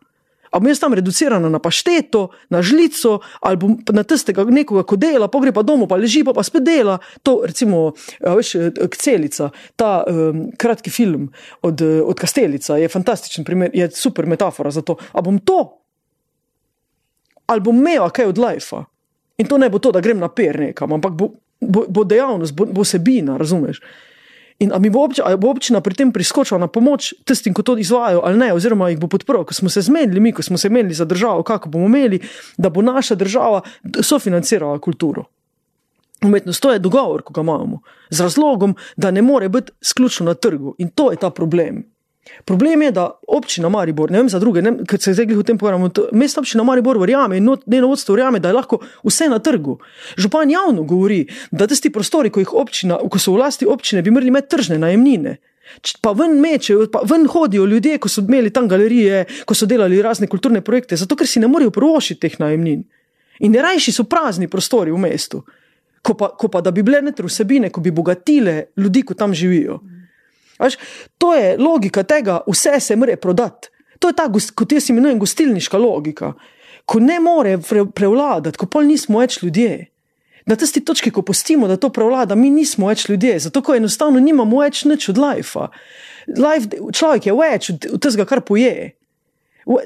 Bom jaz tam reducirana na pašteto, na žlico, ali na tistega nekoga, ko dela, pogre pa domov, pa leži pa, pa spet dela. To, recimo, veš, Celica, ta um, kratki film od, od Kastelica je fantastičen primer, je super metafora za to. Ali bom to, ali bom imel kaj od lajfa. In to ne bo to, da grem na per nekam, ampak bo, bo, bo dejavnost, bo, bo sebina, razumeš? In ali bo, občina, bo občina pri tem priskočila na pomoč tistim, ki to izvajo, ali ne, oziroma jih bo podprl, ko smo se zmenili, mi, ko smo se menili za državo, kako bomo imeli, da bo naša država sofinancirala kulturo. Umetnost, to je dogovor, ki ga imamo, z razlogom, da ne more biti sključno na trgu in to je ta problem. Problem je, da občina Maribor, ne vem za druge, ker se zdaj o tem pogovarjamo, mestna občina Maribor verjame in njeno vodstvo verjame, da je lahko vse na trgu. Župan javno govori, da tisti prostori, ko, občina, ko so v lasti občine, bi morali imeti tržne najemnine. Pa ven mečejo, pa ven hodijo ljudje, ko so imeli tam galerije, ko so delali razne kulturne projekte, zato ker si ne morejo provošiti teh najemnin. In rajši so prazni prostori v mestu, ko pa, ko pa da bi bile netre vsebine, ko bi bogatile ljudi, ki tam živijo. Až, to je logika tega, vse se mora prodati. To je ta, kot jaz imenujem, gostilniška logika. Ko ne more prevladati, ko pol nismo več ljudje. Na tisti točki, ko postimo, da to prevlada, mi nismo več ljudje, zato enostavno nimamo več nič od life. life človek je več od tega, kar poje.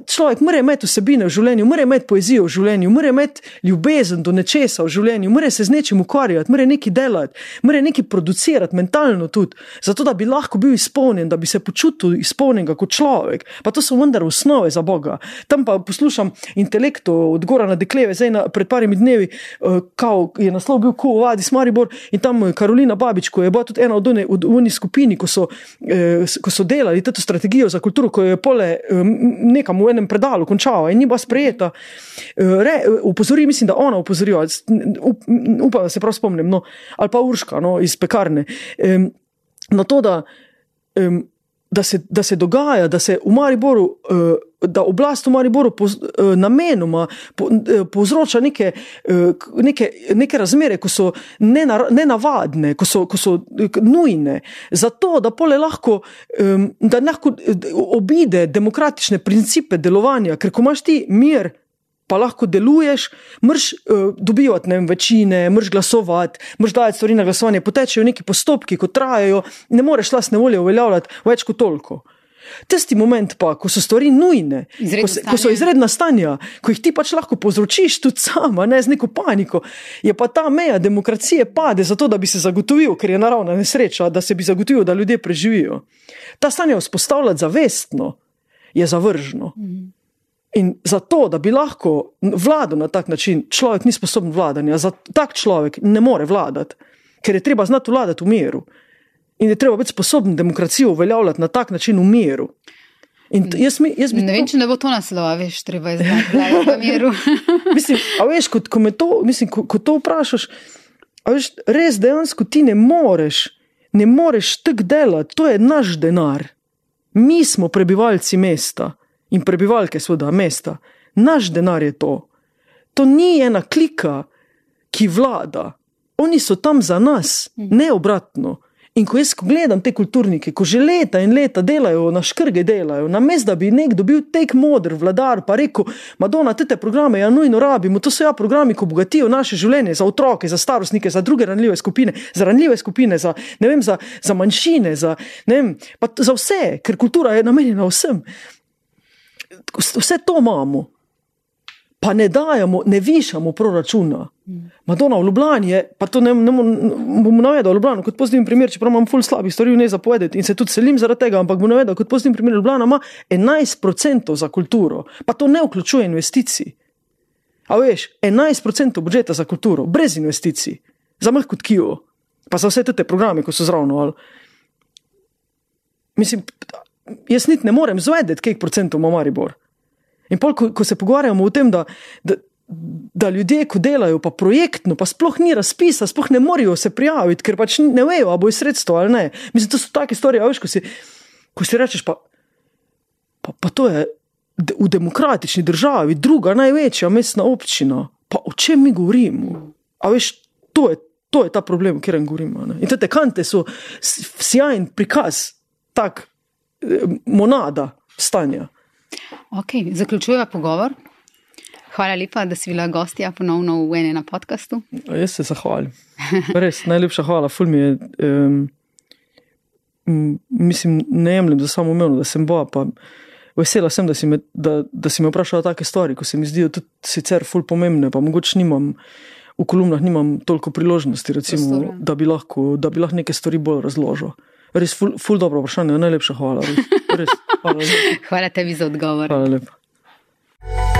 Človek mora imeti vsebine v življenju, mora imeti poezijo v življenju, mora imeti ljubezen do nečesa v življenju, mora se z nečim ukvarjati, mora nekaj delati, mora nekaj producirati mentalno tudi, zato da bi lahko bil izpolnjen, da bi se počutil izpolnjenega kot človek. Pa to so vendar osnove za Boga. Tam pa poslušam intelekto od Gora na Dekleve, zdaj na, pred parimi dnevi, uh, kao je naslov bil Ko Vadis Maribor in tam eh, Karolina Babič, ko je bila tudi ena od one- od skupini, ko so, eh, ko so delali to strategijo za kulturo, ko je pole eh, m- nekam v enem predalu končala in ni bila sprejeta. Eh, Re, eh, upozori, mislim, da ona up, upam, da se prav spomnim, no, ali pa Urška no, iz pekarne. Em, na to, da, em, da, se, da se dogaja, da se v Mariboru. eh, Da oblast v Mariboru poz, eh, namenoma po, eh, povzroča neke, neke, neke razmere, ko so nenavadne, ko so, ko so nujne, zato da pole lahko, da lahko obide demokratične principe delovanja, ker ko imaš ti mir, pa lahko deluješ, mrš uh, dobivati ne vem, večine, mrš glasovati, mrš dajati stvari na glasovanje, potečejo neki postopki, ko trajajo, ne moreš lastne volje uveljavljati več kot toliko. Tisti moment pa, ko so stvari nujne, ko, se, ko so izredna stanja, ko jih ti pač lahko povzročiš tudi sama, ne z neko paniko, je pa ta meja demokracije pade zato, da bi se zagotovil, ker je naravna nesreča, da se bi zagotovil, da ljudje preživijo. Ta stanja vzpostavljati zavestno je zavržno. In zato, da bi lahko vladal na tak način, človek ni sposoben vladanja, za tak človek ne more vladati, ker je treba znati vladati v miru. In je treba biti sposoben demokracijo uveljavljati na tak način v miru. In jaz, mi, jaz bi Ne vem, če ne bo to naslova, veš, treba je zdaj v miru. Mislim, a veš, ko, ko, to, mislim, ko, ko to vprašaš, a veš, res dejansko ti ne moreš, ne moreš tako delati, to je naš denar. Mi smo prebivalci mesta in prebivalke seveda mesta. Naš denar je to. To ni ena klika, ki vlada. Oni so tam za nas, ne obratno. In ko jaz gledam te kulturnike, ko že leta in leta delajo, na škrge delajo, namesto da bi nek dobil tek modr vladar, pa rekel: Madona, te programe ja nujno rabimo, to so ja programi, ki obogatijo naše življenje za otroke, za starostnike, za druge ranljive skupine, za ranljive skupine, za, vem, za, za manjšine, za, vem, za vse, ker kultura je namenjena vsem. Vse to imamo, pa ne dajemo, ne višamo proračuna. Madonna v Ljubljani je, pa to ne, ne bom navedel Ljubljano kot pozitiven primer, čeprav imam ful slabih stvari v njej zapovedati in se tudi selim zaradi tega, ampak bom navedel kot pozitiven primer Ljubljana ima 11% za kulturo, pa to ne vključuje investicij. A veš, 11% budžeta za kulturo, brez investicij, za mah kot Kijo, pa za vse te programe, ko so zravno. Mislim, jaz niti ne morem zvedeti, koliko procentov ima Maribor. In pol, ko, ko se pogovarjamo o tem, da, da, da ljudje, ko delajo, pa projektno, pa sploh ni razpisa, sploh ne morejo se prijaviti, ker pač ne vejo, ali bo iz sredstva ali ne. Mislim, to so take stvari, a veš, ko si, ko si rečeš, pa, pa, pa to je v demokratični državi druga največja mestna občina. Pa o čem mi govorimo? A veš, to je, to je ta problem, o katerem govorimo. Ne? In te kante so sjajen prikaz, tak monada stanja. Okay, zaključujeva pogovor. Hvala lepa, da si bila gostja ponovno v enem podkastu. Jaz se zahvalim. Res, najlepša hvala. Ful mi je, um, mislim, ne jemljem za samo umevno, da sem boja. Pa vesela sem, da si, me, da, da si me vprašala take stvari, ko se mi zdijo tudi sicer ful pomembne, pa mogoče nimam. V kolumnah nimam toliko priložnosti, recimo, Prostora. da, bi lahko, da bi lahko neke stvari bolj razložil. Res, ful, ful dobro vprašanje, najlepša hvala. Res, res, hvala, lepa. hvala tebi za odgovor. Hvala lepa.